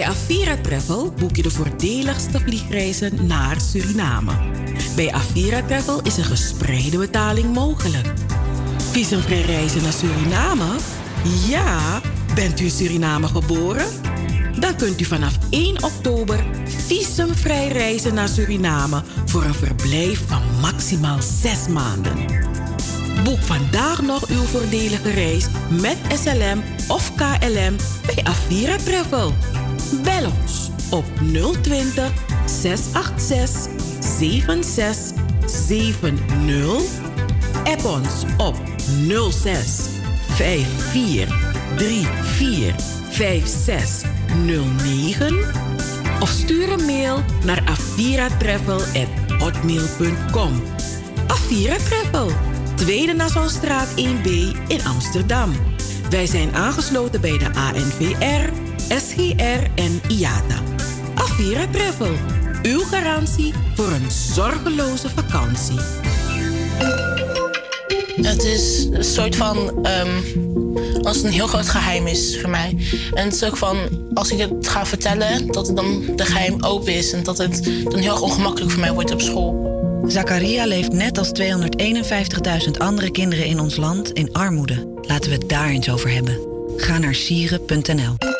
Bij Avira Travel boek je de voordeligste vliegreizen naar Suriname. Bij Avira Travel is een gespreide betaling mogelijk. Visumvrij reizen naar Suriname? Ja, bent u in Suriname geboren? Dan kunt u vanaf 1 oktober visumvrij reizen naar Suriname voor een verblijf van maximaal 6 maanden. Boek vandaag nog uw voordelige reis met SLM of KLM bij Avira Travel. Bel ons op 020 686 7670. App ons op 06 54 34 5609 of stuur een mail naar aviratravel@hotmail.com. Avira Travel, Tweede Nassaustraat 1B in Amsterdam. Wij zijn aangesloten bij de ANVR, SGR en IATA. Avira Travel, uw garantie voor een zorgeloze vakantie. Het is een soort van. Um, als het een heel groot geheim is voor mij. En het is ook van. Als ik het ga vertellen, dat het dan de geheim open is. En dat het dan heel erg ongemakkelijk voor mij wordt op school. Zakaria leeft net als 251.000 andere kinderen in ons land in armoede. Laten we het daar eens over hebben. Ga naar sieren.nl.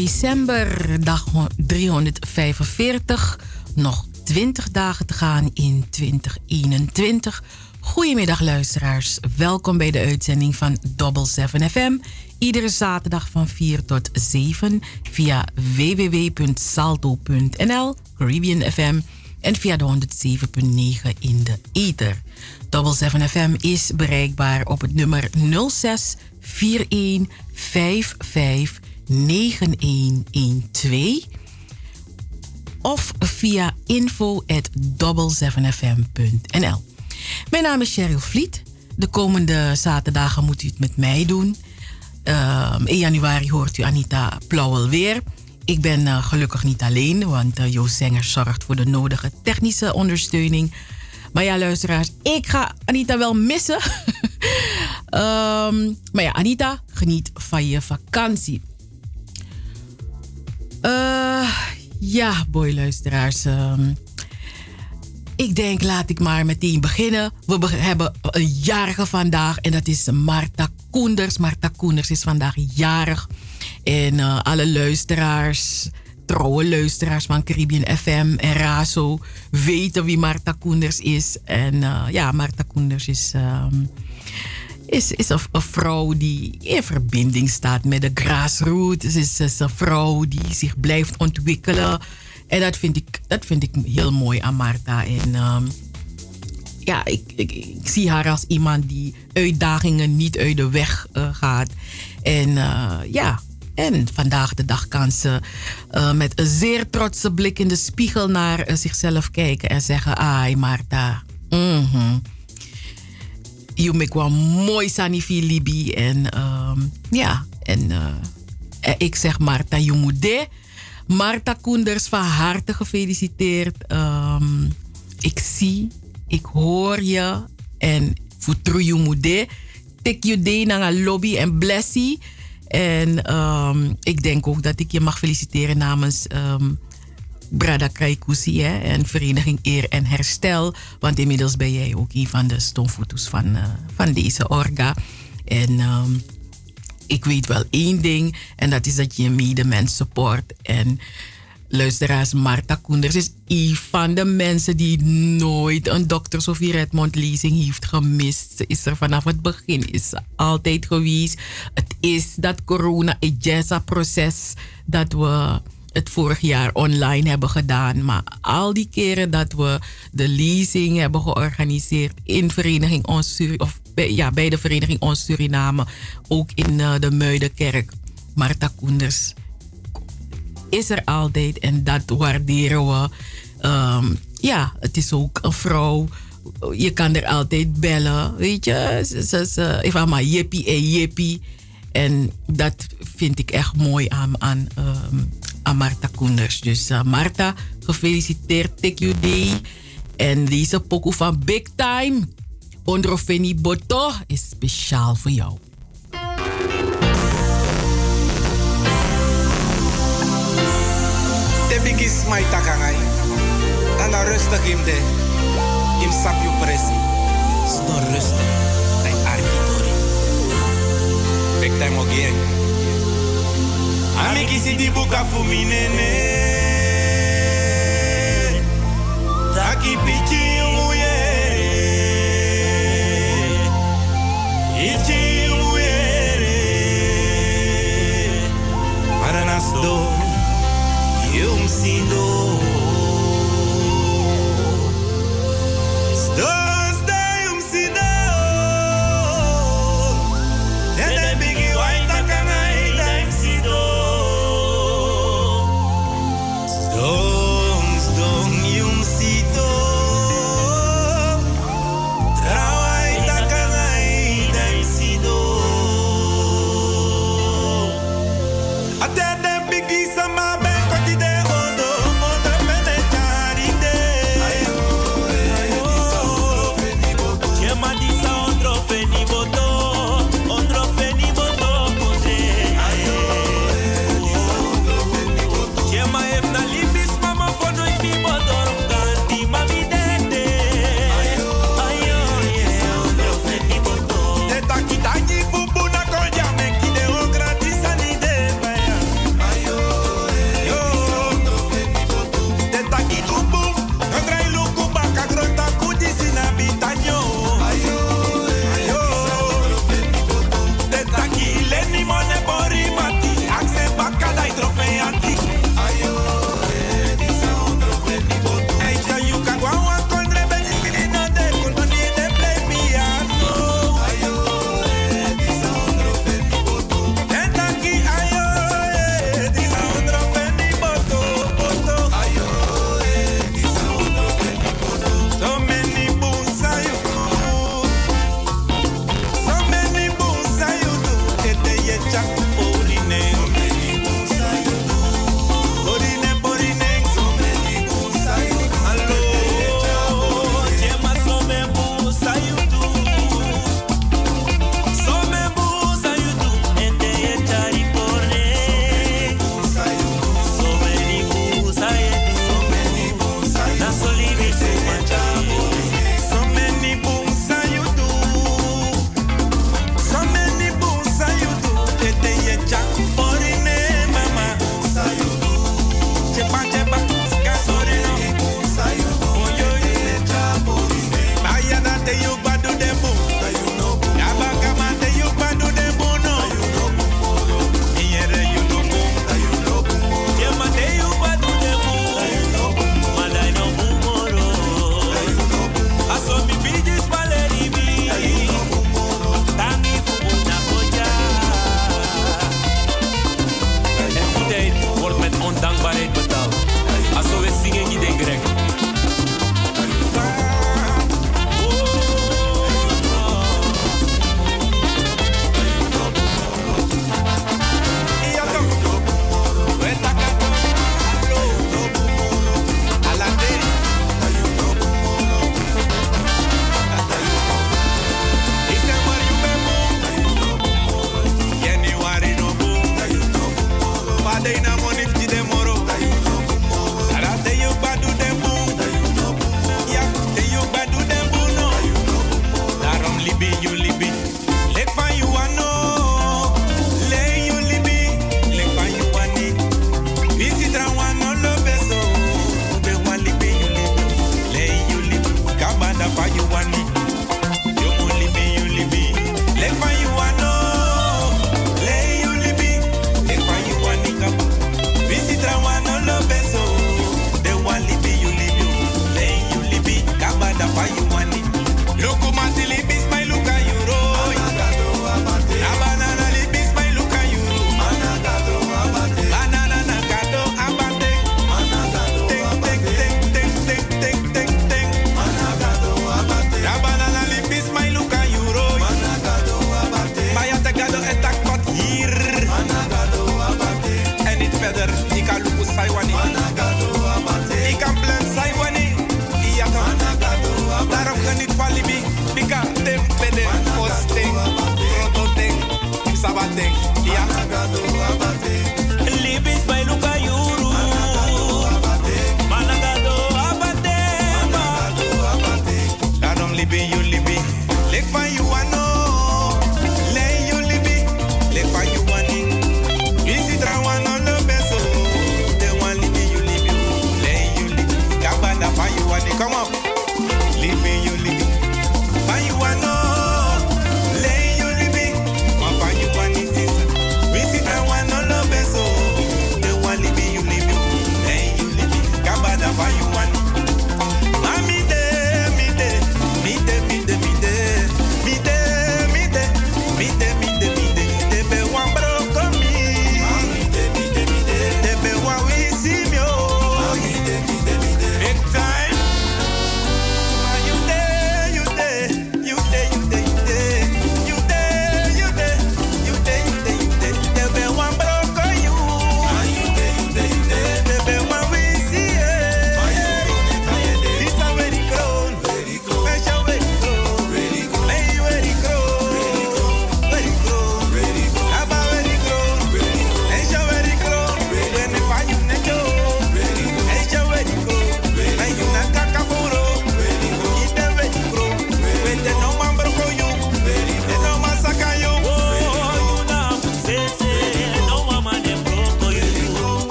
December, dag 345. Nog 20 dagen te gaan in 2021. Goedemiddag luisteraars, welkom bij de uitzending van Double 7 FM. Iedere zaterdag van 4 tot 7 via www.salto.nl, Caribbean FM en via de 107.9 in de ether. Double 7 FM is bereikbaar op het nummer 06 41 55 9112 of via info@double7fm.nl. Mijn naam is Cheryl Vliet. De komende zaterdagen moet u het met mij doen. Uh, in januari hoort u Anita Plauwel weer. Ik ben uh, gelukkig niet alleen, want uh, Joost Zenger zorgt voor de nodige technische ondersteuning. Maar ja, luisteraars, ik ga Anita wel missen. um, maar ja, Anita, geniet van je vakantie. Uh, ja, boy, luisteraars. Um, ik denk, laat ik maar meteen beginnen. We hebben een jarige vandaag en dat is Marta Koenders. Marta Koenders is vandaag jarig. En uh, alle luisteraars, trouwe luisteraars van Caribbean FM en Razo weten wie Marta Koenders is. En uh, ja, Marta Koenders is, um, is, is een, een, vrouw die in verbinding staat met de grassroots. Ze is, is een vrouw die zich blijft ontwikkelen. En dat vind ik, dat vind ik heel mooi aan Marta. En um, ja, ik, ik, zie haar als iemand die uitdagingen niet uit de weg uh, gaat. En uh, ja, en vandaag de dag kan ze uh, met een zeer trotse blik in de spiegel naar zichzelf kijken en zeggen: Ai, Marta. Mm. Je maakt wel mooi sanifi Libi. En um, ja, en ik zeg Marta, je moet de. Marta Koenders, van harte gefeliciteerd. Um, ik zie, ik hoor je. En voor je moeder. Tik je de naar een lobby en blessie. En um, ik denk ook dat ik je mag feliciteren namens Brada Kraikusi hè, en Vereniging Eer en Herstel. Want inmiddels ben jij ook een van de stoomfoto's van, uh, van deze orga. En um, ik weet wel één ding. En dat is dat je je medemens support. En luisteraars, Marta Koenders is een van de mensen die nooit een Dr. Sofie Redmond lezing heeft gemist. Ze is er vanaf het begin, is altijd geweest. Het is dat corona-EJESA-proces dat we het vorig jaar online hebben gedaan. Maar al die keren dat we de lezing hebben georganiseerd in Vereniging Ons of bij, ja, bij de Vereniging Ons Suriname, ook in uh, de Muidenkerk, Marta Koenders is er altijd en dat waarderen we. Um, ja, het is ook een vrouw. Je kan er altijd bellen, weet je. Ze, even maar jippie en jippie. En dat vind ik echt mooi aan, aan, um, aan Marta Koenders. Dus uh, Marta, gefeliciteerd, take you day. En deze pokoe van Big Time, Ondrofeni Boto, is speciaal voor jou. De bigis mai takangai. Anga rustig im de. Im sap you presi. Sto rustig. Dai arkitori. Big time again. Ami kisi di buka fuminene. Taki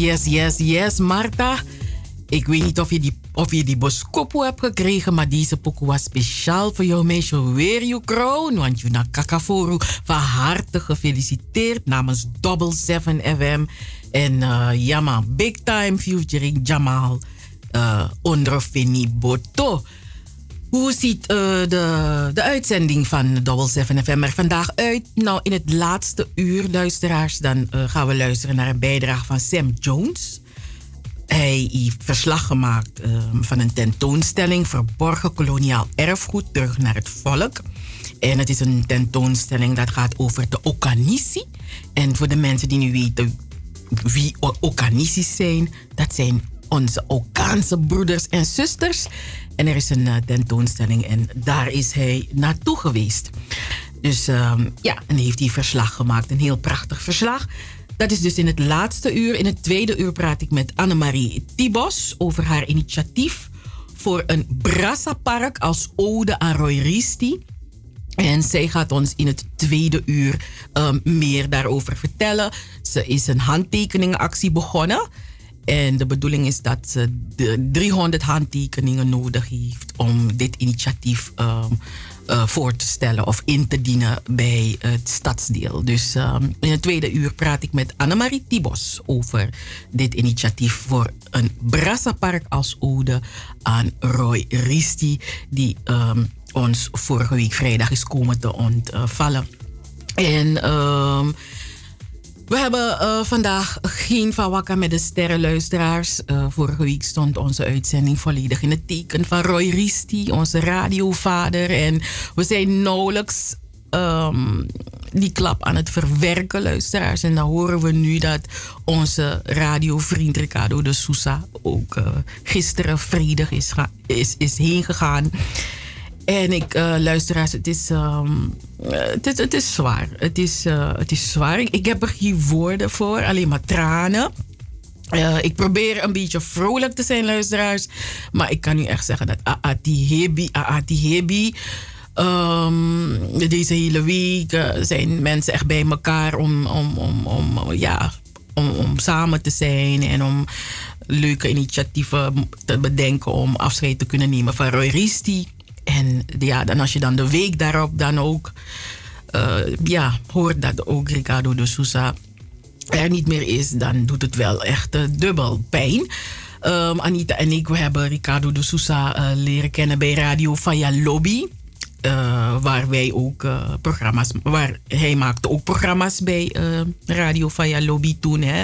Yes, yes, yes, Marta. Ik weet niet of je die, of je die boskopo hebt gekregen, maar deze pokoe was speciaal voor jou, meisje. Weer je kroon, want je naar Kakaforo. Van harte gefeliciteerd namens Double 7 FM. En uh, ja man, big time featuring Jamal uh, onder Fini Boto. Ziet uh, de, de uitzending van Double 7 FM vandaag uit? Nou, in het laatste uur, luisteraars, dan uh, gaan we luisteren naar een bijdrage van Sam Jones. Hij heeft verslag gemaakt uh, van een tentoonstelling Verborgen koloniaal erfgoed terug naar het volk. En het is een tentoonstelling dat gaat over de Okanisi. En voor de mensen die nu weten wie Okanisi's zijn, dat zijn onze Okaanse broeders en zusters. En er is een uh, tentoonstelling en daar is hij naartoe geweest. Dus um, ja, en heeft hij verslag gemaakt. Een heel prachtig verslag. Dat is dus in het laatste uur. In het tweede uur praat ik met Annemarie Tibos over haar initiatief voor een Brassapark als ode aan Roy Risti. En zij gaat ons in het tweede uur um, meer daarover vertellen. Ze is een handtekeningenactie begonnen. En de bedoeling is dat ze de 300 handtekeningen nodig heeft om dit initiatief um, uh, voor te stellen of in te dienen bij het stadsdeel. Dus um, in het tweede uur praat ik met Annemarie Tibos over dit initiatief voor een Brassapark als ode aan Roy Risti, die um, ons vorige week vrijdag is komen te ontvallen. En we hebben uh, vandaag geen Van met de sterrenluisteraars. Uh, vorige week stond onze uitzending volledig in het teken van Roy Risti, onze radiovader. En we zijn nauwelijks um, die klap aan het verwerken, luisteraars. En dan horen we nu dat onze radiovriend Ricardo de Sousa ook uh, gisteren vredig is, is, is heen gegaan. En ik, uh, luisteraars, het is, um, het, is, het is zwaar. Het is, uh, het is zwaar. Ik, heb er geen woorden voor, alleen maar tranen. Ik probeer een beetje vrolijk te zijn, luisteraars. Maar ik kan u echt zeggen dat Aati Hebi, Aati Hebi. Um, deze hele week zijn mensen echt bij elkaar om, om, om, om, ja, om, samen te zijn en om leuke initiatieven te bedenken om afscheid te kunnen nemen van Roy Risti. En ja, dan als je dan de week daarop dan ook uh, ja, hoort dat ook Ricardo de Sousa er niet meer is, dan doet het wel echt uh, dubbel pijn. Um, Anita en ik we hebben Ricardo de Sousa uh, leren kennen bij Radio Faya Lobby. waar wij ook programma's, waar hij maakte ook programma's bij Radio Faya Lobby toen. Hè.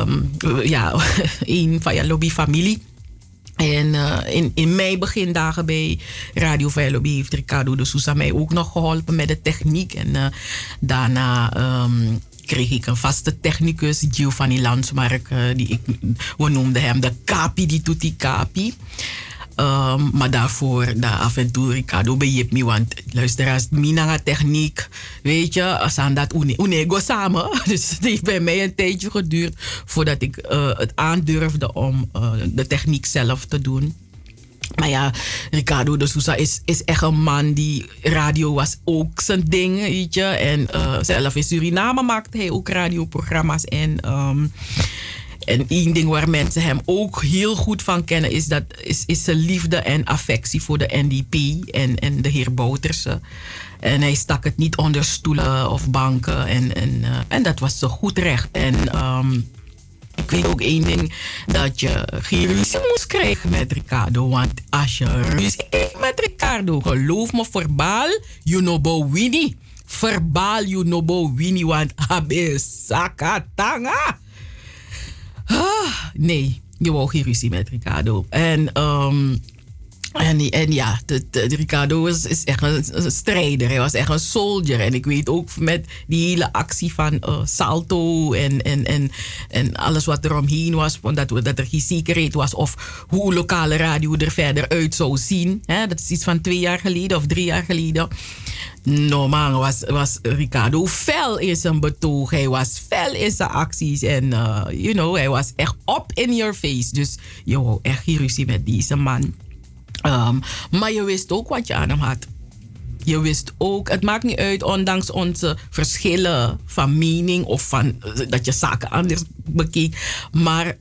Um, ja, een Faya Lobby familie. En uh, in, in mijn begindagen bij Radio Veilobi heeft Ricardo de Sousa mij ook nog geholpen met de techniek. En uh, daarna um, kreeg ik een vaste technicus, Giovanni Landsmark. Uh, die ik, we noemden hem de Kapi, die doet die Kapi. Um, maar daarvoor, daar af en toe, Ricardo je me, want luisteraars, mina techniek, weet je, als aan dat unego samen. Dus het heeft bij mij een tijdje geduurd voordat ik uh, het aandurfde om uh, de techniek zelf te doen. Maar ja, Ricardo de Sousa is, is echt een man die radio was ook zijn ding, weet je. En uh, zelf in Suriname maakte hij ook radioprogramma's en... Um, en één ding waar mensen hem ook heel goed van kennen is, dat, is, is zijn liefde en affectie voor de NDP en, en de heer Bouterse. En hij stak het niet onder stoelen of banken. En, en, uh, en dat was zo goed recht. En um, ik weet ook één ding, dat je geen ruzie moest krijgen met Ricardo. Want als je ruzie krijgt met Ricardo, geloof me, verbaal, you know bo winnie. Verbaal, you know bo winnie, want abe sakatanga. Ah, nee, je wou geen ruzie met Ricardo. En, um, en, en ja, de, Ricardo is, echt een, strijder. Hij was echt een soldier. En ik weet ook met die hele actie van uh, Salto en, en, en, en alles wat er omheen was, dat, dat er geen zekerheid was of hoe lokale radio er verder uit zou zien. Hè? Dat is iets van twee jaar geleden of drie jaar geleden. No man, was, was Ricardo fel in zijn betoog. Hij was fel in zijn acties. En, uh, you know, hij was echt up in your face. Dus je wou echt ruzie met deze man. Um, maar je wist ook wat je aan hem had. Je wist ook, het maakt niet uit, ondanks onze verschillen van mening of van dat je zaken anders bekeek. Maar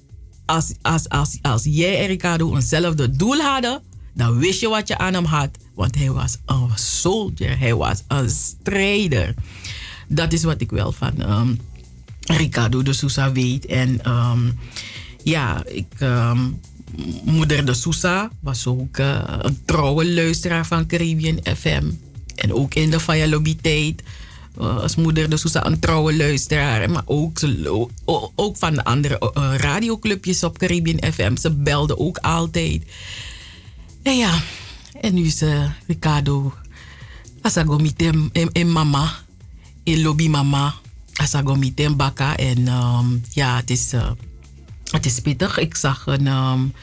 als, als, als, als jij en Ricardo eenzelfde doel hadden, dan wist je wat je aan hem had. Want hij was een soldier, hij was een strijder. Dat is wat ik wel van um, Ricardo de Sousa weet. En um, ja, ik, um, moeder de Sousa was ook uh, een trouwe luisteraar van Caribbean FM. En ook in de Faya Lobby tijd uh, als moeder de Sousa een trouwe luisteraar. Maar ook, ook van de andere uh, radioclubjes op Caribbean FM. Ze belden ook altijd. En ja, en nu is uh, Ricardo. Asago mitem en, en mama. In lobby mama. Asago mitem baka. En um, ja, het is, uh, het is pittig. Ik zag een. Um,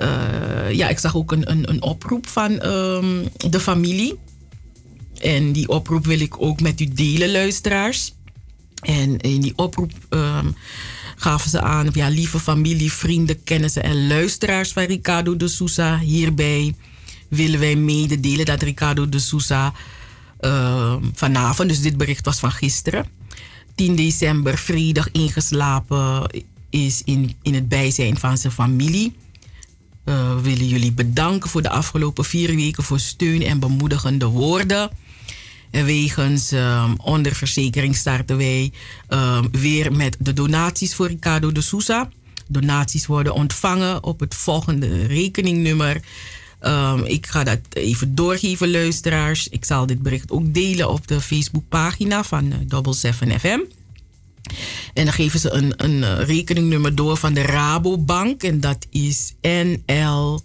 uh, ja, ik zag ook een, een, een oproep van um, de familie. En die oproep wil ik ook met u delen, luisteraars. En in die oproep ehm, gaven ze aan, ja, lieve familie, vrienden, kennissen en luisteraars van Ricardo de Sousa. Hierbij willen wij mededelen dat Ricardo de Sousa ehm, vanavond, dus dit bericht was van gisteren, 10 december vredig ingeslapen is in, in het bijzijn van zijn familie. Uh, willen jullie bedanken voor de afgelopen vier weken voor steun en bemoedigende woorden. En wegens um, onderverzekering starten wij um, weer met de donaties voor Ricardo de Sousa. Donaties worden ontvangen op het volgende rekeningnummer. Um, ik ga dat even doorgeven, luisteraars. Ik zal dit bericht ook delen op de Facebookpagina van uh, Double 7 FM. En dan geven ze een, een uh, rekeningnummer door van de Rabobank. En dat is NL06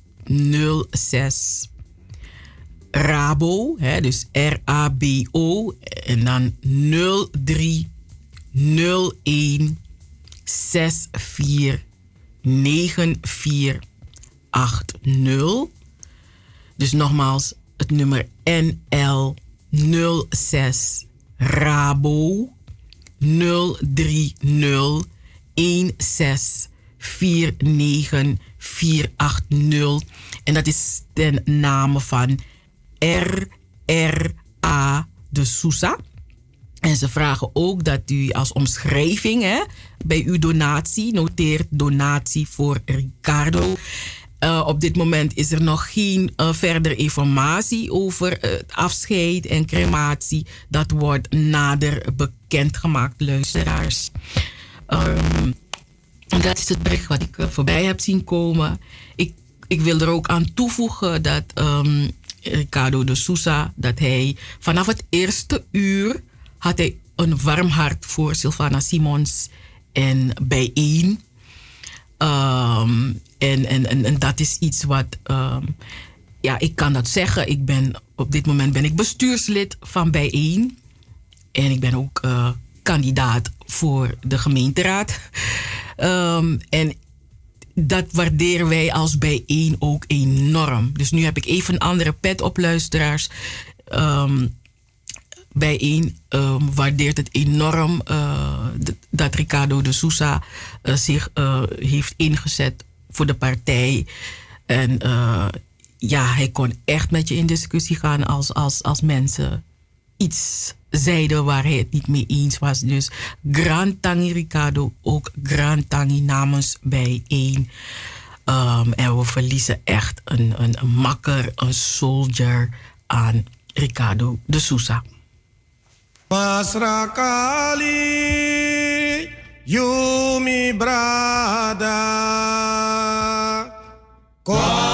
Rabo, hè, dus R-A-B-O. En dan 03 01 64 94 80. Dus nogmaals, het nummer NL 06 Rabo 030 16 49 480. En dat is ten name van RRA de Sousa. En ze vragen ook dat u als omschrijving hè, bij uw donatie noteert donatie voor Ricardo. Uh, op dit moment is er nog geen uh, verdere informatie over uh, het afscheid en crematie. Dat wordt nader bekendgemaakt, luisteraars. Um, dat is het bericht wat ik voorbij heb zien komen. Ik, ik wil er ook aan toevoegen dat um, Ricardo de Sousa, dat hij vanaf het eerste uur had hij een warm hart voor Sylvana Simons en bijeen. Um, en, en, en, dat is iets wat, um, ja, ik kan dat zeggen. Ik ben, op dit moment ben ik bestuurslid van Bijeen. En ik ben ook uh, kandidaat voor de gemeenteraad. Um, en dat waarderen wij als bijeen ook enorm. Dus nu heb ik even een andere pet op, luisteraars. Um, bijeen um, waardeert het enorm uh, dat Ricardo de Sousa uh, zich heeft ingezet voor de partij. En ja, hij kon echt met je in discussie gaan als, als, als mensen iets zeiden waar hij het niet mee eens was. Dus Grand Tangi Ricardo, ook Grand Tangi namens bijeen. Um, en we verliezen echt een, een, een makker, een soldier aan Ricardo de Sousa. Masrakali, Yumi Brada. Kom,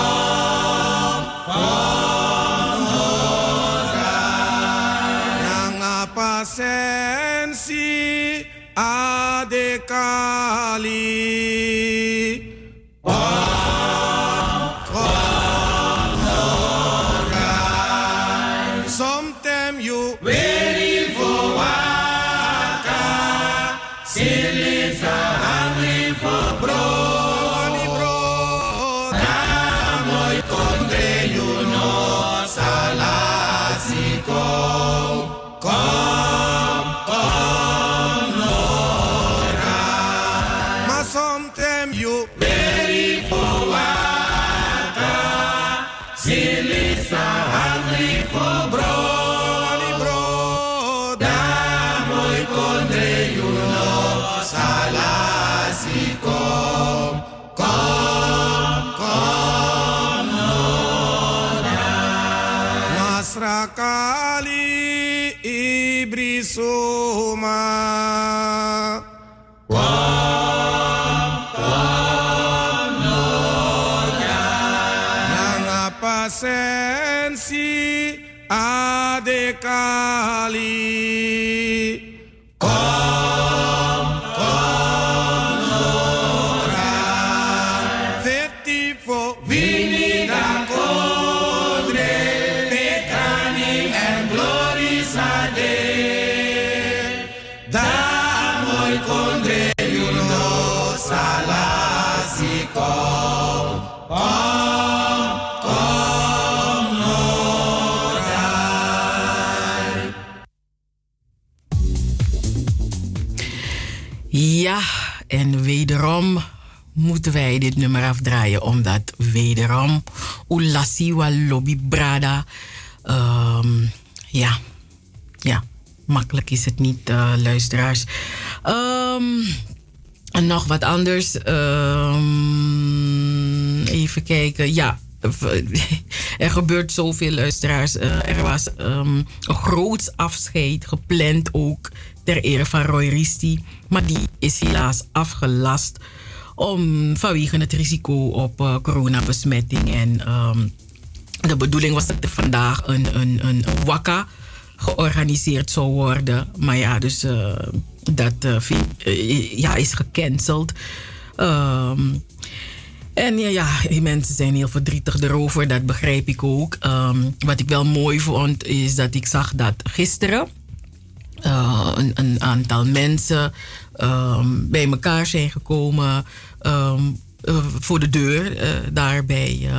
moeten wij dit nummer afdraaien. Omdat wederom Ulasiwa Lobby Brada. Um, ja, ja, makkelijk is het niet, uh, luisteraars. Um, en nog wat anders. Um, even kijken. Ja, er gebeurt zoveel, luisteraars. Uh, er was een groot afscheid gepland ook ter ere van Roy Risti. Maar die is helaas afgelast om, vanwege het risico op uh, coronabesmetting. En um, de bedoeling was dat er vandaag een, een, een georganiseerd zou worden. Maar ja, dus uh, dat uh, ja, is gecanceld. Um, en ja, ja, mensen zijn heel verdrietig erover, dat begrijp ik ook. Um, wat ik wel mooi vond, is dat ik zag dat gisteren uh, een, aantal mensen um, bij elkaar zijn gekomen um, uh, voor de deur, uh, daar bij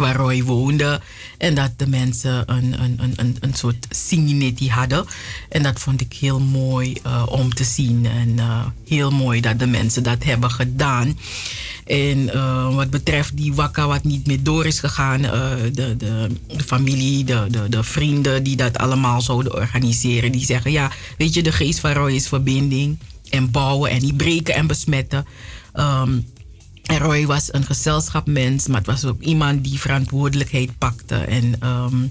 waar Roy woonde. En dat de mensen een, een, een, een soort singinetti hadden. En dat vond ik heel mooi uh, om te zien. En uh, heel mooi dat de mensen dat hebben gedaan. En uh, wat betreft die wakka wat niet meer door is gegaan, de, de, de, familie, de, de, de vrienden die dat allemaal zouden organiseren, die zeggen: Ja, weet je, de geest van Roy is verbinding en bouwen en niet breken en besmetten. Um, en Roy was een gezelschapmens, maar het was ook iemand die verantwoordelijkheid pakte. En um,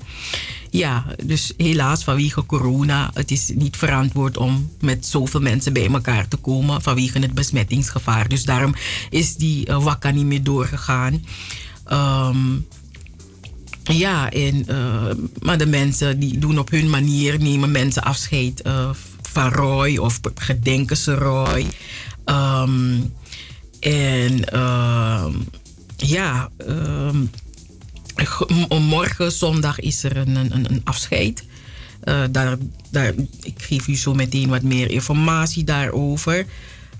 ja, dus helaas vanwege corona, het is niet verantwoord om met zoveel mensen bij elkaar te komen vanwege het besmettingsgevaar. Dus daarom is die uh, niet meer doorgegaan. Um, ja, en, uh, maar de mensen die doen op hun manier, nemen mensen afscheid uh, van Roy of gedenken ze Roy. Um, en uh, ja, uh, morgen zondag is er een, een, een afscheid. Uh, daar, daar, ik geef u zo meteen wat meer informatie daarover.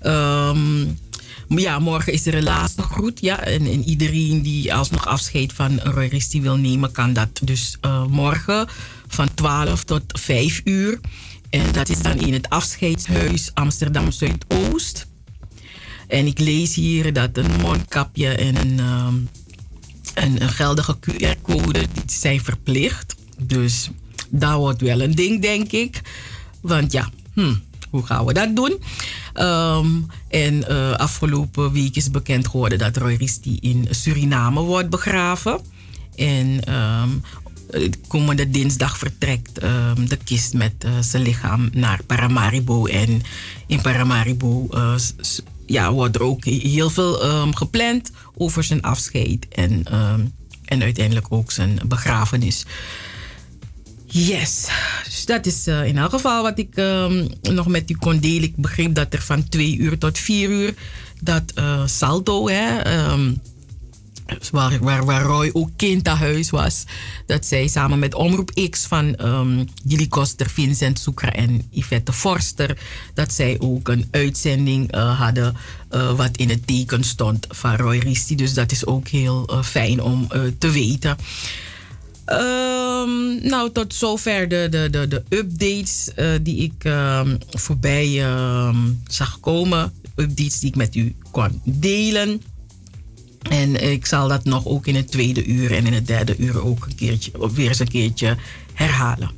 Um, ja, morgen is er een laatste groet. Ja, en, en iedereen die alsnog afscheid van een royalistie wil nemen, kan dat dus uh, morgen van 12 tot 5 uur. En dat is dan in het afscheidshuis Amsterdam Zuidoost. En ik lees hier dat een mondkapje en een, um, een, geldige QR-code zijn verplicht. Dus dat wordt wel een ding, denk ik. Want ja, hm, hoe gaan we dat doen? Um, en uh, afgelopen week is bekend geworden dat Roy Risti in Suriname wordt begraven. En um, komende dinsdag vertrekt de kist met uh, zijn lichaam naar Paramaribo. En in Paramaribo uh, ja, wordt er ook heel veel um, gepland over zijn afscheid en, um, en uiteindelijk ook zijn begrafenis. Yes, dus dat is uh, in elk geval wat ik um, nog met u kon delen. Ik begreep dat er van twee uur tot vier uur dat uh, Salto, hè, waar, waar, waar Roy ook kind huis was. Dat zij samen met Omroep X van um, Gilly Koster, Vincent Soekra en Yvette Forster... dat zij ook een uitzending uh, hadden uh, wat in het teken stond van Roy Risti. Dus dat is ook heel uh, fijn om te weten. Um, nou, tot zover de, de, de, de updates die ik um, voorbij zag komen. Updates die ik met u kon delen. En ik zal dat nog ook in het tweede uur en in het derde uur ook een keertje, weer eens een keertje herhalen.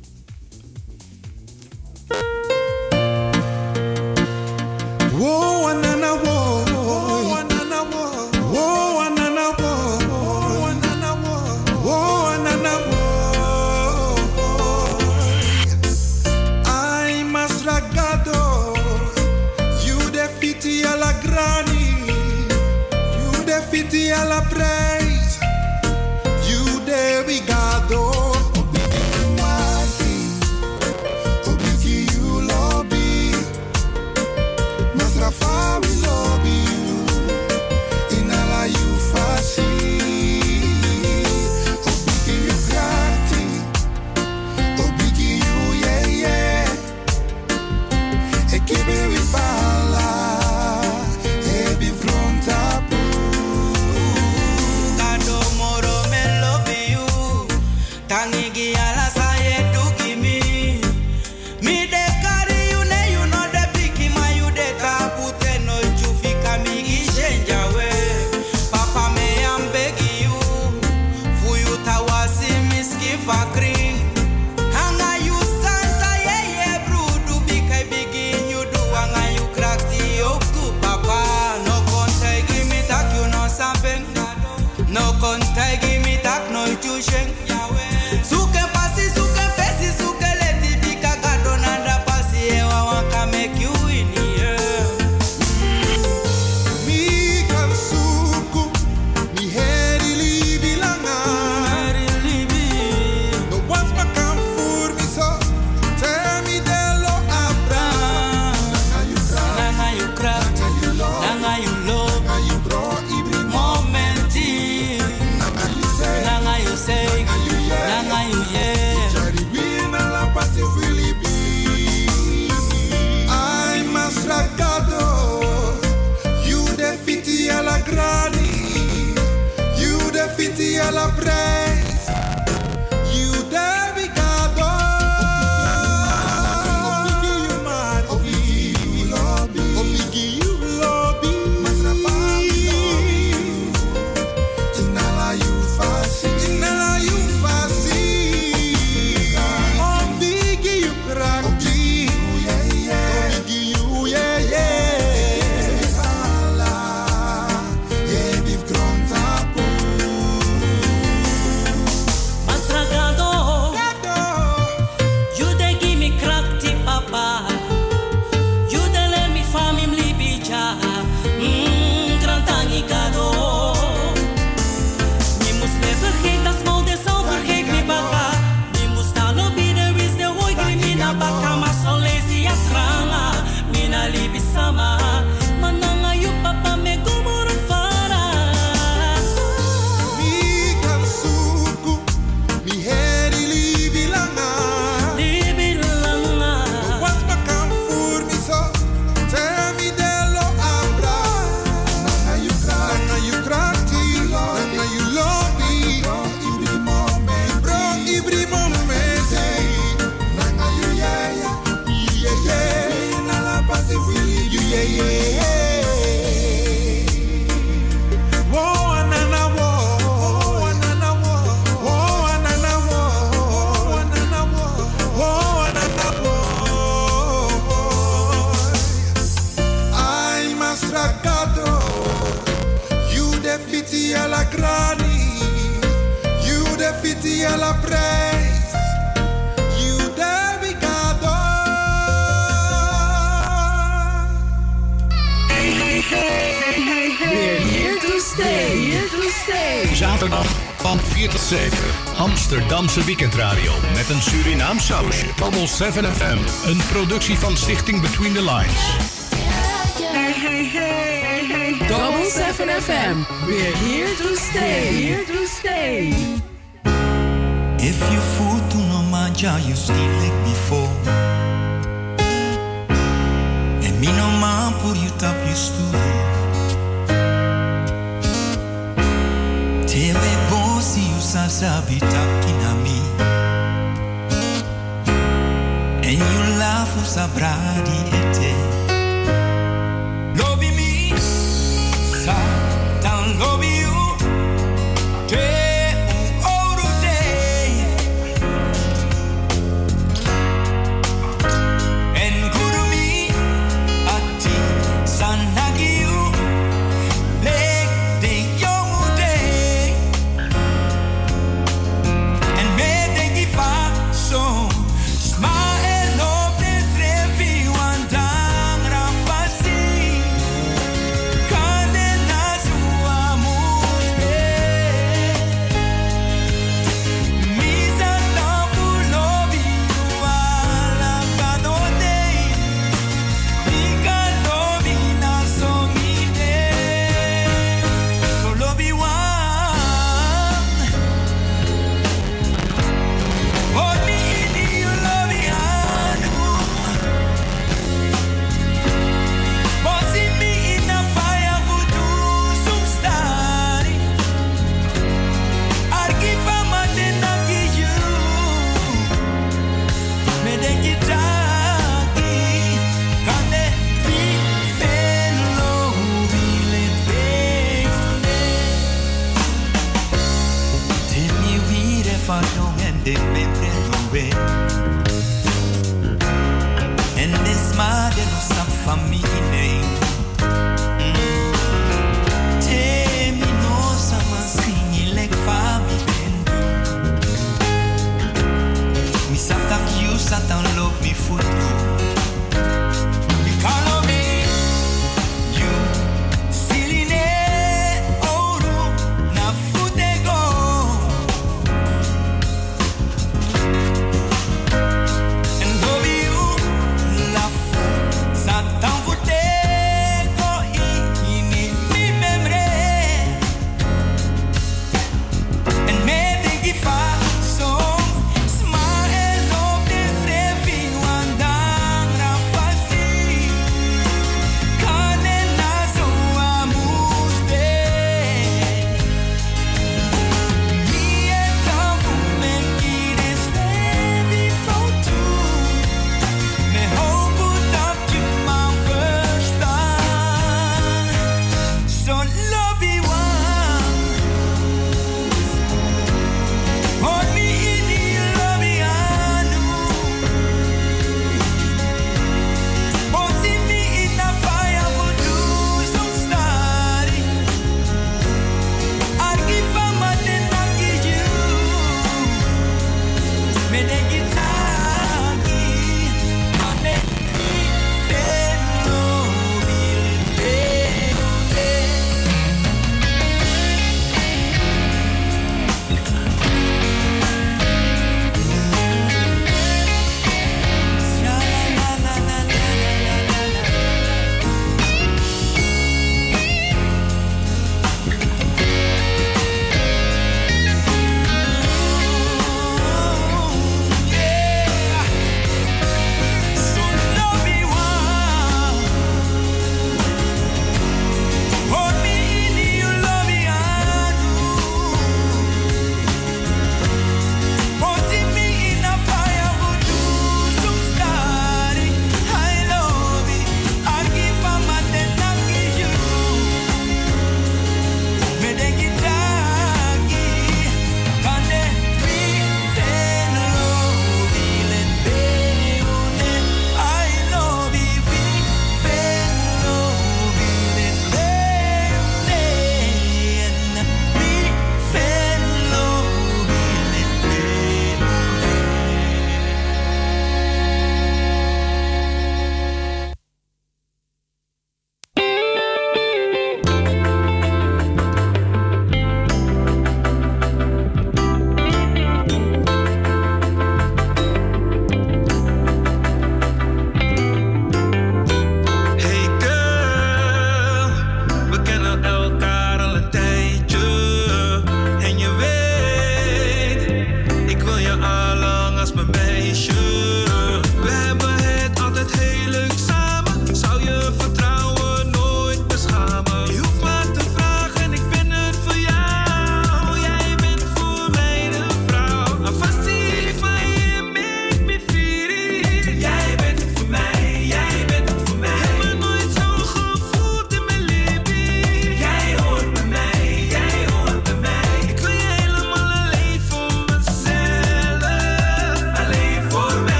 Amsterdamse weekendradio met een Surinaam sausje. Babbel 7 FM, een productie van Stichting Between the Lines. Hey, hey, hey, hey. Double 7 FM, we're here to stay, here to stay. If you fool to no manja, you still like before. And me no man put you top you stool. I'll be.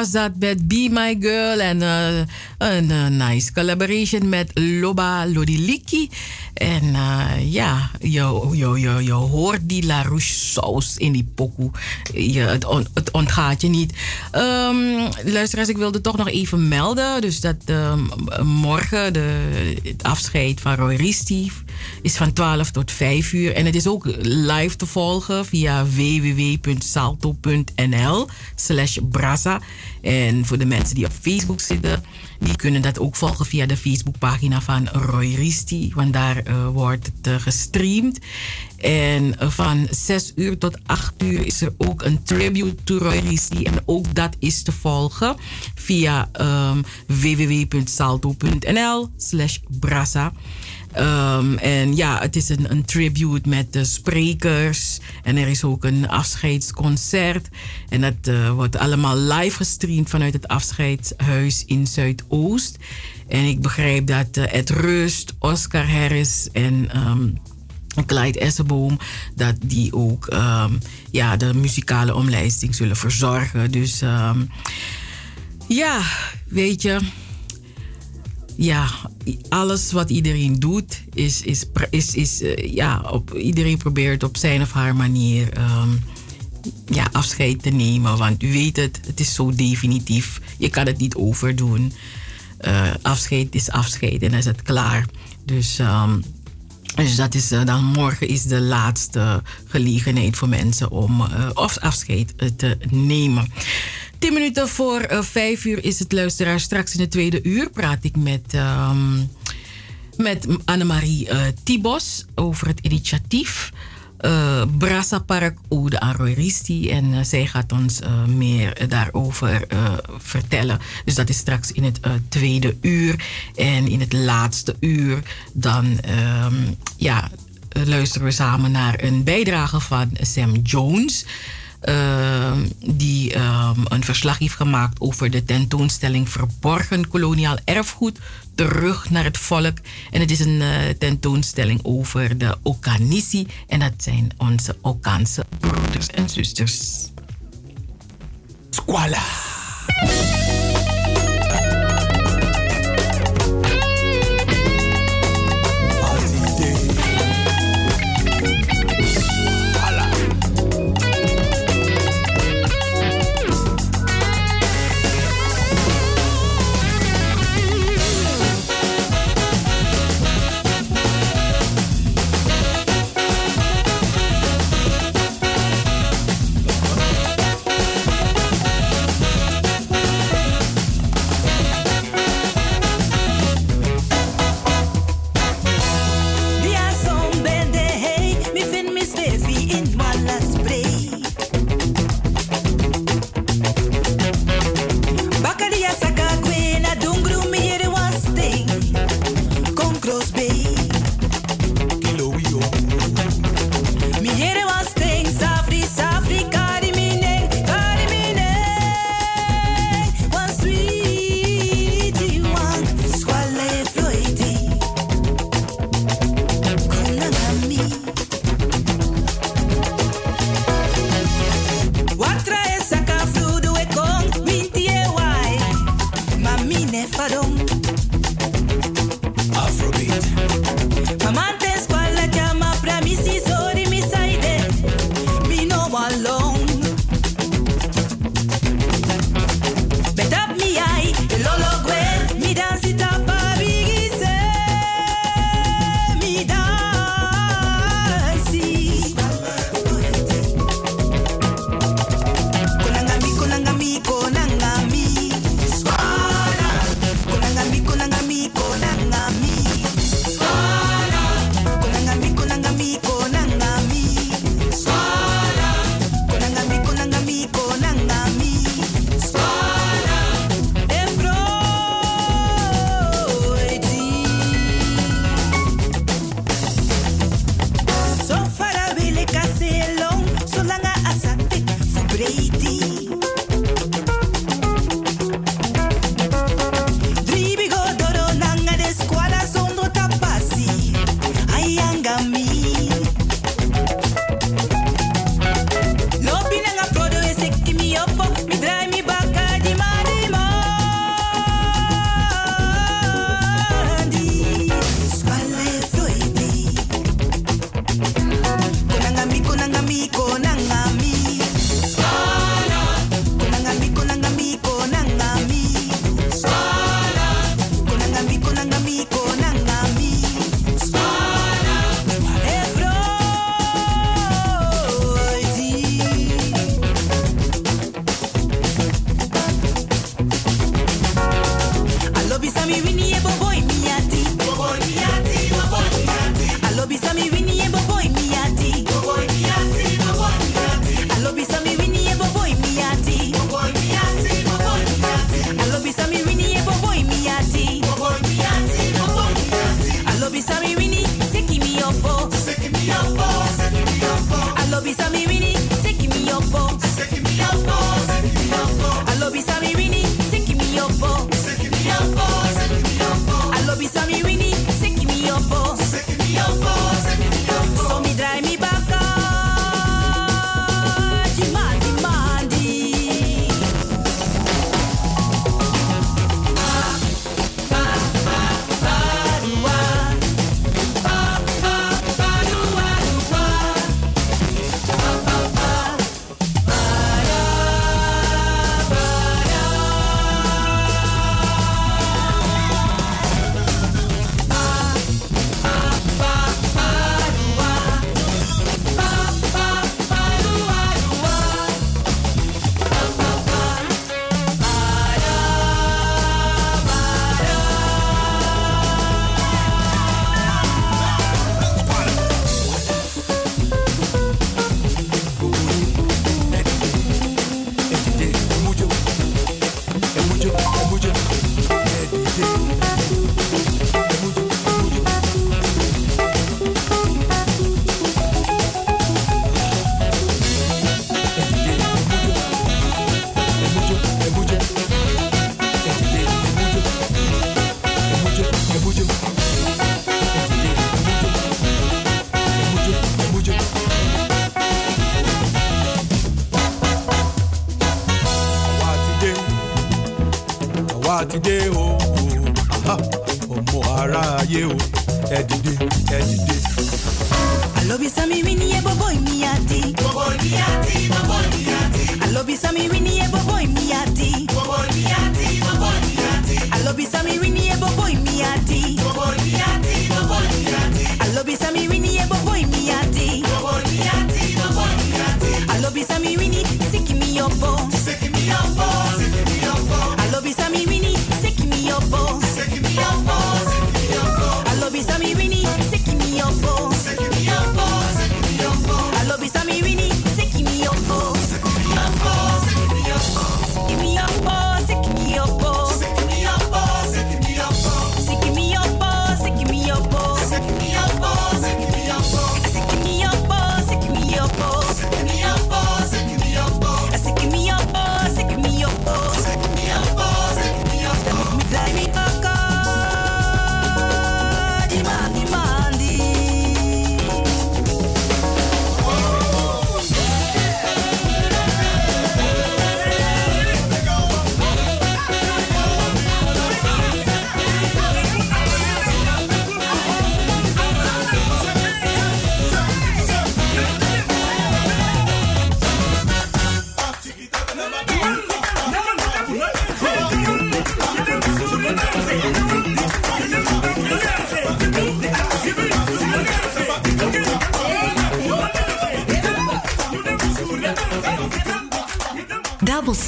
Was dat met Be My Girl. En uh, een uh, nice collaboration met Loba Lodiliki. En uh, ja, je, je, je, je hoort die La Rouche saus in die pokoe. Je, het, on, het ontgaat je niet. Um, luisteraars, ik wilde toch nog even melden. Dus dat um, morgen de, het afscheid van Roy Risti is van 12 tot 5 uur. En het is ook live te volgen via www.salto.nl slash brasa. En voor de mensen die op Facebook zitten, die kunnen dat ook volgen via de Facebookpagina van Roy Risti. Want daar uh, wordt het uh, gestreamd. En uh, van 6 uur tot 8 uur is er ook een tribute to Roy Risti. En ook dat is te volgen via um, www.salto.nl slash brasa. Um, en ja, het is een, een tribute met de sprekers. En er is ook een afscheidsconcert. En dat uh, wordt allemaal live gestreamd vanuit het afscheidshuis in Zuidoost. En ik begrijp dat uh, Ed Rust, Oscar Harris en um, Clyde Esseboom... dat die ook um, ja, de muzikale omlijsting zullen verzorgen. Dus ja, weet je ja, alles wat iedereen doet, is, is, is, is uh, ja, op, iedereen probeert op zijn of haar manier um, ja, afscheid te nemen. Want u weet het, het is zo definitief. Je kan het niet overdoen. Uh, afscheid is afscheid en dan is het klaar. Dus, um, dus dat is uh, dan morgen is de laatste gelegenheid voor mensen om of afscheid te nemen. 10 minuten voor uh, 5 uur is het luisteraar. Straks in het tweede uur praat ik met, um, met Annemarie uh, Tibos over het initiatief. Uh, Brasa Park Ode aan Roy Risti. En zij gaat ons meer daarover vertellen. Dus dat is straks in het tweede uur. En in het laatste uur dan um, ja, luisteren we samen naar een bijdrage van Sam Jones. Uh, die uh, een verslag heeft gemaakt over de tentoonstelling Verborgen koloniaal erfgoed terug naar het volk. En het is een uh, tentoonstelling over de Okanisi. En dat zijn onze Okaanse broeders en zusters. Squala. ọmọ ará ayé o ẹ dìde ẹ dìde. àlọ́bí sami rí ni bọ́bọ́ ìmí àti. bọ́bọ́ ìmí àti bọ́bọ́ ìmí àti. àlọ́bí sami rí ni ẹ bọ́bọ́ ìmí àti. bọ́bọ́ ìmí àti bọ́bọ́ ìmí àti. àlọ́bí sami rí ni bọ́bọ́ ìmí àti. bọ́bọ́ ìmí àti bọ́bọ́ ìmí àti. àlọ́bí sami rí ni ẹ bọ́bọ́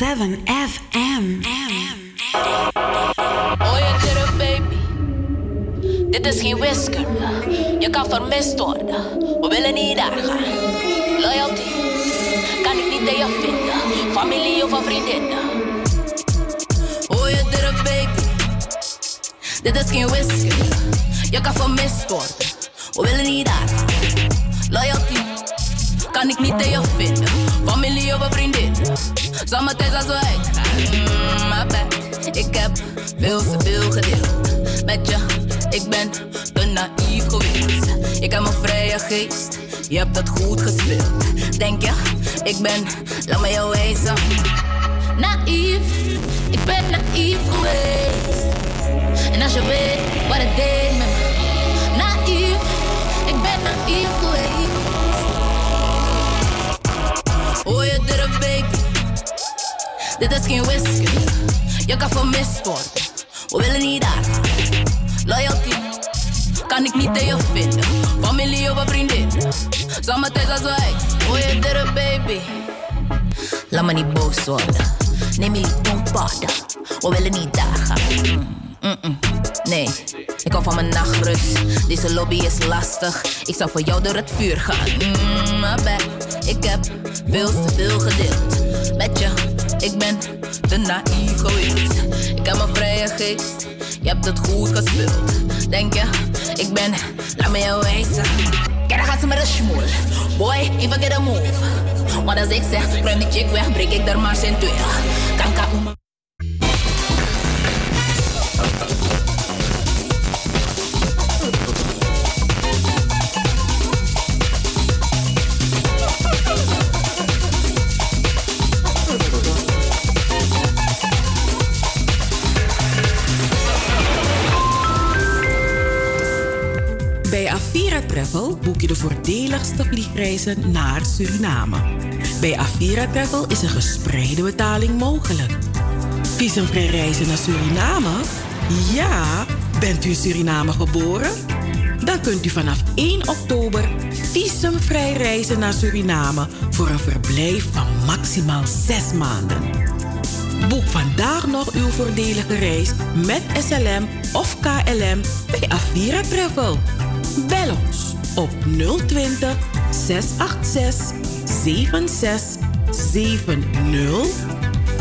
7 FM. Je terug, baby. Dit is geen wiskunde. Je kan vermist worden. We willen niet gaan. Loyalty kan ik niet in je vinden. Familie of vriendinnen. Je terug, baby. Dit is geen wiskunde. Je kan vermist worden. We willen niet gaan. Loyalty kan ik niet in je vinden. Familie of vriendin. Zometeen als. Mm, maar ik heb veel te veel gedeeld. Met je, ik ben te naïef geweest. Ik heb een vrije geest, je hebt dat goed gespeeld. Denk je, ik ben, laat me jou wijzen. Naïef, ik ben naïef geweest. En als je weet wat het deed met me. Naïef, ik ben naïef geweest. Oh, je durft, baby. Dit is geen whisky. Je kan vermist worden. We willen niet daar. Loyalty kan ik niet je vinden. Familie of vriendin. Zometeen als wij. Oh, je durft, baby. Laat me niet boos worden. Neem je paden. We willen niet daar gaan. Mm -mm. Nee, ik hou van mijn nachtrust. Deze lobby is lastig. Ik zou voor jou door het vuur gaan. Mm, maar ik heb veel te veel gedeeld. Met je, ik ben te naïef geweest. Ik heb een vrije geest. Je hebt het goed gespeeld. Denk je, ik ben, laat me jou wijzen. Kijk, gaat ze met een schmoel. Boy, even get a move. Wat als ik zeg, ruim die chick weg, breek ik er maar zijn twee. Kanka Boek je de voordeligste vliegreizen naar Suriname. Bij Avira Travel is een gespreide betaling mogelijk. Visumvrij reizen naar Suriname? Ja, bent u in Suriname geboren? Dan kunt u vanaf 1 oktober visumvrij reizen naar Suriname voor een verblijf van maximaal 6 maanden. Boek vandaag nog uw voordelige reis met SLM of KLM bij Avira Travel. Bel ons op 020 686 7670.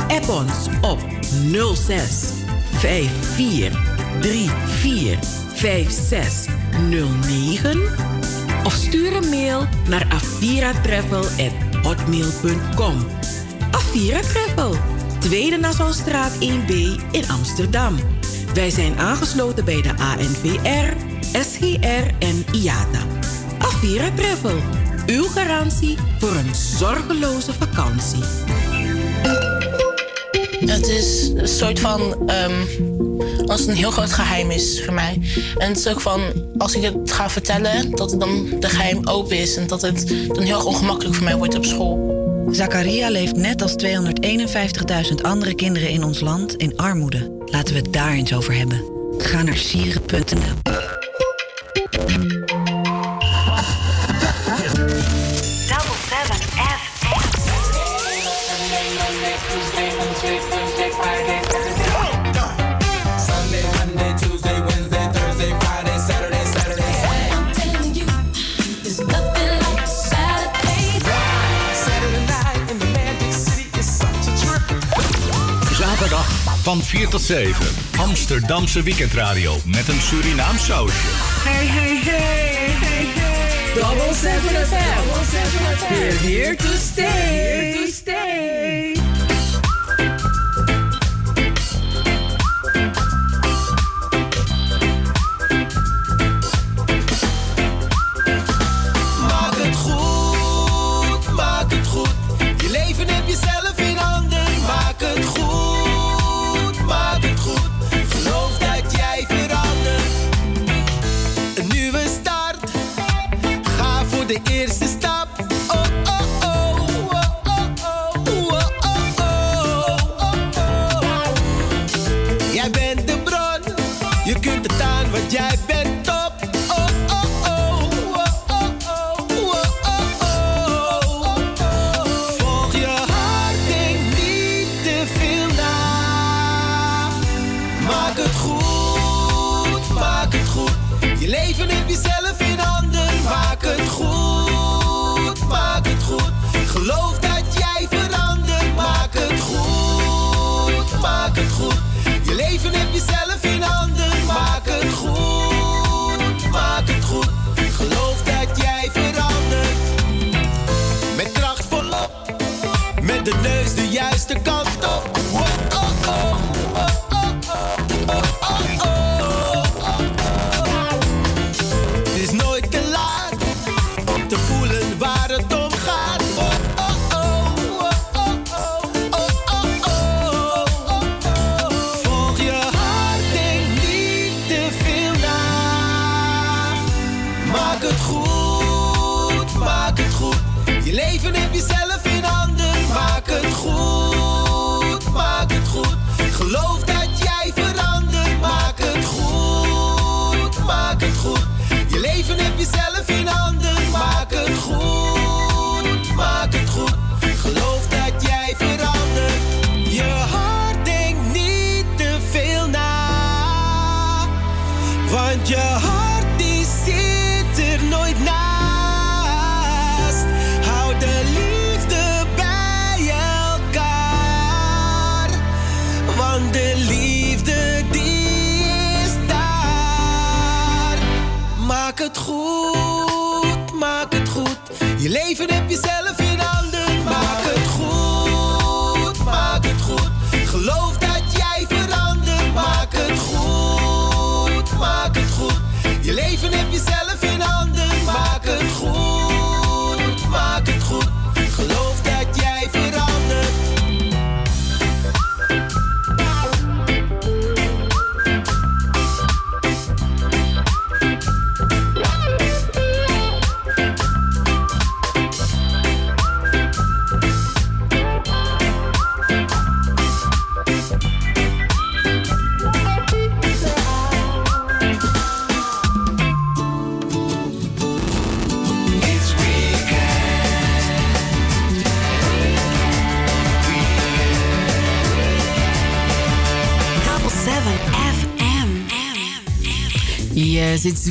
App ons op 06 54 34 5609 of stuur een mail naar aviratravel@hotmail.com. Avira Travel, Tweede Nassaustraat 1B in Amsterdam. Wij zijn aangesloten bij de ANVR, SGR en IATA. Avira Travel, uw garantie voor een zorgeloze vakantie. Het is een soort van. ehm, als het een heel groot geheim is voor mij. En het is ook van. Als ik het ga vertellen, dat het dan de geheim open is. En dat het dan heel erg ongemakkelijk voor mij wordt op school. Zakaria leeft net als 251.000 andere kinderen in ons land in armoede. Laten we het daar eens over hebben. Ga naar sieren.nl. van 4 tot 7. Amsterdamse weekendradio met een Surinaam sausje. Hey, hey, hey, hey, hey. Double 7 FM. We're here to stay. Here to stay.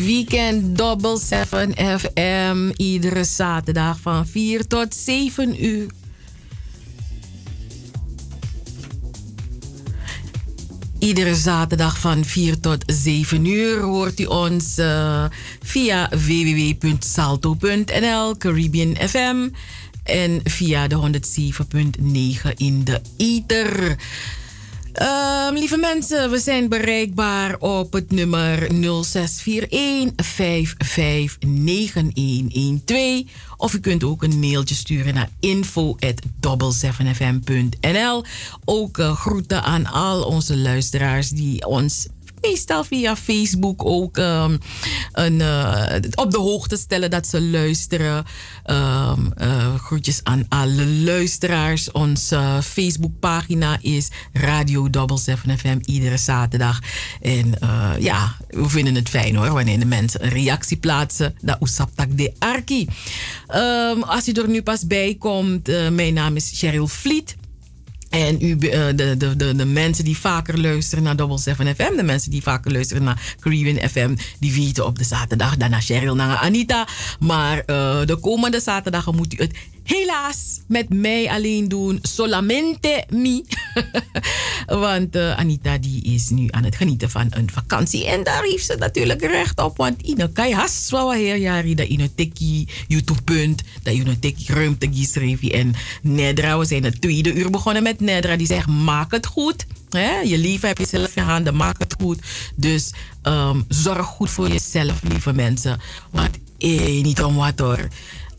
Weekend Double 7 FM. Iedere zaterdag van 4 tot 7 uur. Iedere zaterdag van 4 tot 7 uur hoort u ons uh, via www.salto.nl, Caribbean FM en via de 107.9 in de Ether. Um, lieve mensen, we zijn bereikbaar op het nummer 0641 Of u kunt ook een mailtje sturen naar info.7fm.nl. Ook uh, groeten aan al onze luisteraars die ons meestal via Facebook ook um, een, uh, op de hoogte stellen dat ze luisteren. Um, groetjes aan alle luisteraars. Onze Facebookpagina is Radio 7 FM iedere zaterdag. En uh, ja, we vinden het fijn hoor wanneer de mensen een reactie plaatsen. Dat Oesaptak de Arki. Um, als u er nu pas bij komt, mijn naam is Cheryl Vliet. En u, uh, de, de, de, de, mensen die vaker luisteren naar Double 7 FM, de mensen die vaker luisteren naar Caribbean FM, die weten op de zaterdag naar Cheryl, naar Anita. Maar uh, de komende zaterdagen moet u het helaas met mij alleen doen. Solamente mi. want uh, Anita die is nu aan het genieten van een vakantie. En daar heeft ze natuurlijk recht op. Want ine kai has zwawa heer jari dat ine teki YouTube punt. Dat ine teki ruimte gisrevi. En Nedra, we zijn het tweede uur begonnen met Nedra. Die zegt maak het goed. He, je leven heb je zelf in handen, maak het goed. Dus um, zorg goed voor jezelf, lieve mensen. Want eh, niet om wat hoor.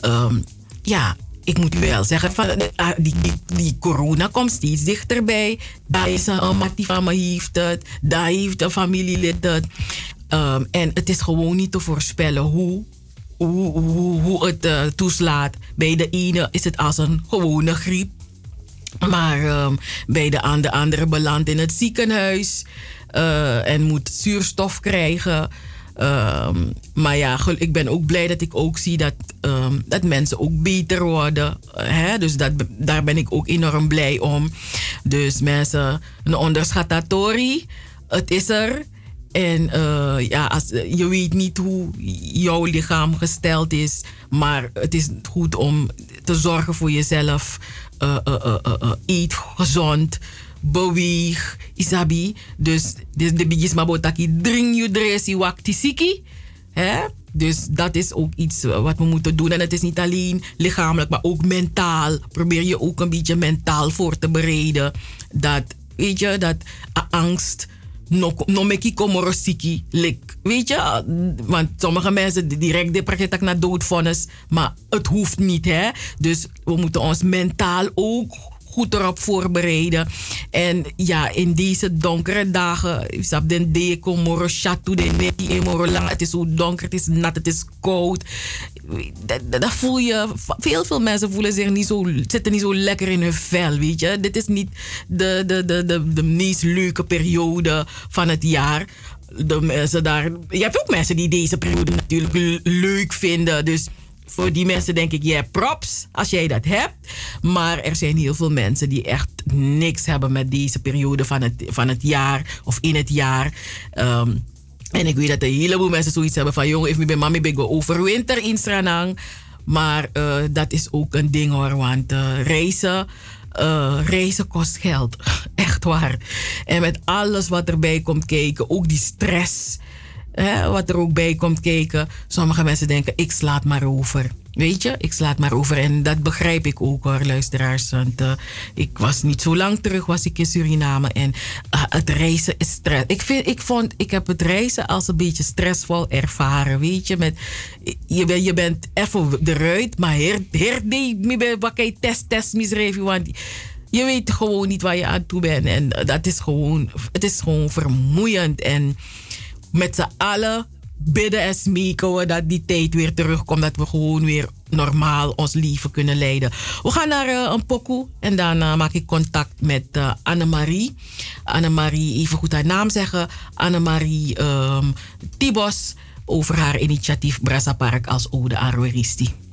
Um, ja, ik moet wel zeggen, van, uh, die, die, die, corona komt steeds dichterbij. Daar is een me heeft het. Daar heeft een familielid het. Um, en het is gewoon niet te voorspellen hoe, hoe, het uh, toeslaat. Bij de ene is het als een gewone griep. Maar um, bij de, aan de andere belandt in het ziekenhuis. Uh, en moet zuurstof krijgen. Um, maar ja, ik ben ook blij dat ik ook zie dat, um, dat mensen ook beter worden. Hè? Dus dat, daar ben ik ook enorm blij om. Dus mensen, een onderschatatori, het is er. En uh, ja, als, je weet niet hoe jouw lichaam gesteld is. Maar het is goed om te zorgen voor jezelf. Uh, uh, eet gezond beweeg, isabi. Dus de, de bigis mabotaki drink je dresi waktisiki. Hè? Dus dat is ook iets wat we moeten doen. En het is niet alleen lichamelijk, maar ook mentaal. Probeer je ook een beetje mentaal voor te bereiden. Dat, weet je, dat angst no, meki komorosiki. Weet je, want sommige mensen direct depressietak naar doodvonnis, maar het hoeft niet, hè. Dus we moeten ons mentaal ook goed erop voorbereiden. En ja, in deze donkere dagen, den deko, moro chatu, de neti, moro lang. Het is zo donker, het is nat, het is koud. Dat, dat, voel je, veel, veel mensen voelen zich niet zo, zitten niet zo lekker in hun vel, weet je. Dit is niet de, de, de, de, de meest leuke periode van het jaar. De mensen daar, je hebt ook mensen die deze periode natuurlijk leuk vinden, dus voor die mensen denk ik, ja, props als jij dat hebt. Maar er zijn heel veel mensen die echt niks hebben met deze periode van het, van het jaar of in het jaar. Um, en ik weet dat een heleboel mensen zoiets hebben van, jongen, ik ben mami ben overwinter in Stranang. Maar uh, dat is ook een ding hoor, want uh, reizen. Uh, reizen kost geld. Echt waar. En met alles wat erbij komt kijken, ook die stress wat er ook bij komt kijken. Sommige mensen denken, ik slaat maar over. Weet je, ik slaat maar over. En dat begrijp ik ook hoor, luisteraars. Want uh, ik was niet zo lang terug, was ik in Suriname. En uh, het reizen is stress. Ik, vind, ik, vond, ik heb het reizen als een beetje stressvol ervaren. Weet je, met, je, je bent even eruit, maar her, her, wat kan je test, test, misreven. Want je weet gewoon niet waar je aan toe bent. En dat is gewoon, het is gewoon vermoeiend. En met z'n allen bidden en smeken we dat die tijd weer terugkomt. Dat we gewoon weer normaal ons leven kunnen leiden. We gaan naar uh, een pokoe en daarna maak ik contact met uh, Annemarie. Annemarie, even goed haar naam zeggen. Annemarie um, Tibos over haar initiatief Brasa Park als ode aan.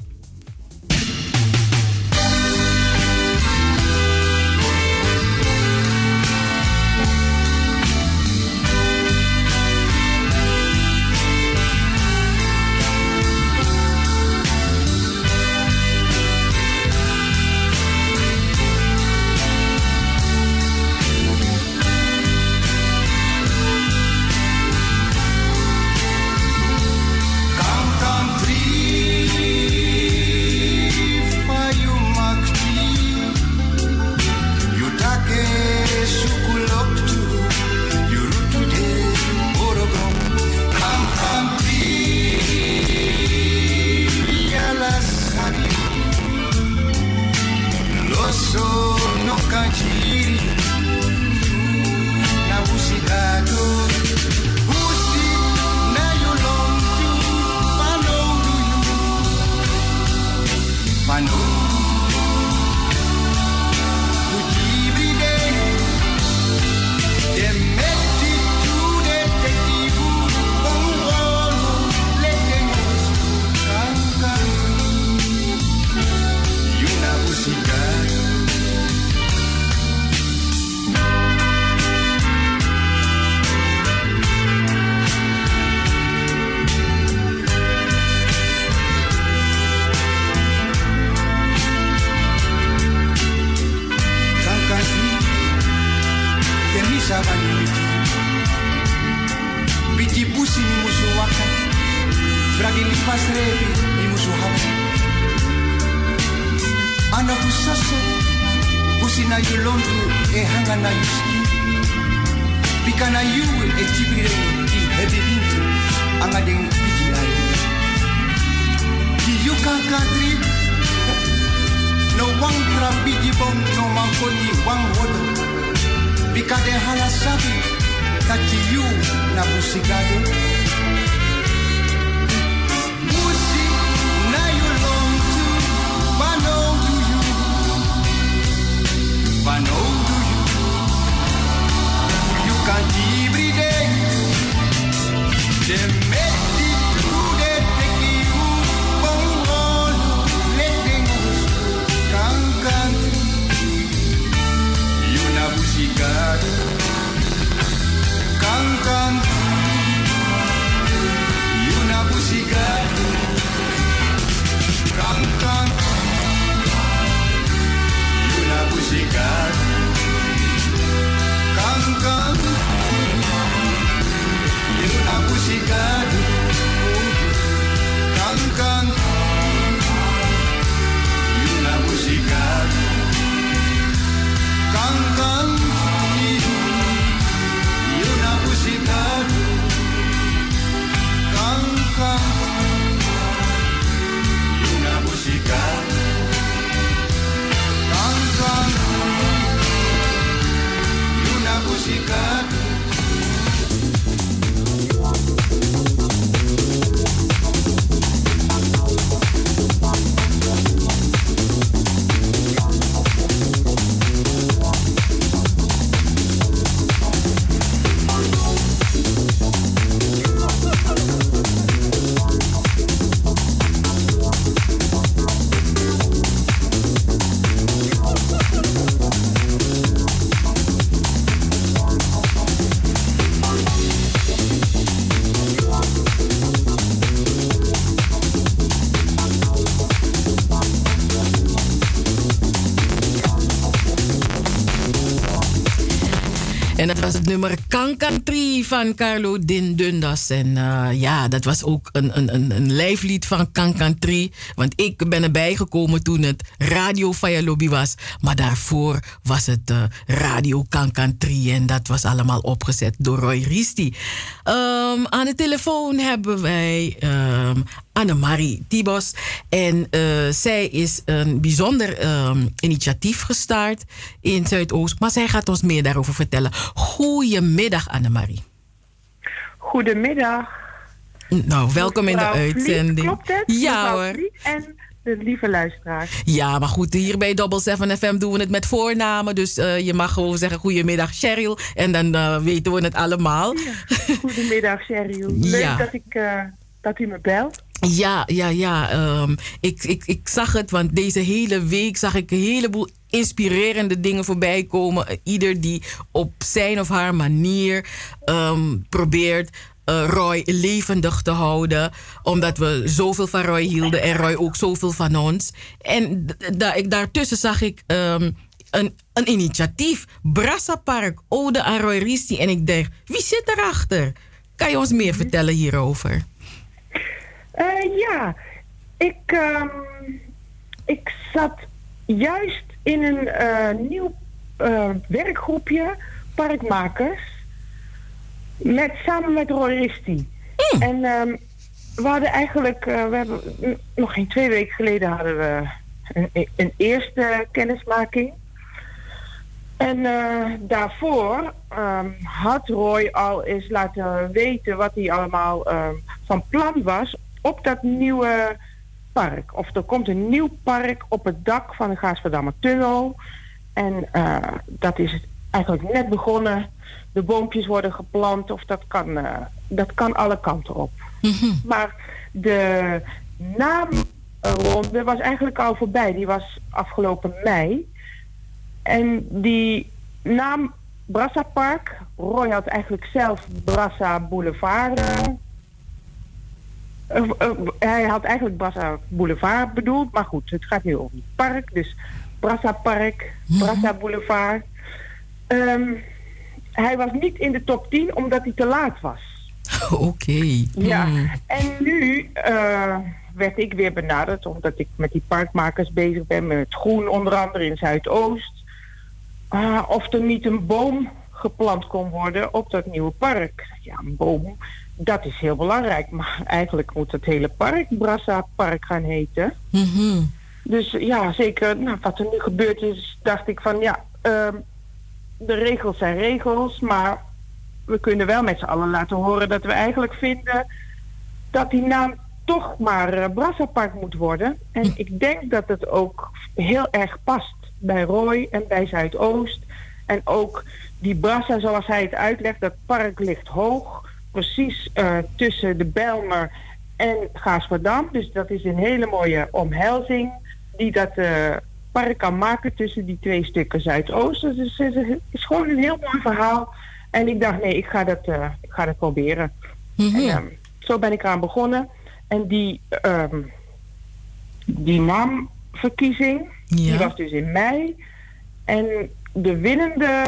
no one trabiji bom no man koni wang hodo. Because they hala sabi that you na busigado. Musi na you long to, bano to you, bano to you. You can't every day. cantan. Y una música cantan. Y una música cantan. Y una música cantan. Y una música cantan. Was het nummer Kankantri van Carlo Din Dundas. En eh, ja, dat was ook een, een, een, een lijflied van Kankantri. Want ik ben erbij gekomen toen het Radio Fire Lobby was. Maar daarvoor was het eh, Radio Kankantri. En dat was allemaal opgezet door Roy Risti. Ehm, aan de telefoon hebben wij um, Annemarie Tibos. En eh, zij is een bijzonder ehm, initiatief gestart in Zuidoost. Maar zij gaat ons meer daarover vertellen. Goedemiddag, Annemarie. Goedemiddag. Nou, welkom in de uitzending. klopt het? Ja hoor. En de lieve luisteraars. Ja, maar goed, hier bij Double 7 FM doen we het met voornamen. Dus eh, je mag gewoon zeggen goedemiddag Cheryl. En dan eh, weten we het allemaal. Goedemiddag, Cheryl. Leuk Ja. dat, ik, eh, dat u me belt. Ja, ja, ja. ehm, ik, ik, ik zag het, want deze hele week zag ik een heleboel inspirerende dingen voorbij komen. Ieder die op zijn of haar manier ehm, probeert eh, Roy levendig te houden. Omdat we zoveel van Roy hielden en Roy ook zoveel van ons. En da- ik, daartussen zag ik ehm, een, een initiatief. Brassa Park, Ode aan Roy Risti. En ik denk, wie zit erachter? Kan je ons meer vertellen hierover? Eh, ja, ik, ehm, ik zat juist in een eh, nieuw eh, werkgroepje Parkmakers. Met, samen met Roy Risti. En ehm, we hadden eigenlijk, we hebben mm, nog geen twee weken geleden hadden we een, een eerste kennismaking. En daarvoor ehm, had Roy al eens laten weten wat hij allemaal van plan was op dat nieuwe park. Of er komt een nieuw park op het dak van de Gaasperdammer Tunnel. En eh, dat is eigenlijk net begonnen. De boompjes worden geplant of dat kan, eh, dat kan alle kanten op. Maar de naamronde was eigenlijk al voorbij. Die was afgelopen mei. En die naam Brassa Park, Roy had eigenlijk zelf Brassa Boulevard. Eh, eh, hij had eigenlijk Brassa Boulevard bedoeld, maar goed, het gaat nu over het park. Dus Brassa Park, Brassa Boulevard. Ehm, hij was niet in de top 10 omdat hij te laat was. Oké. Ja, Mm. en nu eh, werd ik weer benaderd omdat ik met die parkmakers bezig ben, met het groen onder andere in Zuidoost. Of er niet een boom geplant kon worden op dat nieuwe park. Ja, een boom, dat is heel belangrijk. Maar eigenlijk moet het hele park Brassa Park gaan heten. Mhm. Dus ja, zeker nou, wat er nu gebeurd is, dacht ik van ja, ehm, de regels zijn regels, maar we kunnen wel met z'n allen laten horen dat we eigenlijk vinden dat die naam toch maar eh, Brassa Park moet worden. En ik denk dat het ook heel erg past bij Roy en bij Zuidoost. En ook die Brassa, zoals hij het uitlegt, dat park ligt hoog, precies eh, tussen de Belmer en Gaasperdam. Dus dat is een hele mooie omhelzing die dat eh, park kan maken tussen die twee stukken Zuidoost. Dus het is, het is gewoon een heel mooi verhaal. En ik dacht, nee, ik ga dat, eh, ik ga dat proberen. En, ehm, zo ben ik eraan begonnen. En die, ehm, die naamverkiezing, die was dus in mei. En de winnende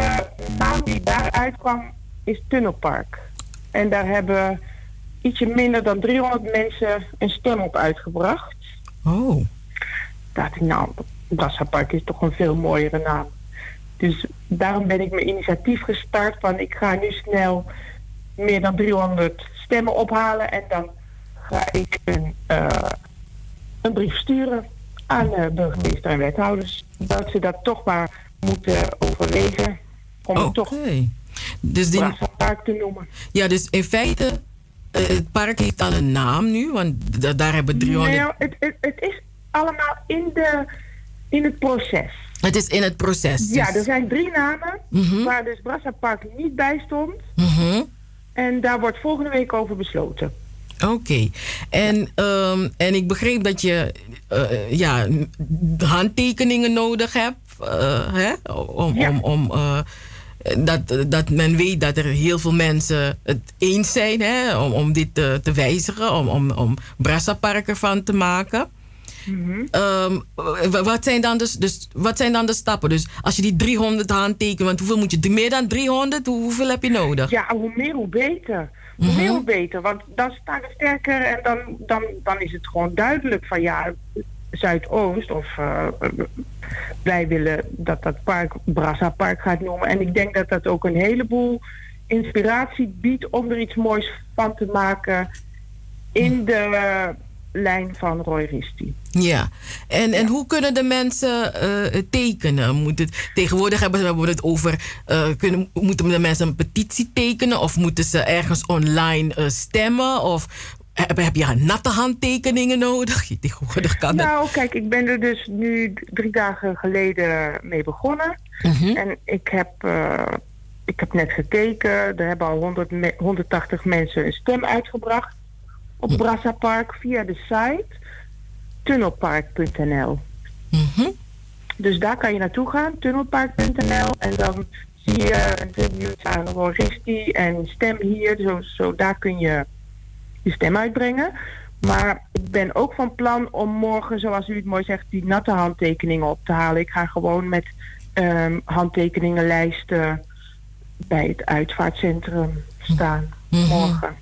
naam die daaruit kwam is Tunnelpark. En daar hebben ietsje minder dan 300 mensen een stem op uitgebracht. Oh. Dacht ik, nou, Brassa Park is toch een veel mooiere naam. Dus daarom ben ik mijn initiatief gestart van ik ga nu snel meer dan 300 stemmen ophalen en dan ga ik een, eh, een brief sturen aan uh, burgemeester en wethouders. Dat ze dat toch maar moeten overwegen om het toch Dus die... Park te noemen. Ja, dus in feite, eh, het park heeft al een naam nu, want da- daar hebben 300... Nee, het, het, het is allemaal in, de, in het proces. Het is in het proces. Dus... Ja, er zijn drie namen Mhm. waar dus Brassa Park niet bij stond. Mhm. En daar wordt volgende week over besloten. Oké. En, ehm, en ik begreep dat je eh, ja, handtekeningen nodig hebt. eh, hè? Om, om, om, dat, dat men weet dat er heel veel mensen het eens zijn hè? Om, om dit te, te wijzigen. Om, om, om Brassa Park ervan te maken. Ehm, w- wat, zijn dan dus, dus, wat zijn dan de stappen? Dus als je die 300 handtekent, want hoeveel moet je? Meer dan 300? Hoe- hoeveel heb je nodig? Ja, hoe meer hoe beter. Hoe meer hoe beter. Want dan staan we sterker en dan, dan, dan is het gewoon duidelijk van ja, Zuidoost of eh, wij willen dat dat park Brassa Park gaat noemen. En ik denk dat dat ook een heleboel inspiratie biedt om er iets moois van te maken in de lijn van Roy Risti. Ja, en, en hoe kunnen de mensen eh, tekenen? Moet het, tegenwoordig hebben we het over, eh, kunnen, moeten de mensen een petitie tekenen of moeten ze ergens online stemmen? Of heb, heb je natte handtekeningen nodig? Tegenwoordig kan. Nou, kijk, ik ben er dus nu drie dagen geleden mee begonnen. Mhm. En ik heb, eh, ik heb net gekeken. Er hebben al 100 me- 180 mensen een stem uitgebracht op Brassa Park via de site tunnelpark.nl. Dus daar kan je naartoe gaan, tunnelpark.nl. En dan zie je een tribute aan Roristi en stem hier. Zo, zo daar kun je je stem uitbrengen. Maar ik ben ook van plan om morgen, zoals u het mooi zegt, die natte handtekeningen op te halen. Ik ga gewoon met ehm, handtekeningenlijsten bij het uitvaartcentrum staan morgen.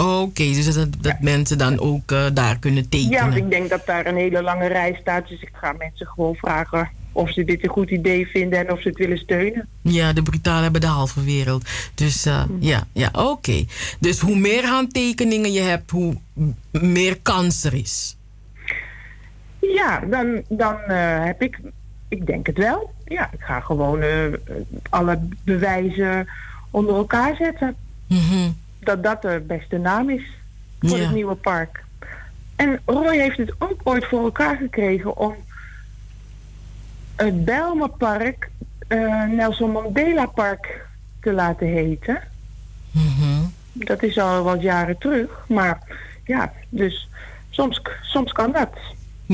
Oké, dus dat, dat mensen dan ook eh, daar kunnen Ja, tekenen. want ik denk dat daar een hele lange rij staat. Dus ik ga mensen gewoon vragen of ze dit een goed idee vinden en of ze het willen steunen. Ja, de brutalen hebben de halve wereld. Dus eh, ja, ja oké. Dus hoe meer handtekeningen je hebt, hoe meer kans er is. Ja, dan, dan eh, heb ik, ik denk het wel. Ja, ik ga gewoon alle bewijzen onder elkaar zetten. Dat dat de beste naam is voor Ja. het nieuwe park. En Roy heeft het ook ooit voor elkaar gekregen om het Bijlmerpark eh, Nelson Mandela Park te laten heten. Dat is al wat jaren terug. Maar ja, dus soms, soms kan dat.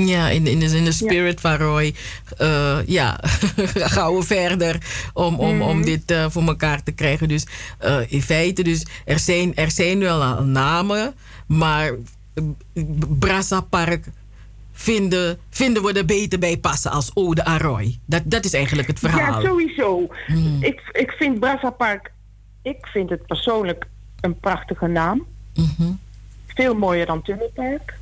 Ja, in, in, de, in de spirit van Roy. eh, ja, gaan we verder om, om, om dit eh, voor elkaar te krijgen. Dus eh, in feite, dus er, zijn, er zijn wel namen, maar Brassa Park vinden, vinden we er beter bij passen als Ode aan Roy. Dat, dat is eigenlijk het verhaal. Ja, sowieso. Ik, ik vind Brassa Park ik vind het persoonlijk een prachtige naam. Mhm. Veel mooier dan Tunnelpark.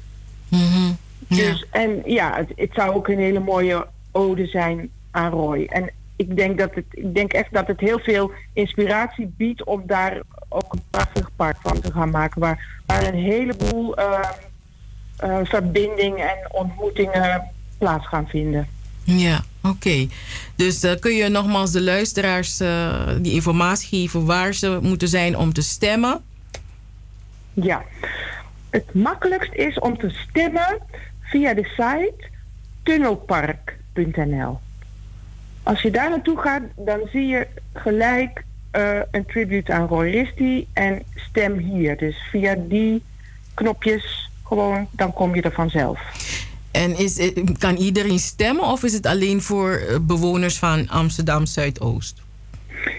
Mhm. Dus, en ja, het, het zou ook een hele mooie ode zijn aan Roy. En ik denk, dat het, ik denk echt dat het heel veel inspiratie biedt om daar ook een prachtig park van te gaan maken. Waar, waar een heleboel uh, uh, verbindingen en ontmoetingen plaats gaan vinden. Ja, oké. Dus uh, kun je nogmaals de luisteraars uh, die informatie geven waar ze moeten zijn om te stemmen? Ja, het makkelijkst is om te stemmen via de site tunnelpark.nl. Als je daar naartoe gaat, dan zie je gelijk uh, een tribute aan Roy Risti en stem hier. Dus via die knopjes gewoon, dan kom je er vanzelf. En is, kan iedereen stemmen of is het alleen voor eh, bewoners van Amsterdam Zuidoost?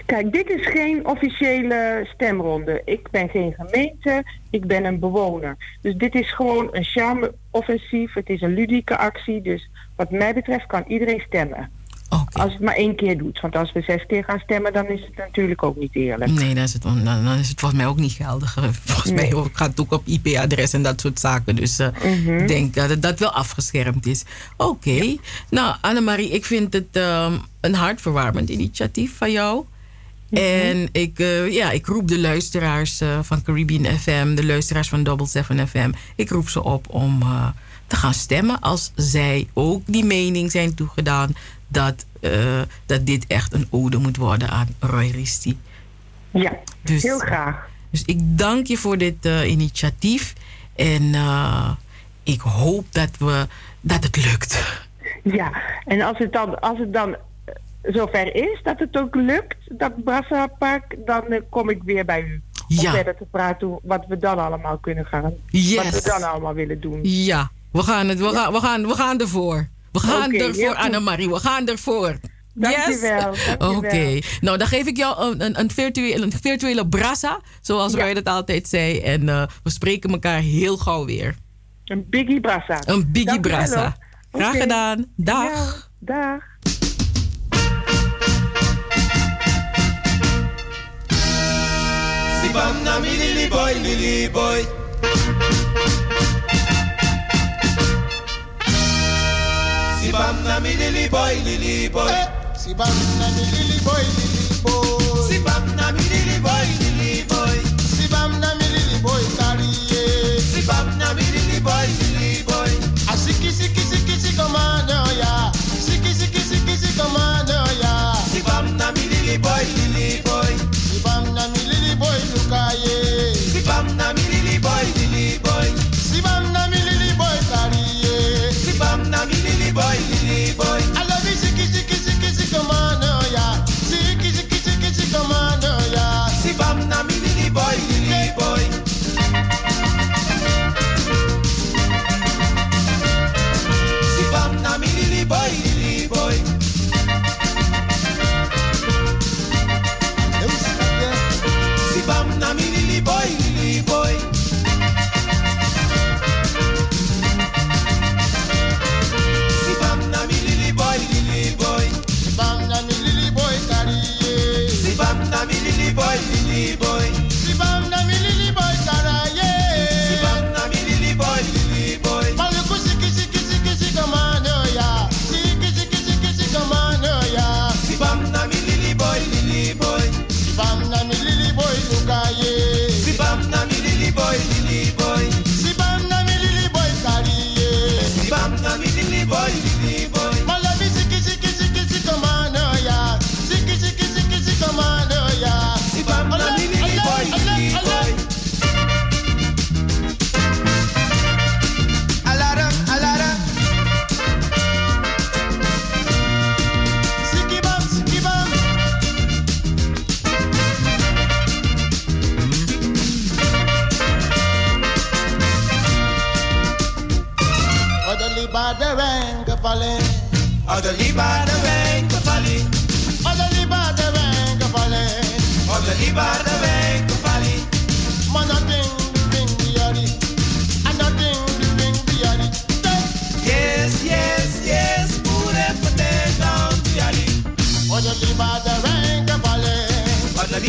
Kijk, dit is geen officiële stemronde. Ik ben geen gemeente, ik ben een bewoner. Dus dit is gewoon een charme-offensief. Het is een ludieke actie. Dus wat mij betreft kan iedereen stemmen. Okay. Als het maar één keer doet. Want als we zes keer gaan stemmen, dan is het natuurlijk ook niet eerlijk. Nee, dan is het, dan, dan is het volgens mij ook niet geldig. Volgens nee. mij gaat het ook op IP-adres en dat soort zaken. Dus ik uh, mm -hmm. denk dat het dat wel afgeschermd is. Oké. Okay. Ja. Nou, Annemarie, ik vind het um, een hartverwarmend initiatief van jou. Mm -hmm. En ik, uh, ja, ik roep de luisteraars uh, van Caribbean FM, de luisteraars van Double 7 FM, ik roep ze op om uh, te gaan stemmen als zij ook die mening zijn toegedaan dat, dat dit echt een ode moet worden aan Roy Risti. Ja, dus, heel graag. Dus ik dank je voor dit initiatief. En ik hoop dat, we, dat het lukt. Ja, en als het dan, als het dan zover is dat het ook lukt, dat Brassa Park, dan kom ik weer bij u. Om ja. verder te praten wat we dan allemaal kunnen gaan. Yes. Wat we dan allemaal willen doen. Ja, we gaan, het, we gaan, we gaan, we gaan ervoor. We gaan okay, ervoor, Annemarie. We gaan ervoor. Dankjewel. Yes? Oké. Okay. Nou, dan geef ik jou een, een, een, virtuele, een virtuele brassa. Zoals ja. Roy dat altijd zei. En uh, we spreken elkaar heel gauw weer. Een biggie brassa. Een biggie brassa. Graag okay. gedaan. Dag. Ja, dag. Sibam na mi lily boy, lily boy. Sibam na mi lily boy, lily boy. Sibam na mi lily boy, lily boy. Sibam na mi lily boy, lily boy. Sibam na mi lily boy, carry Sibam na mi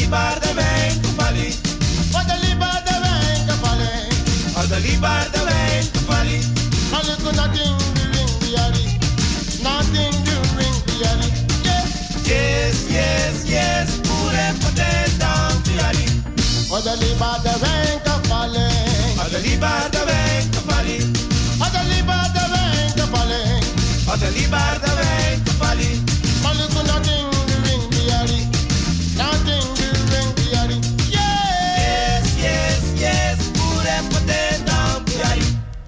libar de wijn gevallen. Wat een libar de wijn gevallen.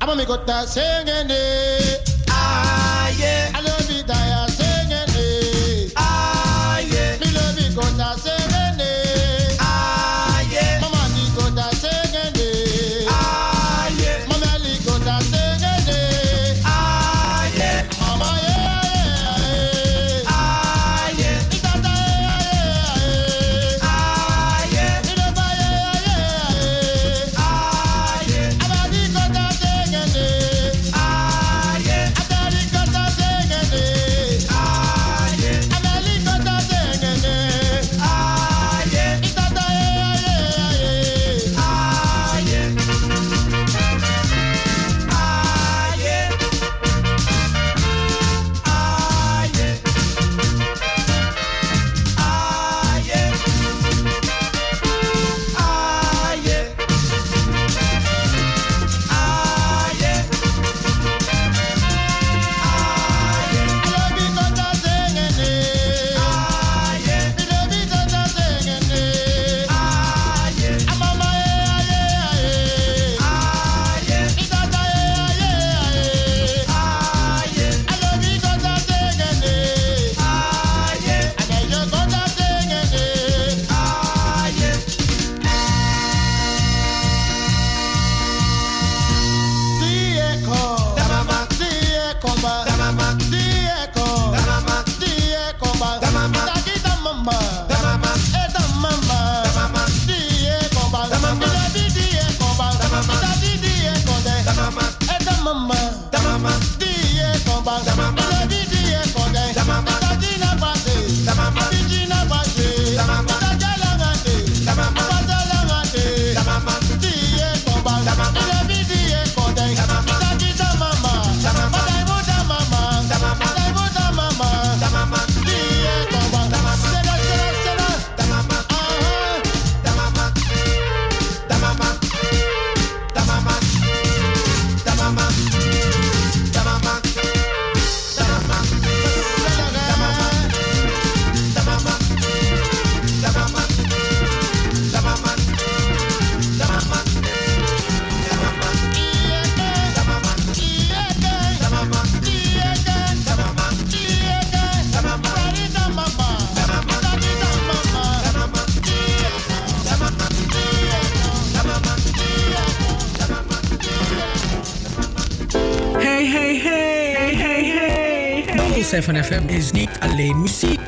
Mama, me got that singing. van FM is niet alleen muziek.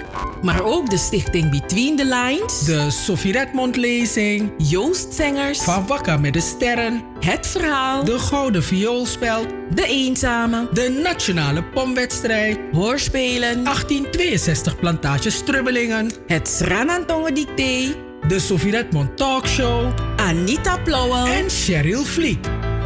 Maar ook de stichting Between the Lines. De Sophie Redmond lezing. Joost Zengers. Van Wakker met de Sterren. Het Verhaal. De Gouden vioolspel, De Eenzame. De Nationale Pomwedstrijd. Hoorspelen. 1862 Plantage Strubbelingen. Het Sranantongen Dicté. De Sophie Redmond Talkshow. Anita Plouwen. En Cheryl Vliet.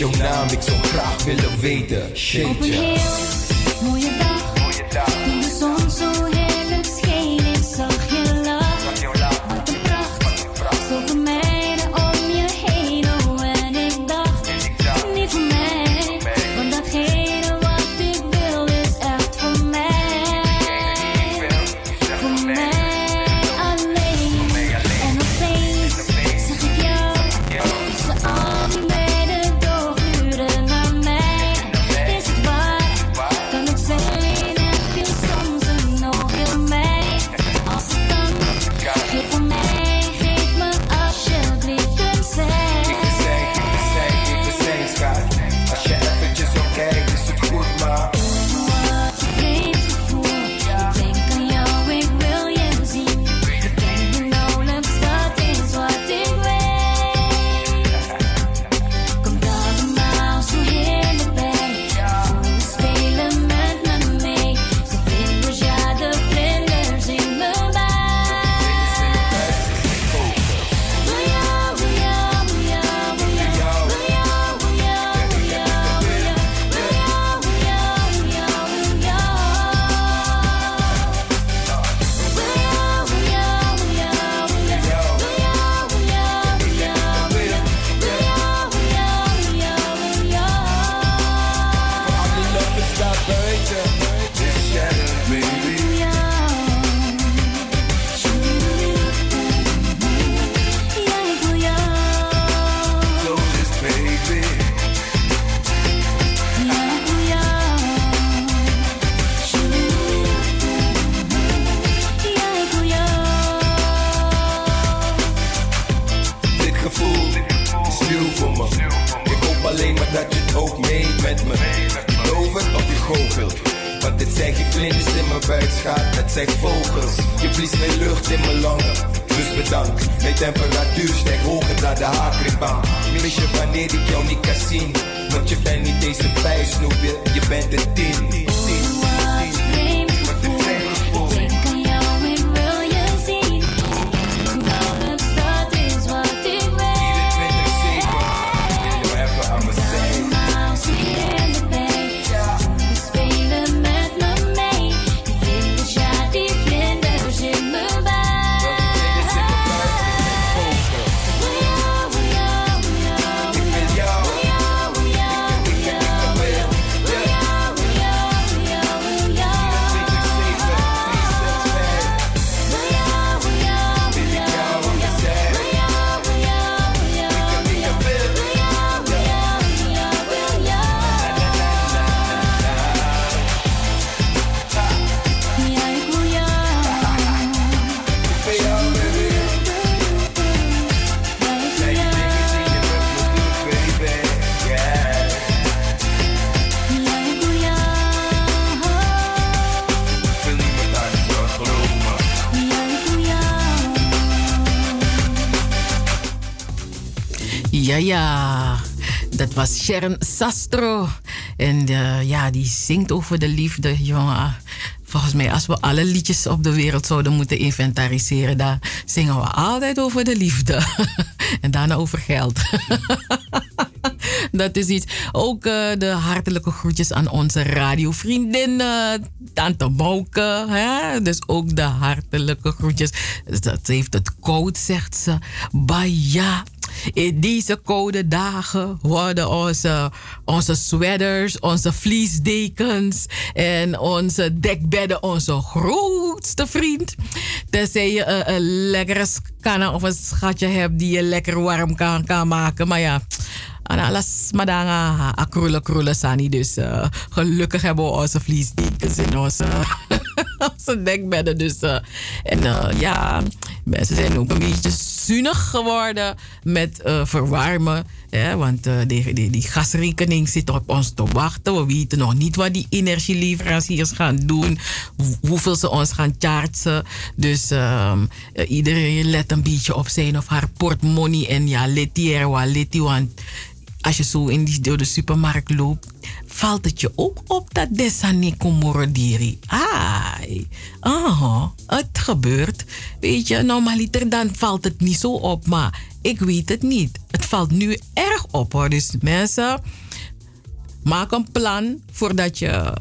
jouw naam, ik zou graag willen weten. Shade, Mis je wanneer ik jou niet kan zien? Want je bent niet een vijf, snoepje, je bent een tien. Ja, ja. Dat was Sharon Sastro. En eh, ja, die zingt over de liefde, jongen. Volgens mij, als we alle liedjes op de wereld zouden moeten inventariseren, dan zingen we altijd over de liefde. en daarna over geld. Dat is iets. Ook eh, de hartelijke groetjes aan onze radiovriendin uh, Tante Bouke. Hè? Dus ook de hartelijke groetjes. Dat heeft het code, zegt ze. Baya. In deze koude dagen worden onze, onze sweaters, onze vliesdekens en onze dekbedden onze grootste vriend. Tenzij je een, een lekkere scanner of een schatje hebt die je lekker warm kan, kan maken. Maar ja, alles madanga akroele kroele sani. Dus uh, gelukkig hebben we onze vliesdekens en onze, dekbedden. Dus, uh, en uh, ja, mensen zijn ook een beetje zuinig geworden met verwarmen. Ja, want die, die, die, gasrekening zit op ons te wachten. We weten nog niet wat die energieleveranciers gaan doen. Hoeveel ze ons gaan chargen. Dus iedereen let een beetje op zijn of haar portmoney. En ja, let hier, wat let want als je zo in die, door de supermarkt loopt, valt het je ook op dat desani komorodiri. Ai, aha, het gebeurt. Weet je, normaliter dan valt het niet zo op, maar ik weet het niet. Het valt nu erg op hoor. Dus mensen, maak een plan voordat je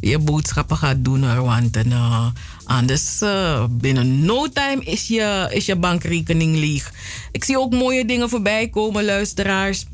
je boodschappen gaat doen. Want uh, anders uh, binnen no time is je, is je bankrekening leeg. Ik zie ook mooie dingen voorbij komen, luisteraars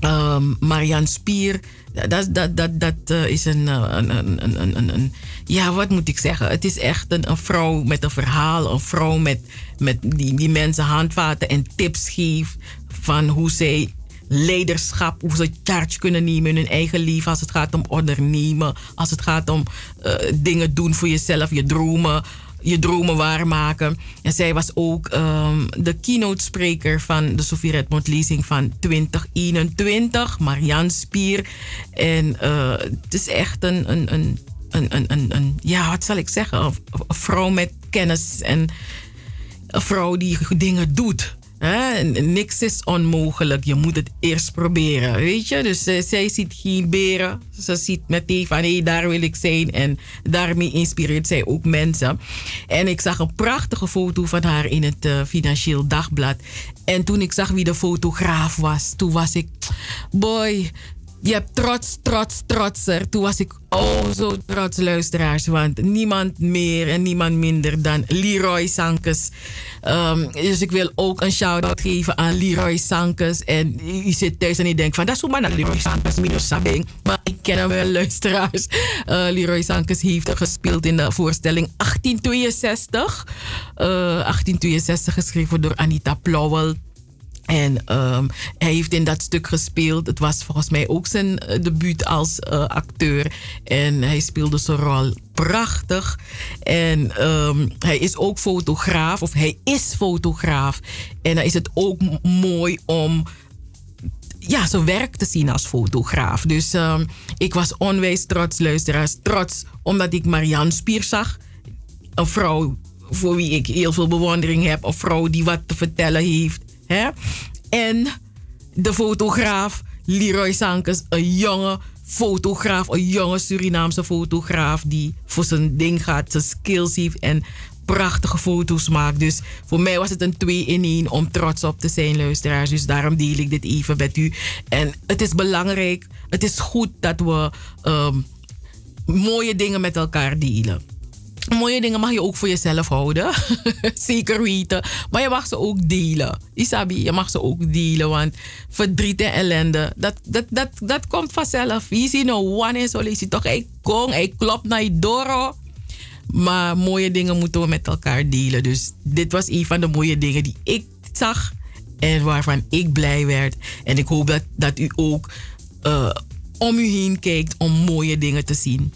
um, Marianne Spier. Dat, dat, dat, dat uh, is een, een, een, een, Ja, wat moet ik zeggen? Het is echt een, vrouw met een verhaal. Een vrouw met, met die, die mensen handvaten en tips geeft. Van hoe zij leiderschap, hoe ze charge kunnen nemen in hun eigen leven. Als het gaat om ondernemen. Als het gaat om uh, dingen doen voor jezelf, je dromen je dromen waarmaken. En zij was ook um, de keynote spreker van de Sofie Redmond lezing van 2021, Marianne Spier. En uh, het is echt een, een, een, een, een, een, ja, wat zal ik zeggen, een vrouw met kennis en een vrouw die dingen doet. Hè? Niks is onmogelijk. Je moet het eerst proberen. Weet je? Dus uh, zij ziet geen beren. Ze ziet meteen van hé, hey, daar wil ik zijn. En daarmee inspireert zij ook mensen. En ik zag een prachtige foto van haar in het uh, Financieel Dagblad. En toen ik zag wie de fotograaf was, toen was ik. Boy, je hebt trots, trots, trotser. Toen was ik oh zo trots, luisteraars. Want niemand meer en niemand minder dan Leroy Sankes. Um, dus ik wil ook een shout-out geven aan Leroy Sankes. En je zit thuis en je denkt van, dat is hoe man Leroy Sankes minus sabing. Maar ik ken hem wel, luisteraars. Uh, Leroy Sankes heeft gespeeld in de voorstelling 1862. Uh, 1862 geschreven door Anita Plauwel. En um, hij heeft in dat stuk gespeeld. Het was volgens mij ook zijn uh, debuut als uh, acteur. En hij speelde zijn rol prachtig. En um, hij is ook fotograaf, of hij is fotograaf. En dan is het ook mooi om ja, zijn werk te zien als fotograaf. Dus ehm, ik was onwijs trots, luisteraars. Trots omdat ik Marianne Spier zag. Een vrouw voor wie ik heel veel bewondering heb. Een vrouw die wat te vertellen heeft. En de fotograaf Leroy Sankes, een jonge fotograaf, een jonge Surinaamse fotograaf die voor zijn ding gaat, zijn skills heeft en prachtige foto's maakt. Dus voor mij was het een twee in één om trots op te zijn, luisteraars. Dus daarom deel ik dit even met u. En het is belangrijk, het is goed dat we ehm, mooie dingen met elkaar delen. Mooie dingen mag je ook voor jezelf houden. Zeker weten. Maar je mag ze ook delen. Isabi, je mag ze ook delen. Want verdriet en ellende, dat, dat, dat, dat komt vanzelf. Je ziet nou one en zo toch. Hij kong, hij klopt naar je doro. Maar mooie dingen moeten we met elkaar delen. Dus dit was een van de mooie dingen die ik zag. En waarvan ik blij werd. En ik hoop dat, dat u ook uh, om u heen kijkt om mooie dingen te zien.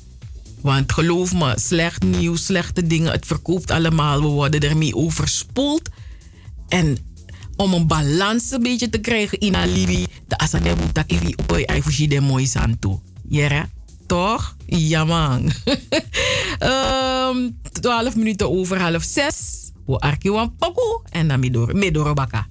Want geloof me, slecht nieuws, slechte dingen, het verkoopt allemaal. We worden ermee overspoeld. En om een balans een beetje te krijgen in Alibi, de asade tak ivi op je fushi de mooi santo. Ja, toch? Ja man. um, 12 minuten over half 6. We arkiwan poku en dan midoro baka.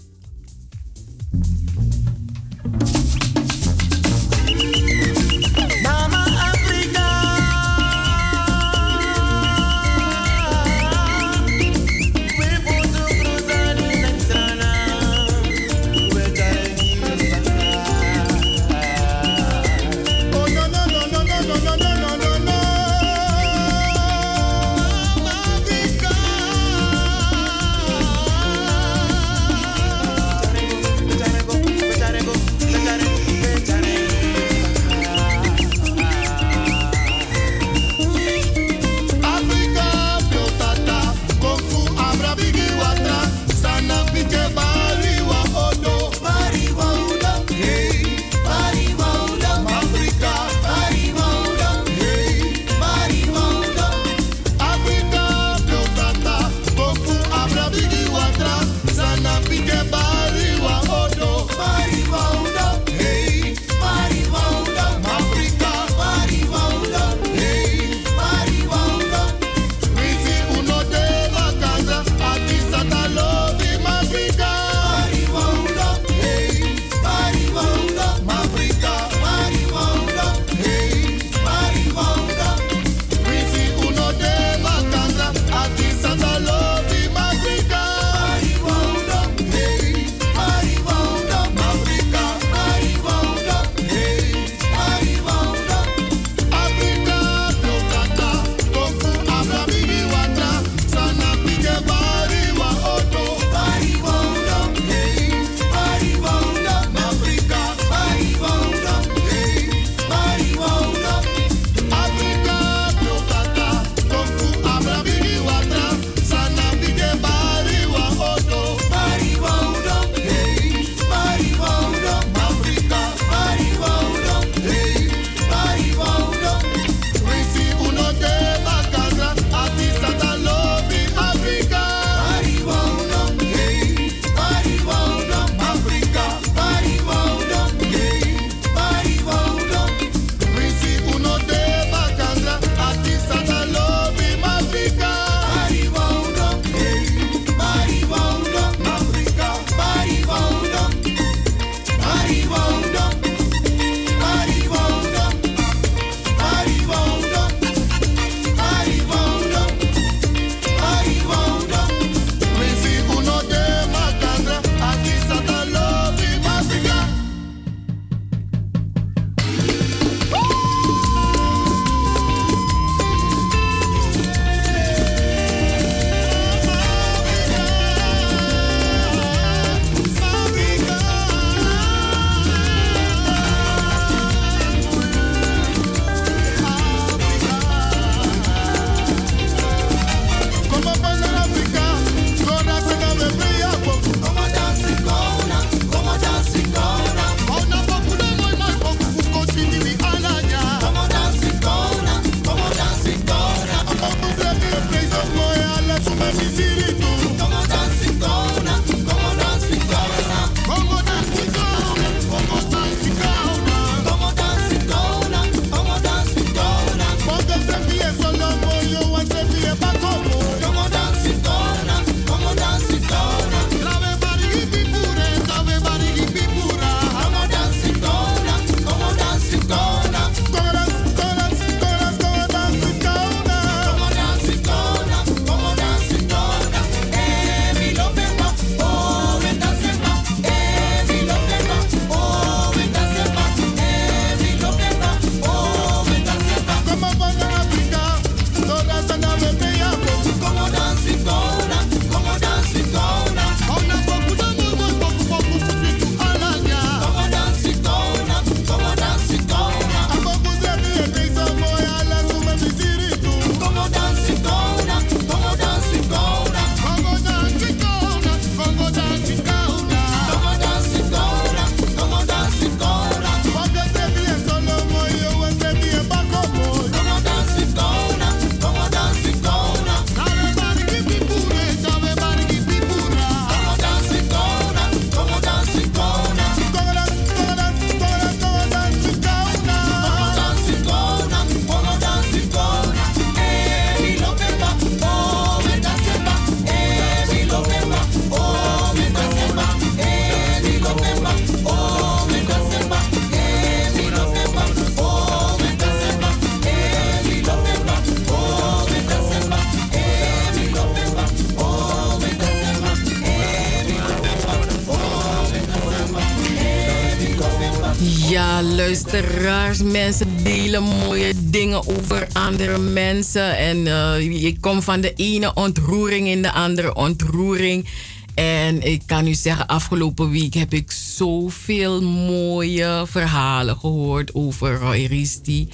Mensen delen mooie dingen over andere mensen. En uh, je komt van de ene ontroering in de andere ontroering. En ik kan u zeggen, afgelopen week heb ik zoveel mooie verhalen gehoord over Roy Risti.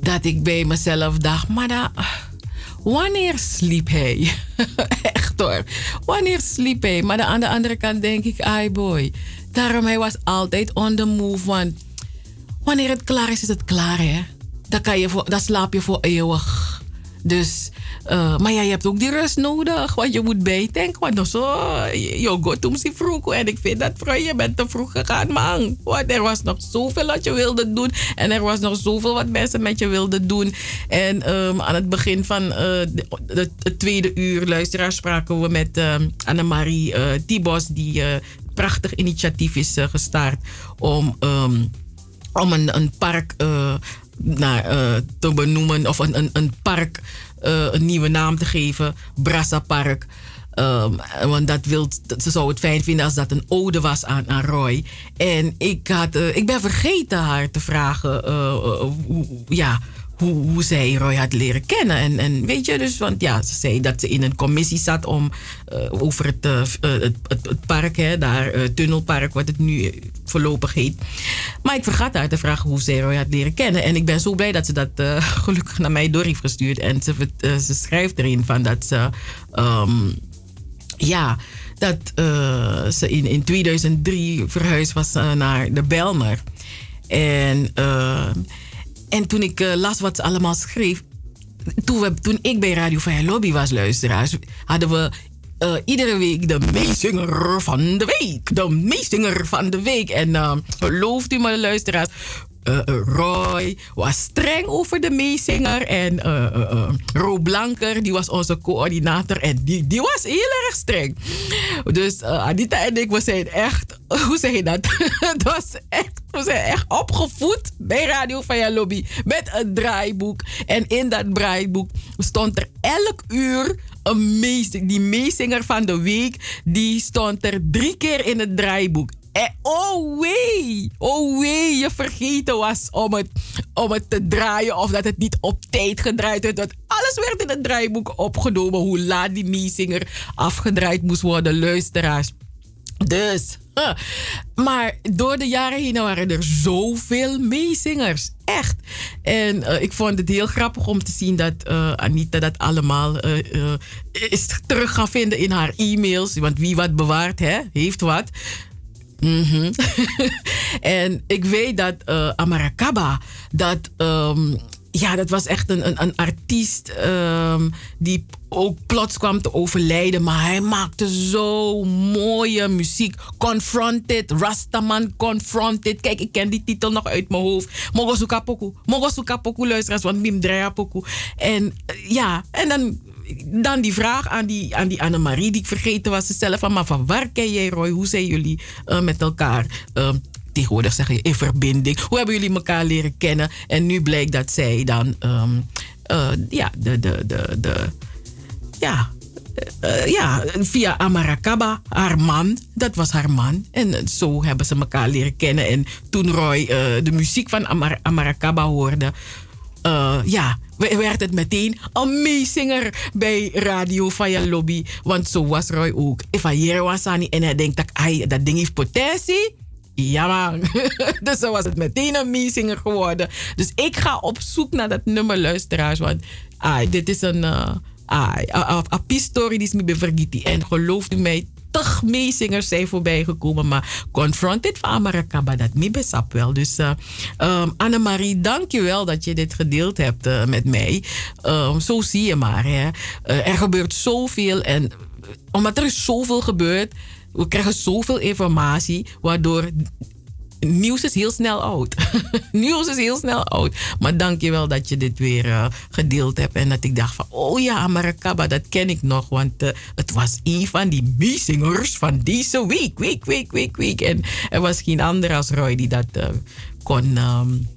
Dat ik bij mezelf dacht, maar da, wanneer sliep hij? Echt hoor. Wanneer sliep hij? Maar aan de andere kant denk ik, ai boy. Daarom hij was altijd on the move. Want wanneer het klaar is, is het klaar hè. Dan, kan je voor, slaap je voor eeuwig. Dus, uh, maar ja, je hebt ook die rust nodig. Want je moet bijdenken. Want zo, je gaat om si vroeg. En ik vind dat vrouw, je bent te vroeg gegaan, man. Want er was nog zoveel wat je wilde doen. En er was nog zoveel wat mensen met je wilden doen. En um, aan het begin van uh, het tweede uur, luisteraar, spraken we met uh, Annemarie uh, Tibos. Die prachtig initiatief is gestart om, um, om een, een park naar, uh, te benoemen of een, een, een park uh, een nieuwe naam te geven, Brassa Park. Um, want dat wil, ze zou het fijn vinden als dat een ode was aan, aan Roy. En ik, had, ik ben vergeten haar te vragen hoe, ja, hoe, zij Roy had leren kennen. En, en weet je, dus, want ja, ze zei dat ze in een commissie zat om uh, over het, uh, het, het, park, hè, daar, Tunnelpark, wat het nu voorlopig heet. Maar ik vergat haar te vragen hoe zij Roy had leren kennen. En ik ben zo blij dat ze dat gelukkig naar mij door heeft gestuurd. En ze, ze schrijft erin van dat ze, um, ja, dat ze in, in 2003 verhuisd was naar de Belmer. En en toen ik uh, las wat ze allemaal schreef. Toen, ik bij Radio Vrije Lobby was, luisteraars, hadden we uh, iedere week de meezinger van de week. De meezinger van de week. En uh, gelooft u me, luisteraars. Uh, Roy was streng over de meezinger. En uh, Ro Blanker, die was onze coördinator. En die, die was heel erg streng. Dus Anita en ik, we zijn echt, hoe zeg je dat? was echt, we zijn echt opgevoed bij Radio Vaya Lobby. Met een draaiboek. En in dat draaiboek stond er elk uur een meezinger. Die meezinger van de week, die stond er drie keer in het draaiboek. En oh wee, oh wee, je vergeten was om het, om het te draaien of dat het niet op tijd gedraaid werd. Alles werd in het draaiboek opgenomen, hoe laat die meezinger afgedraaid moest worden, luisteraars. Dus, maar door de jaren heen waren er zoveel meezingers. Echt. En uh, ik vond het heel grappig om te zien dat uh, Anita dat allemaal is terug gaan vinden in haar e-mails. Want wie wat bewaart, hè, heeft wat. -hmm. en ik weet dat uh, Amarakaba, dat, um, ja, dat was echt een, een, een artiest um, die ook plots kwam te overlijden. Maar hij maakte zo mooie muziek. Confronted, Rastaman Confronted. Kijk, ik ken die titel nog uit mijn hoofd. Mogosuka Poku. Mogosuka Poku, luisteraars, want Mim. En ja, en dan dan die vraag aan die, aan die Annemarie, die ik vergeten was. Ze zelf van, maar van waar ken jij Roy? Hoe zijn jullie uh, met elkaar? Uh, tegenwoordig zeg je in verbinding. Hoe hebben jullie elkaar leren kennen? En nu blijkt dat zij dan, um, uh, ja, de, de, de, de, ja, uh, ja, via Amarakaba, haar man, dat was haar man. En zo hebben ze elkaar leren kennen. En toen Roy de muziek van Amar Amarakaba hoorde, uh, ja, werd het meteen een meezinger bij Radio Via Lobby. Want zo was Roy ook. If was aan en hij denkt dat, ai, dat ding heeft potentie. Ja man. dus zo was het meteen een meezinger geworden. Dus ik ga op zoek naar dat nummer luisteraars. Want ai, dit is een... Uh, een story die is me vergeten. En gelooft u mij, tig meezingers zijn voorbij gekomen. Maar Confronted van Amarakaba, dat me besap wel. Dus uh, um, Annemarie, dank je wel dat je dit gedeeld hebt uh, met mij. Um, zo zie je maar. Hè. Uh, er gebeurt zoveel. En omdat er zoveel gebeurt, we krijgen zoveel informatie. Waardoor nieuws is heel snel oud. nieuws is heel snel oud. Maar dank je wel dat je dit weer uh, gedeeld hebt. En dat ik dacht van, oh ja, Amarakaba, dat ken ik nog. Want uh, het was een van die meezingers van deze week. Week, week, week, week. En er was geen ander als Roy die dat uh, kon... Um,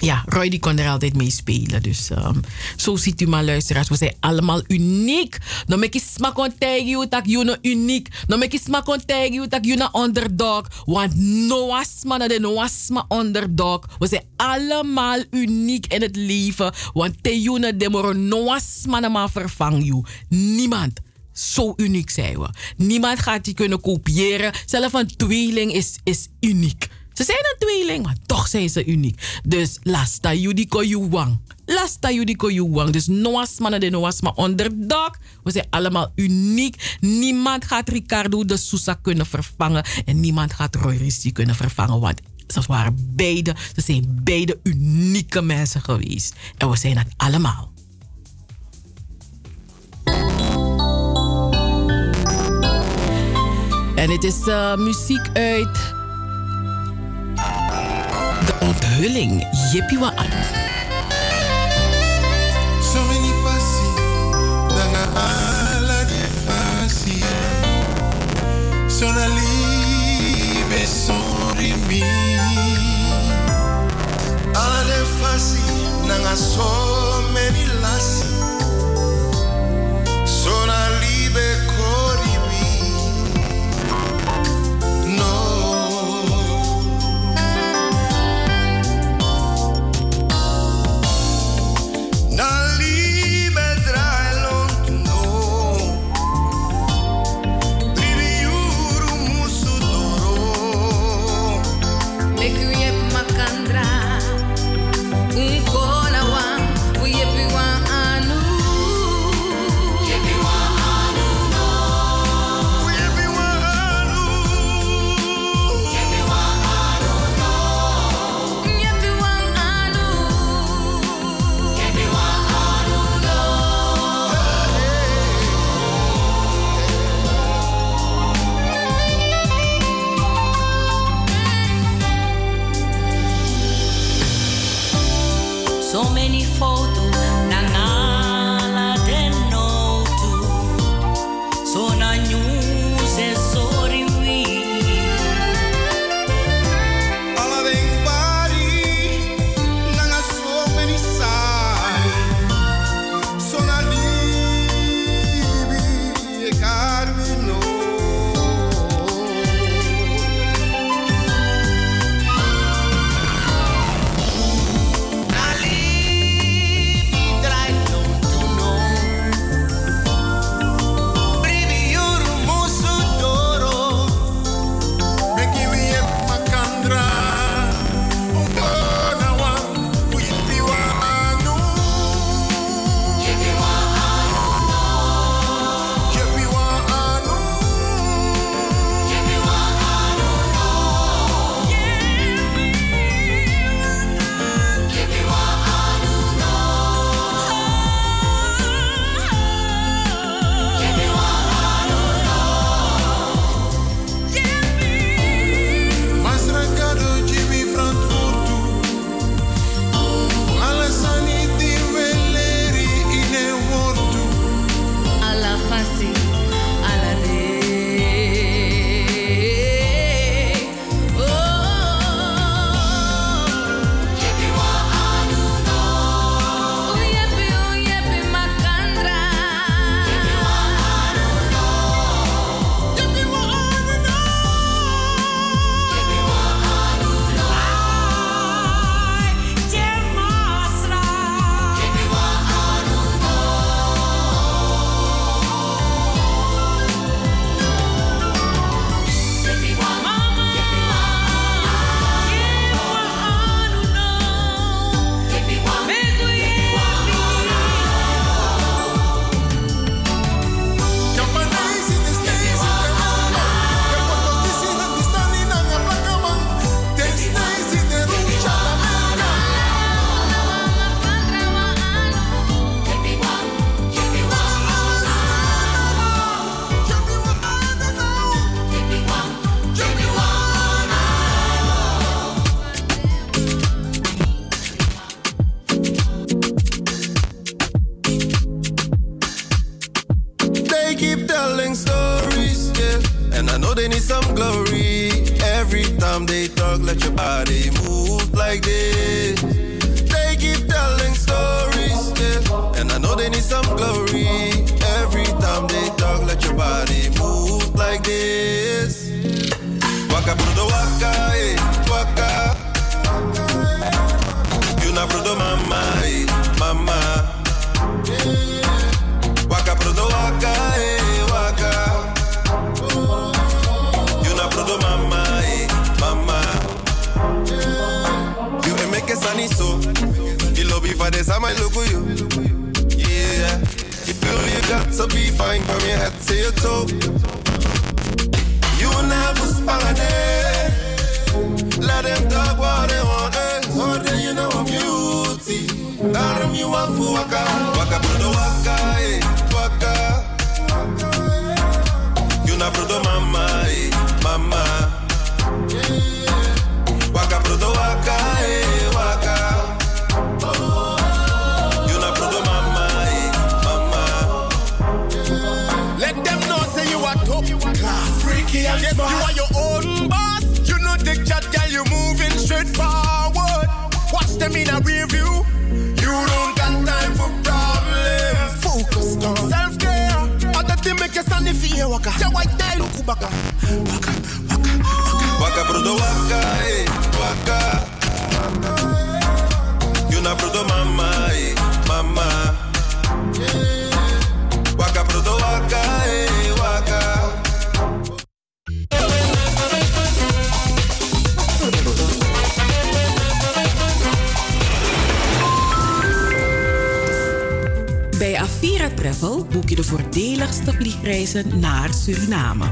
ja, Roy die kon er altijd mee spelen. Dus ehm, zo ziet u maar luisteraars. We zijn allemaal uniek. Dan maak je smak on you dat je uniek. Dan maak je smak on you dat je underdog. Want noasma na de noasma underdog. We zijn allemaal uniek in het leven. Want te de moro noasma na maar vervang you. Niemand. Zo uniek zijn we. Niemand gaat die kunnen kopiëren. Zelfs een tweeling is, is uniek. Ze zijn een tweeling, maar toch zijn ze uniek. Dus lasta yudiko yuwang. Lasta yudiko yuwang. Dus noasma na de noasma underdog. We zijn allemaal uniek. Niemand gaat Ricardo de Sousa kunnen vervangen. En niemand gaat Roy Rizzi kunnen vervangen. Want ze waren beide, ze zijn beide unieke mensen geweest. En we zijn het allemaal. En het is uh, muziek uit de onthulling. Jippie wa an. So many passi, danga ala di fasi. Sona libe sori mi. Ala de fasi, nanga so many lasi. Sona libe glory. Every time they talk, let your body move like this. Waka brudo waka, eh, waka. You na brudo mama, eh, mama. Waka brudo waka, eh, waka. You na brudo mama, eh, mama. You make it sunny so. The lobby for this, I look you. Got to be fine from your head to your toe. You never spang it. Let them talk what they want. Eh. So then you know I'm beauty. Darling, you want for waka. Waka brudo waka, eh. Waka. You na brudo mama, eh. Mama. Waka brudo waka, eh. Waka. And yes, smart. you are your own boss. You know the chat girl, you moving straight forward. Watch them in a review. You don't got time for problems. Focus on self care. Other thing make you stand in fear. Waka, say white day look baka. Waka brudo waka, eh, waka. You na brudo mama, eh, mama. Waka brudo waka, eh, Avira Travel boek je de voordeligste vliegreizen naar Suriname.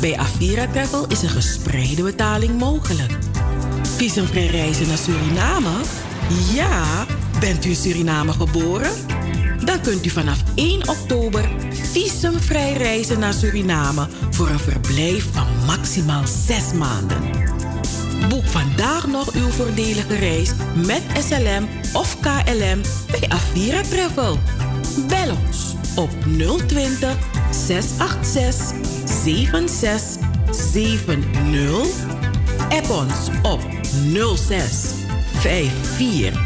Bij Avira Travel is een gespreide betaling mogelijk. Visumvrij reizen naar Suriname? Ja, bent u in Suriname geboren? Dan kunt u vanaf 1 oktober visumvrij reizen naar Suriname voor een verblijf van maximaal 6 maanden. Boek vandaag nog uw voordelige reis met SLM of KLM bij Avira Travel. Bel ons op 020 686 7670. App ons op 06 54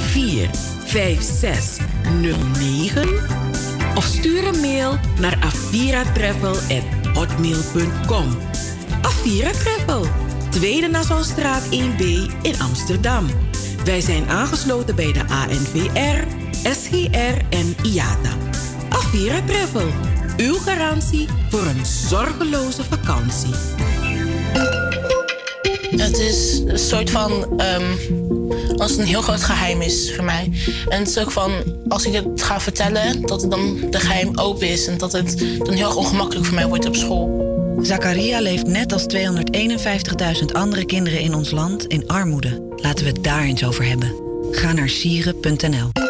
34 5609 of stuur een mail naar aviratravel@hotmail.com. Avira Travel, Tweede Nassaustraat 1B in Amsterdam. Wij zijn aangesloten bij de ANVR, SGR en IATA. Avira Travel, uw garantie voor een zorgeloze vakantie. Het is een soort van. ehm, als het een heel groot geheim is voor mij. En het is ook van. Als ik het ga vertellen, dat het dan de geheim open is. En dat het dan heel erg ongemakkelijk voor mij wordt op school. Zakaria leeft net als 251.000 andere kinderen in ons land in armoede. Laten we het daar eens over hebben. Ga naar sieren.nl.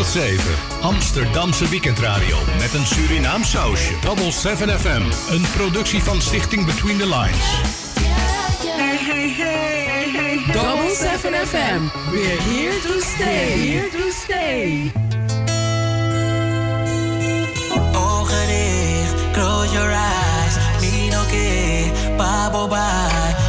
tot 7. Amsterdamse weekendradio met een Surinaam sausje. Double 7 FM, een productie van Stichting Between the Lines. Hey, hey, hey, hey. Double 7 FM, we're here to stay. Here to stay. Ogen dicht, close your eyes. Mino que pa' bobar.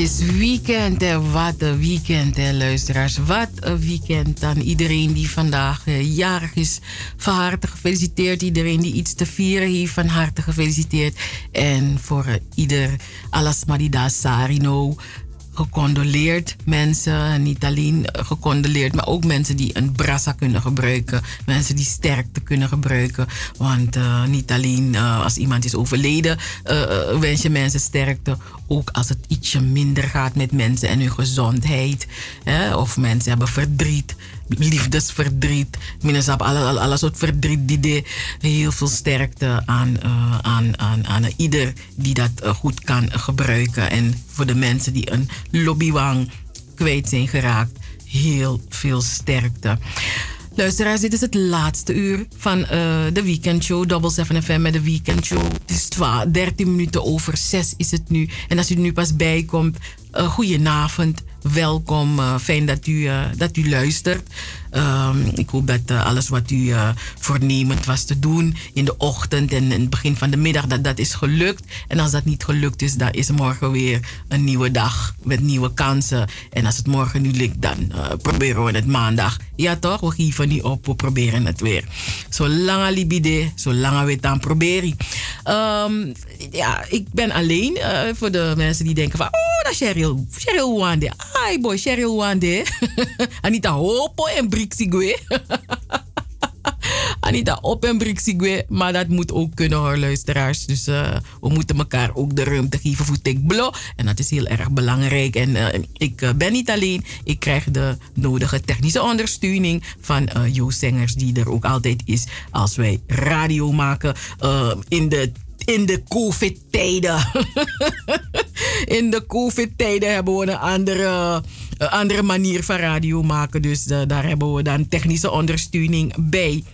Is weekend en wat een weekend hè luisteraars. Wat een weekend aan iedereen die vandaag eh, jarig is. Van harte gefeliciteerd. Iedereen die iets te vieren heeft, van harte gefeliciteerd. En voor eh, ieder Alas Marida Sarino gecondoleerd mensen. Niet alleen gecondoleerd, maar ook mensen die een brassa kunnen gebruiken. Mensen die sterkte kunnen gebruiken. Want eh, niet alleen eh, als iemand is overleden, eh, wens je mensen sterkte. Ook als het ietsje minder gaat met mensen en hun gezondheid. Hè? Of mensen hebben verdriet liefdesverdriet. Minstens alle, alle, soort verdriet die de heel veel sterkte aan, eh, aan, aan, aan ieder die dat eh, goed kan gebruiken. En voor de mensen die een lobbywang kwijt zijn geraakt, heel veel sterkte. Luisteraars, dit is het laatste uur van eh, de weekendshow. Double 7 FM met de weekendshow. Het is 12, 13 minuten over 6 is het nu. En als u nu pas bij komt, uh, goedenavond. Welkom. Uh, fijn dat u, uh, dat u luistert. Um, ik hoop dat uh, alles wat u voornemend was te doen in de ochtend en in het begin van de middag, dat dat is gelukt. En als dat niet gelukt is, dan is morgen weer een nieuwe dag met nieuwe kansen. En als het morgen niet lukt, dan proberen we het maandag. Ja toch? We geven niet op, we proberen het weer. Zolang libide, zolang we het aan proberen. Um, ja, ik ben alleen voor de mensen die denken van, oh, dat is Cheryl, Cheryl. Ai boy, Cheryl Wande. Anita Hopo en Brixigwe. Anita op en Brixigwe. Maar dat moet ook kunnen hoor, luisteraars. Dus uh, we moeten elkaar ook de ruimte geven voor Tikblo. En dat is heel erg belangrijk. En uh, ik uh, ben niet alleen. Ik krijg de nodige technische ondersteuning van Joost Zengers. Die er ook altijd is als wij radio maken. in de in de COVID-tijden. in de COVID-tijden hebben we een andere, andere manier van radio maken. Dus uh, daar hebben we dan technische ondersteuning bij.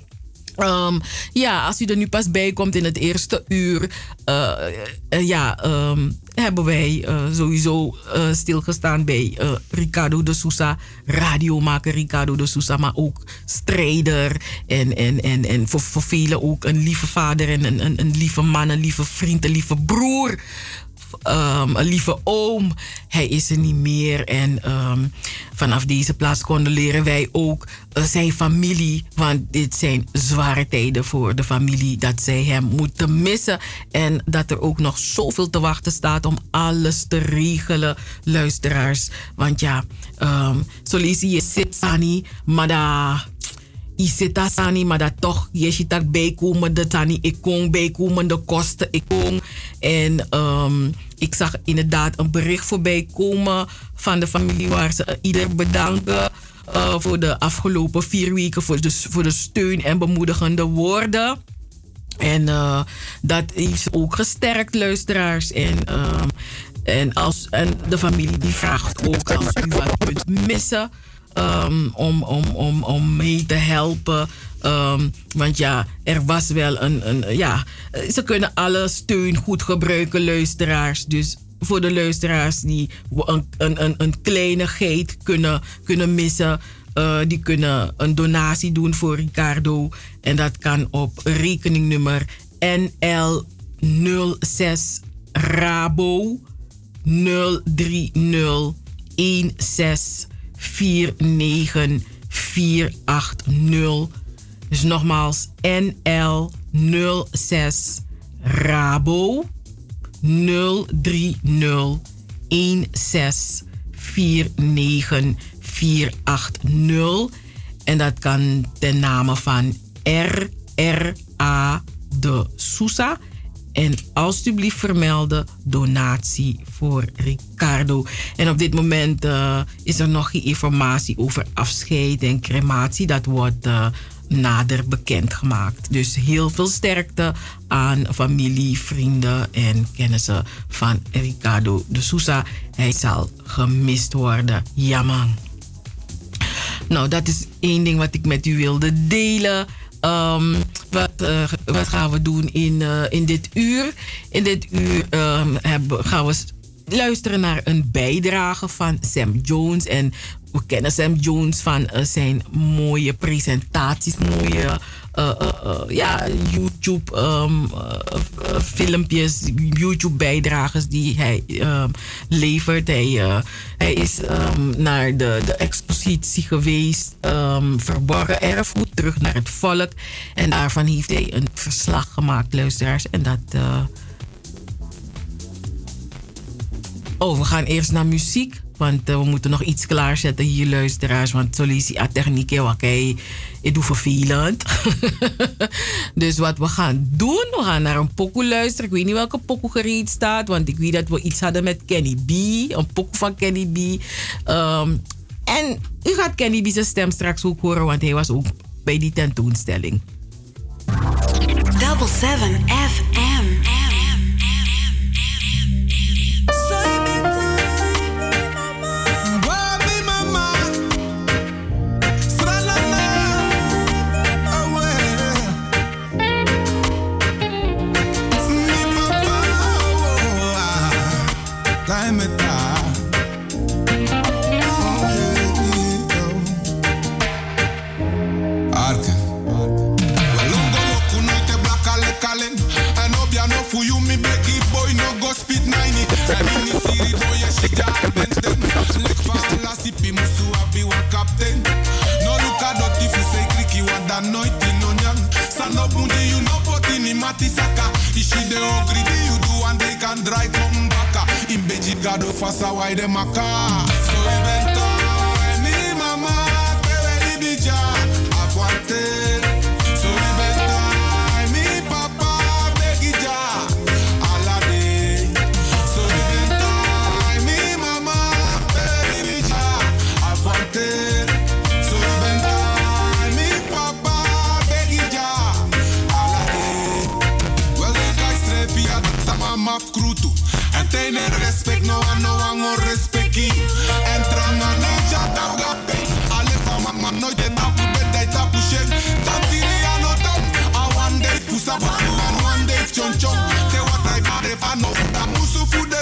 Um, ja, als u er nu pas bij komt in het eerste uur, uh, uh, ja, um, hebben wij uh, sowieso stilgestaan bij Ricardo de Sousa, radiomaker Ricardo de Sousa, maar ook strijder en, en, en, en voor, voor velen ook een lieve vader en een, een, een lieve man, een lieve vriend, een lieve broer. Um, een lieve oom. Hij is er niet meer. En um, vanaf deze plaats condoleren wij ook uh, zijn familie. Want dit zijn zware tijden voor de familie. Dat zij hem moeten missen. En dat er ook nog zoveel te wachten staat om alles te regelen, luisteraars. Want ja, um, lees je zit Sani, maar daar iseta sani, maar dat toch je ziet dat bijkomen de tani ik kon bijkomen de kosten ik en um, ik zag inderdaad een bericht voorbij komen van de familie waar ze ieder bedanken uh, voor de afgelopen vier weken voor de, voor de steun en bemoedigende woorden. En uh, dat is ook gesterkt, luisteraars. En, uh, en, als, en de familie die vraagt ook als u wat kunt missen um, om, om, om, om mee te helpen. Um, want ja, er was wel een, een. Ja, ze kunnen alle steun goed gebruiken, luisteraars. Dus voor de luisteraars die een, een, een, kleinigheid kunnen, kunnen missen. Uh, die kunnen een donatie doen voor Ricardo. En dat kan op rekeningnummer NL06 Rabo 030 16 49480. Dus nogmaals NL 06 Rabo 030 16 49480. En dat kan ten name van RRA de Sousa. En alstublieft vermelden donatie voor Ricardo. En op dit moment uh, is er nog geen informatie over afscheid en crematie. Dat wordt uh, nader bekendgemaakt. Dus heel veel sterkte aan familie, vrienden en kennissen van Ricardo de Sousa. Hij zal gemist worden. Jammer. Nou, dat is één ding wat ik met u wilde delen. Um, wat, uh, wat gaan we doen in, uh, in dit uur? In dit uur um, hebben, gaan we luisteren naar een bijdrage van Sam Jones. En we kennen Sam Jones van eh, zijn mooie presentaties, mooie eh, eh, eh, ja, YouTube ehm, eh, eh, filmpjes, YouTube bijdrages die hij ehm, levert. Hij, hij is ehm, naar de, de expositie geweest, verborgen erfgoed, terug naar het volk. En daarvan heeft hij een verslag gemaakt, luisteraars. En dat... Oh, we gaan eerst naar muziek. Want eh, we moeten nog iets klaarzetten hier, luisteraars. Want solutie a techniek, oké, ik doe vervelend. dus wat we gaan doen, we gaan naar een pokoe luisteren. Ik weet niet welke pokoe gereed staat. Want ik weet dat we iets hadden met Kenny B. Een pokoe van Kenny B. Ehm, en u gaat Kenny B zijn stem straks ook horen. Want hij was ook bij die tentoonstelling. Double 7 FM. Boy ya shit ya benten. Lek fa la sipi musu abi wa captain. No look at if you say kriki wa da nooit in no nyang. Stand up mundi you no poti ni mati saka. Di you do can back. In beji gado fasa why. So mama. Afuante.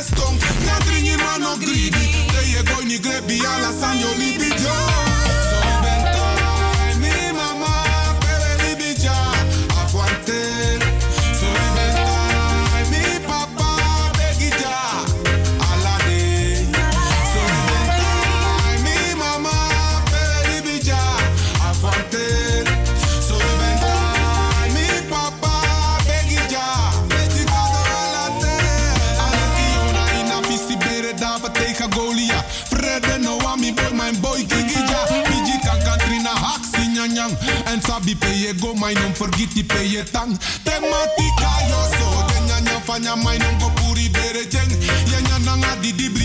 Stong. Na dringi man no my non forget die peye tang. Tematika yo so, de nyanya fanya my non go puri bere jeng. Ya nyananga di di bri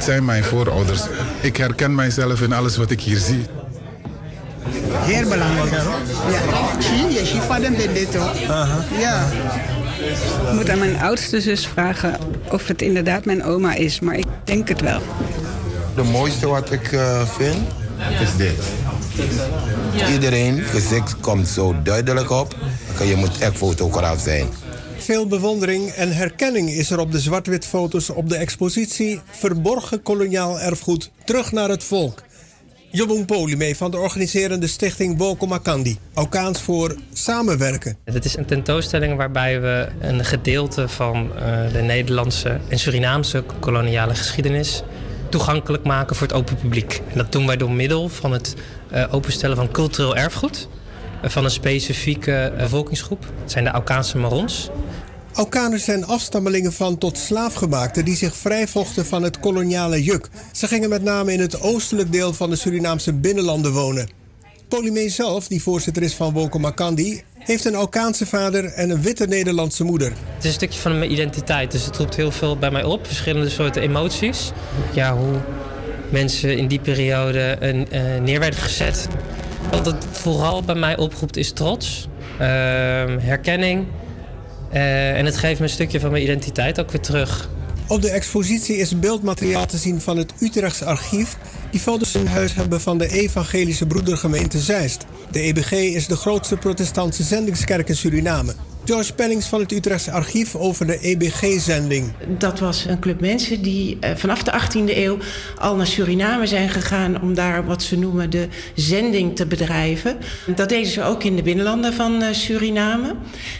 Dit zijn mijn voorouders. Ik herken mijzelf in alles wat ik hier zie. Heel belangrijk. Ja. Zie je, zie van de dit hoor. Ja. Ik moet aan mijn oudste zus vragen of het inderdaad mijn oma is, maar ik denk het wel. De mooiste wat ik eh, vind is dit. Iedereen gezicht komt zo duidelijk op. Je moet echt fotograaf zijn. Veel bewondering en herkenning is er op de zwart-wit foto's op de expositie Verborgen koloniaal erfgoed terug naar het volk. Jobung Polime van de organiserende stichting Boko Makandi. Aukaans voor samenwerken. Het is een tentoonstelling waarbij we een gedeelte van eh, de Nederlandse en Surinaamse koloniale geschiedenis toegankelijk maken voor het open publiek. En dat doen wij door middel van het eh, openstellen van cultureel erfgoed eh, van een specifieke bevolkingsgroep. Het zijn de Aukaanse Marons. Aukaners zijn afstammelingen van tot slaafgemaakten die zich vrijvochten van het koloniale juk. Ze gingen met name in het oostelijk deel van de Surinaamse binnenlanden wonen. Polymee zelf, die voorzitter is van Woko Makandi, heeft een Aukaanse vader en een witte Nederlandse moeder. Het is een stukje van mijn identiteit, dus het roept heel veel bij mij op. Verschillende soorten emoties. Ja, hoe mensen in die periode eh, neer werden gezet. Wat het vooral bij mij oproept is trots, ehm, herkenning. Eh, en het geeft me een stukje van mijn identiteit ook weer terug. Op de expositie is beeldmateriaal te zien van het Utrechtse archief... die foto's in huis hebben van de Evangelische Broedergemeente Zeist. De EBG is de grootste protestantse zendingskerk in Suriname. George van het Utrechtse archief over de EBG-zending. Dat was een club mensen die eh, vanaf de 18e eeuw al naar Suriname zijn gegaan om daar wat ze noemen de zending te bedrijven. Dat deden ze ook in de binnenlanden van eh, Suriname.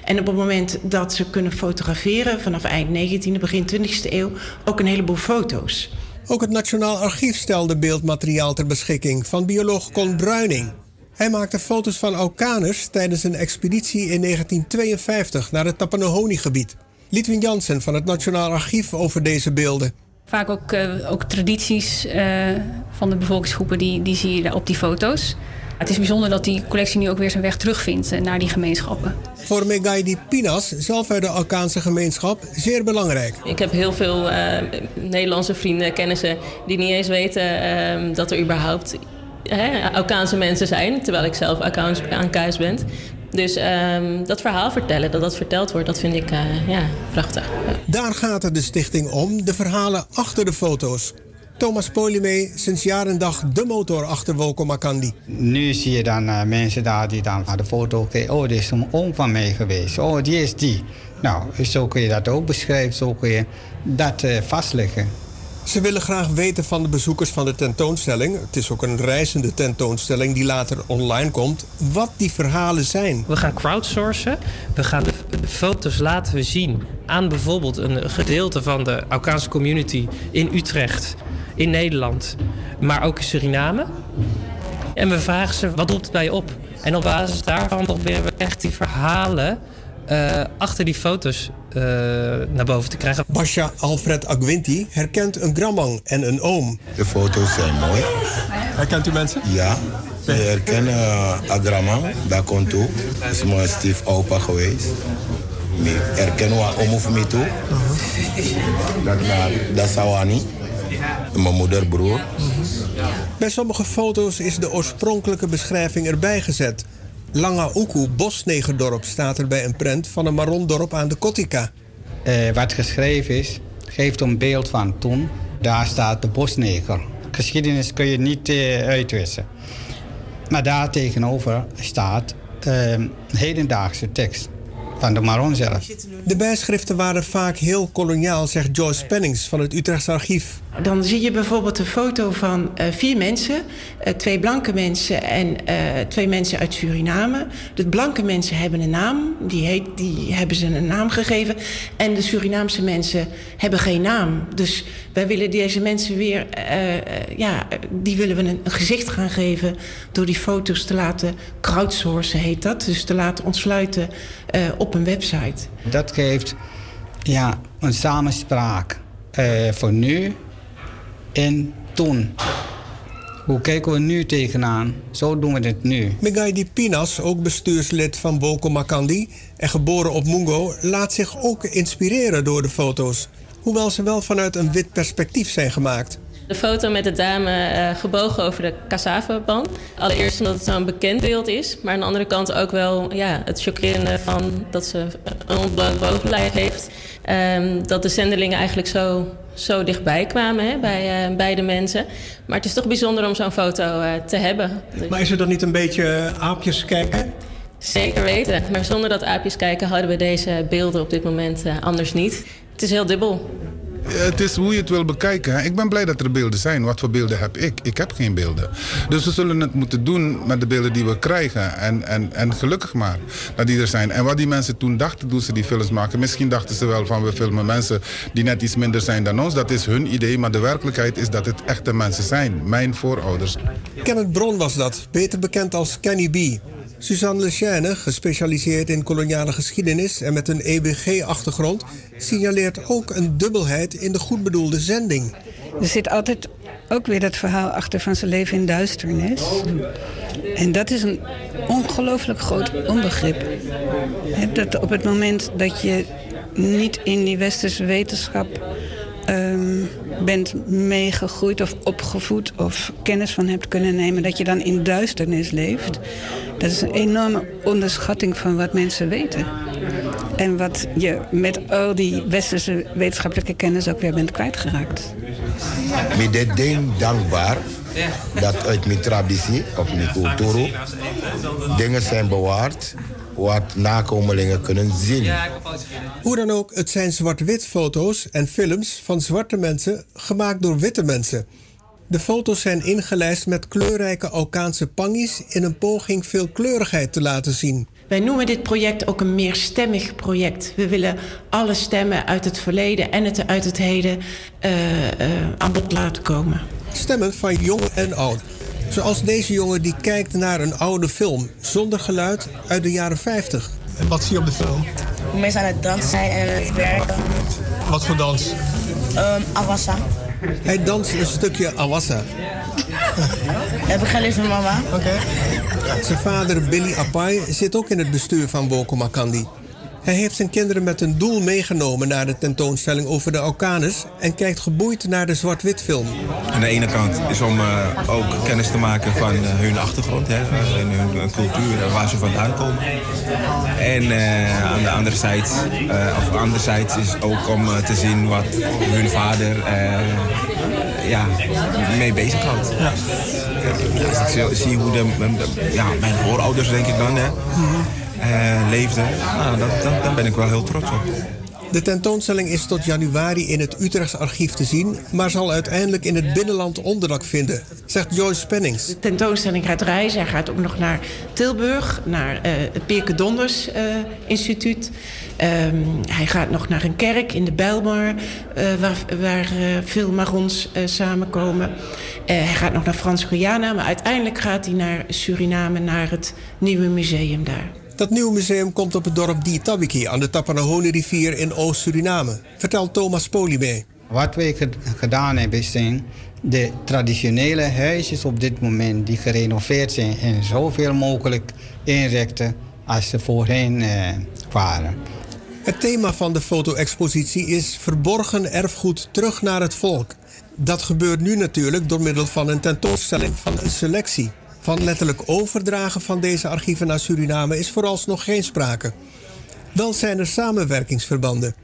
En op het moment dat ze kunnen fotograferen, vanaf eind 19e, begin 20e eeuw, ook een heleboel foto's. Ook het Nationaal Archief stelde beeldmateriaal ter beschikking van bioloog Con Bruining. Hij maakte foto's van Aukaners tijdens een expeditie in 1952 naar het Tapanahoni-gebied. Lidwin Jansen van het Nationaal Archief over deze beelden. Vaak ook, eh, ook tradities eh, van de bevolkingsgroepen, die, die zie je daar op die foto's. Het is bijzonder dat die collectie nu ook weer zijn weg terugvindt eh, naar die gemeenschappen. Voor Megaidi Pinas, zelf uit de Alkaanse gemeenschap, zeer belangrijk. Ik heb heel veel eh, Nederlandse vrienden, kennissen die niet eens weten eh, dat er überhaupt hè, Alkaanse mensen zijn, terwijl ik zelf Alkaans ben. Dus ehm, dat verhaal vertellen, dat dat verteld wordt, dat vind ik eh, ja, prachtig. Ja. Daar gaat het de stichting om, de verhalen achter de foto's. Thomas Polymee, sinds jaar en dag de motor achter Wolko Makandi. Nu zie je dan eh, mensen daar die dan naar de foto kijken. Oh, dit is een oom van mij geweest. Oh, die is die. Nou, zo kun je dat ook beschrijven. Zo kun je dat eh, vastleggen. Ze willen graag weten van de bezoekers van de tentoonstelling. Het is ook een reizende tentoonstelling die later online komt. Wat die verhalen zijn. We gaan crowdsourcen. We gaan de, foto's laten zien aan bijvoorbeeld een gedeelte van de Aukaanse community in Utrecht, in Nederland, maar ook in Suriname. En we vragen ze, wat roept het bij je op? En op basis daarvan proberen we echt die verhalen eh, achter die foto's eh, naar boven te krijgen. Basha Alfred Agwinti herkent een gramang en een oom. De foto's zijn mooi. Herkent u mensen? Ja. Ik herken uh, Agramang, daar komt toe. Dat is mijn stief opa geweest. Ik herken wat om of me toe. Dat, naar- dat is Sawani. Mijn moeder, broer. Bij sommige foto's is de oorspronkelijke beschrijving erbij gezet. Langa Uku, bosnegerdorp, staat er bij een prent van een marondorp aan de Kotika. Eh, wat geschreven is, geeft een beeld van toen. Daar staat de bosneger. Geschiedenis kun je niet eh, uitwissen. Maar daar tegenover staat eh, hedendaagse tekst van de Maron zelf. De bijschriften waren vaak heel koloniaal, zegt Joyce Pennings van het Utrechtse archief. Dan zie je bijvoorbeeld een foto van eh, vier mensen. eh, twee blanke mensen en eh, twee mensen uit Suriname. De blanke mensen hebben een naam. Die, heet, die hebben ze een naam gegeven. En de Surinaamse mensen hebben geen naam. Dus wij willen deze mensen weer... ja, die willen we een, een gezicht gaan geven... door die foto's te laten crowdsourcen, heet dat. Dus te laten ontsluiten eh, op een website. Dat geeft ja, een samenspraak eh, voor nu en toen. Hoe kijken we nu tegenaan? Zo doen we het nu. Megaidi Pinas, ook bestuurslid van Boko Makandi en geboren op Mungo, laat zich ook inspireren door de foto's. Hoewel ze wel vanuit een wit perspectief zijn gemaakt. De foto met de dame eh, gebogen over de cassaveband. Allereerst omdat het zo'n bekend beeld is. Maar aan de andere kant ook wel ja, het chockerende van dat ze een ontbloot bovenlijf heeft. Ehm, dat de zendelingen eigenlijk zo, zo dichtbij kwamen hè, bij eh, beide mensen. Maar het is toch bijzonder om zo'n foto eh, te hebben. Dus- Maar is er dan niet een beetje aapjes kijken? Zeker weten. Maar zonder dat aapjes kijken hadden we deze beelden op dit moment anders niet. Het is heel dubbel. Het is hoe je het wil bekijken. Ik ben blij dat er beelden zijn. Wat voor beelden heb ik? Ik heb geen beelden. Dus we zullen het moeten doen met de beelden die we krijgen. En, en, en gelukkig maar dat die er zijn. En wat die mensen toen dachten toen ze die films maken. Misschien dachten ze wel van we filmen mensen die net iets minder zijn dan ons. Dat is hun idee. Maar de werkelijkheid is dat het echte mensen zijn. Mijn voorouders. Kenneth Bron was dat, beter bekend als Kenny B. Suzanne Lechaine, gespecialiseerd in koloniale geschiedenis en met een EBG-achtergrond, signaleert ook een dubbelheid in de goed bedoelde zending. Er zit altijd ook weer dat verhaal achter van zijn leven in duisternis. En dat is een ongelooflijk groot onbegrip. Dat op het moment dat je niet in die westerse wetenschap bent meegegroeid of opgevoed of kennis van hebt kunnen nemen, dat je dan in duisternis leeft. Dat is een enorme onderschatting van wat mensen weten. En wat je met al die westerse wetenschappelijke kennis ook weer bent kwijtgeraakt. Met dit ding dankbaar dat uit mijn traditie of mijn cultuur dingen zijn bewaard wat nakomelingen kunnen zien. Hoe dan ook, het zijn zwart-wit foto's en films van zwarte mensen gemaakt door witte mensen. De foto's zijn ingelijst met kleurrijke Alkaanse pangies in een poging veel kleurigheid te laten zien. Wij noemen dit project ook een meerstemmig project. We willen alle stemmen uit het verleden en het, uit het heden eh, eh, aan bod laten komen. Stemmen van jong en oud. Zoals deze jongen die kijkt naar een oude film zonder geluid uit de jaren 50. En wat zie je op de film? Hoe mensen aan het dansen zijn en aan het werken. Wat voor dans? Um, Awassa. Hij danst een stukje awassa. Heb ik geleerd van mama. Oké. Zijn vader Billy Apai zit ook in het bestuur van Boko Makandi. Hij heeft zijn kinderen met een doel meegenomen naar de tentoonstelling over de Aukanus en kijkt geboeid naar de zwart-wit film. Aan de ene kant is om eh, ook kennis te maken van eh, hun achtergrond hè, eh, en hun eh, cultuur en waar ze vandaan komen. En eh, aan de andere zijde, eh, of anderzijds is ook om eh, te zien wat hun vader eh, ja, mee bezighoudt. Ja. Als ik zie hoe de, de- ja, mijn voorouders, denk ik dan, hè, eh, nou, dat, dat- dan ben ik wel heel trots op. De tentoonstelling is tot januari in het Utrechts archief te zien, maar zal uiteindelijk in het binnenland onderdak vinden, zegt Joyce Pennings. De tentoonstelling gaat reizen. Hij gaat ook nog naar Tilburg, naar eh, het Pirke Donders eh, Instituut. Ehm, hij gaat nog naar een kerk in de Bijlmer, eh, waar, waar eh, veel Marons eh, samenkomen. Eh, hij gaat nog naar Frans-Guyana, maar uiteindelijk gaat hij naar Suriname, naar het nieuwe museum daar. Dat nieuwe museum komt op het dorp Dietabiki aan de Tapanahoni-rivier in Oost-Suriname, vertelt Thomas Polybé. Wat wij ge- gedaan hebben zijn de traditionele huisjes op dit moment die gerenoveerd zijn en zoveel mogelijk inrichten als ze voorheen eh, waren. Het thema van de foto-expositie is verborgen erfgoed terug naar het volk. Dat gebeurt nu natuurlijk door middel van een tentoonstelling van een selectie. Van letterlijk overdragen van deze archieven naar Suriname is vooralsnog geen sprake. Wel zijn er samenwerkingsverbanden.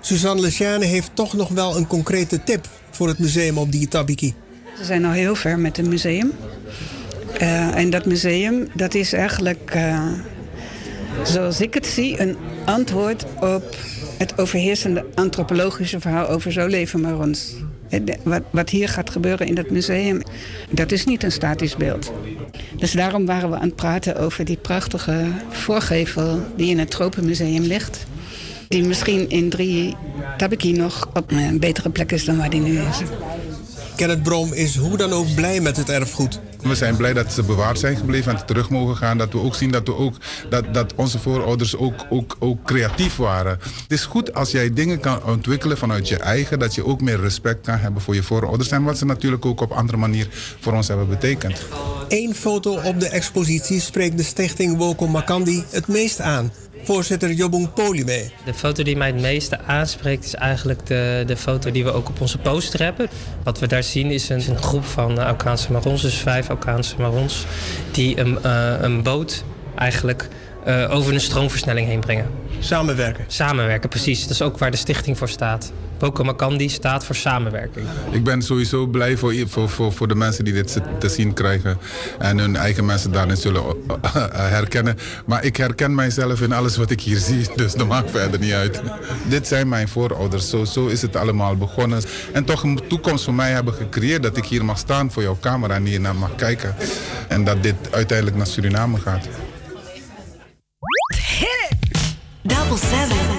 Suzanne Lechaine heeft toch nog wel een concrete tip voor het museum op Dietabiki. Ze zijn al heel ver met het museum. Eh, en dat museum, dat is eigenlijk, eh, zoals ik het zie, een antwoord op het overheersende antropologische verhaal over zo leven maar ons. Eh, Wat, wat hier gaat gebeuren in dat museum, dat is niet een statisch beeld. Dus daarom waren we aan het praten over die prachtige voorgevel die in het Tropenmuseum ligt. Die misschien in drie Tabiki nog op een betere plek is dan waar die nu is. Kenneth Brom is hoe dan ook blij met het erfgoed. We zijn blij dat ze bewaard zijn gebleven en terug mogen gaan. Dat we ook zien dat, we ook, dat, dat onze voorouders ook, ook, ook creatief waren. Het is goed als jij dingen kan ontwikkelen vanuit je eigen. Dat je ook meer respect kan hebben voor je voorouders. En wat ze natuurlijk ook op andere manier voor ons hebben betekend. Eén foto op de expositie spreekt de stichting Woko Makandi het meest aan. Voorzitter Jobung Polime. De foto die mij het meeste aanspreekt is eigenlijk de, de foto die we ook op onze poster hebben. Wat we daar zien is een, een groep van Alkaanse Marons, dus vijf Alkaanse Marons, die een, uh, een boot eigenlijk uh, over een stroomversnelling heen brengen. Samenwerken. Samenwerken, precies. Dat is ook waar de stichting voor staat. Boko Makandi staat voor samenwerking. Ik ben sowieso blij voor, voor, voor, voor de mensen die dit te zien krijgen. En hun eigen mensen daarin zullen herkennen. Maar ik herken mijzelf in alles wat ik hier zie. Dus dat maakt verder niet uit. Dit zijn mijn voorouders. Zo, zo is het allemaal begonnen. En toch een toekomst voor mij hebben gecreëerd. Dat ik hier mag staan voor jouw camera en hier naar mag kijken. En dat dit uiteindelijk naar Suriname gaat. Hit it! Double seven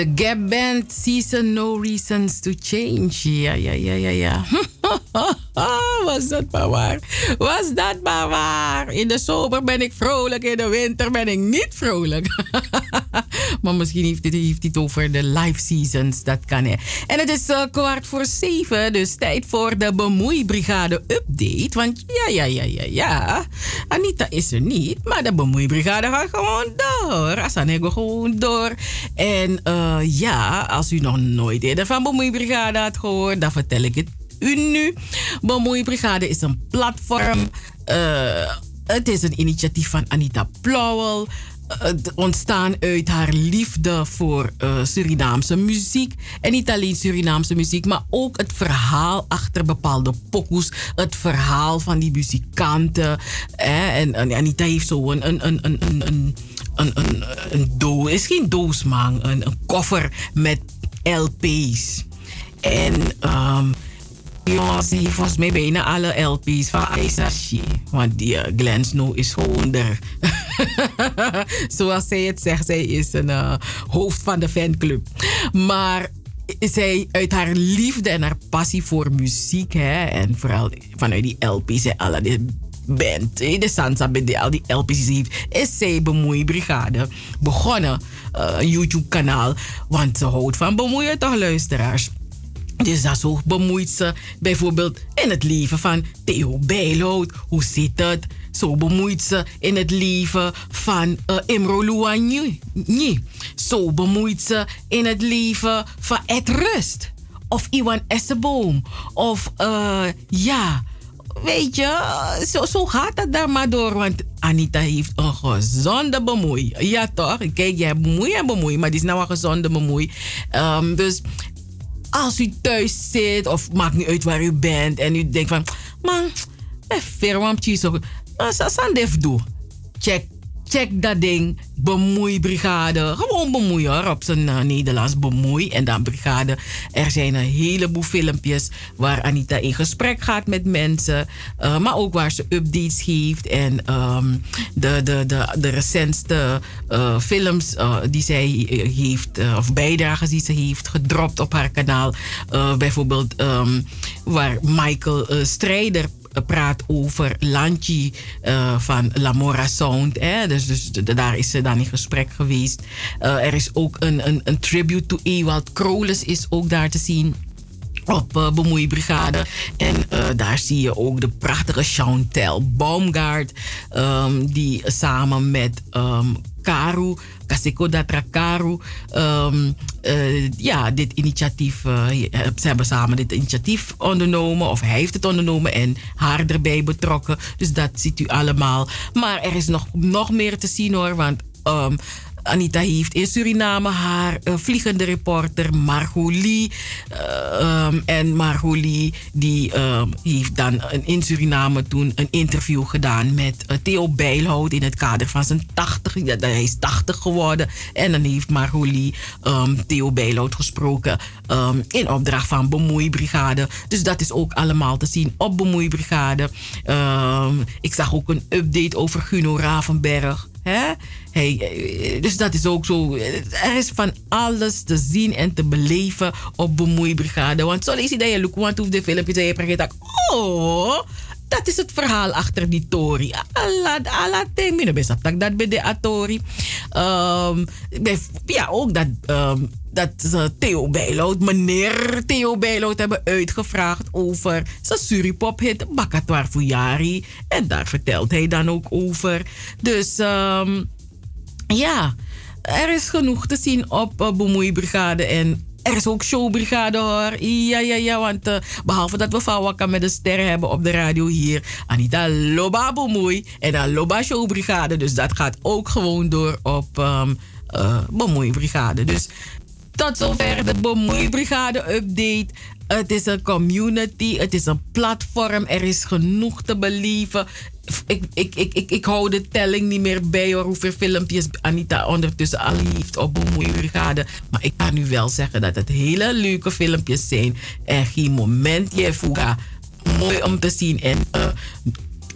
de gapband Season No Reasons to Change. Ja, ja, ja, ja, ja. Was dat maar waar? Was dat maar waar? In de zomer ben ik vrolijk, in de winter ben ik niet vrolijk. Maar misschien heeft hij heeft het over de live seasons. Dat kan hè. En het is eh, kwart voor zeven. Dus tijd voor de bemoeibrigade update. Want ja, ja, ja, ja, ja. Anita is er niet. Maar de bemoeibrigade gaat gewoon door. Asanego gewoon door. En eh, ja, als u nog nooit eerder van bemoeibrigade had gehoord, dan vertel ik het u nu. Bemoeibrigade is een platform. Eh, het is een initiatief van Anita Plauwel ontstaan uit haar liefde voor eh, Surinaamse muziek. En niet alleen Surinaamse muziek, maar ook het verhaal achter bepaalde pokoes. Het verhaal van die muzikanten. Hè? En, en Anita heeft zo een, een, een, een, een, een, een, een doos. is geen doos, man. Een, koffer met LP's. En ehm, jongens, heeft volgens mij bijna alle LP's van Aisha Shee. Want die uh, Glenn Snow is gewoon er. Zoals zij het zegt, zij is een uh, hoofd van de fanclub. Maar zij uit haar liefde en haar passie voor muziek, hè, en vooral vanuit die LP's en alle die band, de Sansa band, al die LP's die heeft, is zij Bemoeibrigade begonnen. Uh, YouTube-kanaal, want ze houdt van bemoeien toch, luisteraars. Dus dat zo bemoeit ze bijvoorbeeld in het leven van Theo Bijloud. Hoe zit het? Zo bemoeit ze in het leven van uh, Imro Luanyi. Zo bemoeit ze in het leven van Ed Rust. Of Iwan Esseboom. Of uh, ja, weet je, zo, zo gaat het daar maar door. Want Anita heeft een gezonde bemoei. Ja toch? Kijk, hebt bemoei en bemoei, maar die is nou een gezonde bemoei. Um, dus als u thuis zit, of maakt niet uit waar u bent, en u denkt van, man, verwampje zo. Sandef doe. Check, check dat ding. Bemoeibrigade. Gewoon bemoeien hoor. Op zijn uh, Nederlands bemoei. En dan brigade. Er zijn een heleboel filmpjes waar Anita in gesprek gaat met mensen. Uh, maar ook waar ze updates geeft. En um, de, de, de, de recentste uh, films die zij heeft. of bijdragen die ze heeft gedropt op haar kanaal. bijvoorbeeld um, waar Michael Strijder praat over Lanchi uh, van Lamora Sound. Hè? Dus, dus daar is ze dan in gesprek geweest. Uh, er is ook een, een, een tribute to Ewald Kroles is ook daar te zien op uh, Bemoeibrigade. En daar zie je ook de prachtige Chantel Baumgaard. Um, die samen met um, Karu, Kaseko Datra Karu, um, uh, ja, dit initiatief, ze hebben samen dit initiatief ondernomen, of hij heeft het ondernomen en haar erbij betrokken. Dus dat ziet u allemaal. Maar er is nog, nog meer te zien hoor, want. Um, Anita heeft in Suriname haar uh, vliegende reporter Margolie. Uh, um, en Margolie die uh, heeft dan in Suriname toen een interview gedaan met uh, Theo Bijlhout in het kader van zijn 80. Ja, hij is 80 geworden. En dan heeft Margolie um, Theo Bijlhout gesproken in opdracht van Bemoeibrigade. Dus dat is ook allemaal te zien op Bemoeibrigade. ik zag ook een update over Guno Ravenberg. Hè? Hey, dus dat is ook zo. Er is van alles te zien en te beleven op Bemoeibrigade. Want zo lees je dat je look want de filmpjes en je oh, dat is het verhaal achter die Tori. Allah, Allah, me best dat dat bij de Atori. Um, ja, ook dat, um, dat Theo Bijloud, meneer Theo Bijloud, hebben uitgevraagd over zijn Suripop-hit Bakatwar Fuyari. En daar vertelt hij dan ook over. Dus um, ja, er is genoeg te zien op uh, Bemoeibrigade en er is ook showbrigade hoor. Ja, ja, ja. Want uh, behalve dat we Fawaka met de sterren hebben op de radio hier. Anita Loba Bemoei en dan Loba Showbrigade. Dus dat gaat ook gewoon door op um, Bemoeibrigade. Dus tot zover de Bemoeibrigade update. Het is een community, het is een platform, er is genoeg te believen. Ik, ik, ik, ik, ik hou de telling niet meer bij hoor, hoeveel filmpjes Anita ondertussen al heeft op Bemoeibrigade. Maar ik kan nu wel zeggen dat het hele leuke filmpjes zijn. En geen moment je. Mooi om te zien. En uh,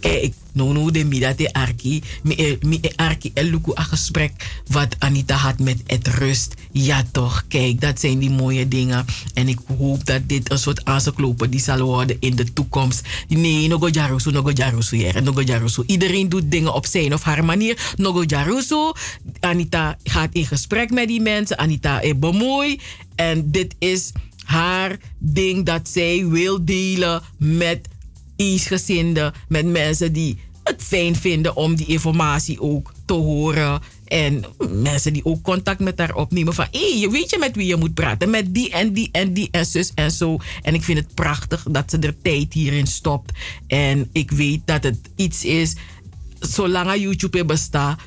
kijk, no no de mi dat arki mi mi arki gesprek wat Anita had met het rust. Ja toch kijk dat zijn die mooie dingen. En ik hoop dat dit een soort aanslopen die zal worden in de toekomst. Nee no go jarusu no go jarusu hier no go jarusu iedereen doet dingen op zijn of haar manier. No go jarusu Anita gaat in gesprek met die mensen. Anita is bemoei. En dit is haar ding dat zij wil delen met eensgezinden, met mensen die het fijn vinden om die informatie ook te horen. En mensen die ook contact met haar opnemen. Van hé, hey, weet je met wie je moet praten? Met die en die en die en zus en zo. En ik vind het prachtig dat ze er tijd hierin stopt. En ik weet dat het iets is zolang YouTube bestaat,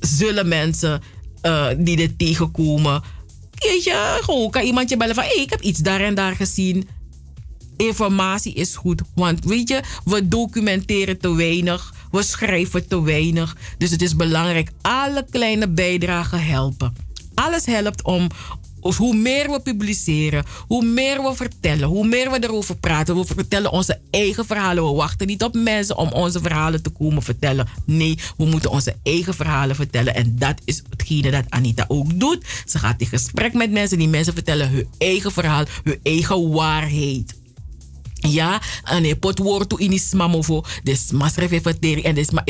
zullen mensen eh, die dit tegenkomen. Jeetje, gewoon kan iemand je bellen van: hey, ik heb iets daar en daar gezien. Informatie is goed, want weet je, we documenteren te weinig, we schrijven te weinig. Dus het is belangrijk, alle kleine bijdragen helpen. Alles helpt om, hoe meer we publiceren, hoe meer we vertellen, hoe meer we erover praten. We vertellen onze eigen verhalen. We wachten niet op mensen om onze verhalen te komen vertellen. Nee, we moeten onze eigen verhalen vertellen. En dat is hetgene dat Anita ook doet. Ze gaat in gesprek met mensen. Die mensen vertellen hun eigen verhaal, hun eigen waarheid. Ja, en je pot woord to in is mamovo. Dus masref even en dus ma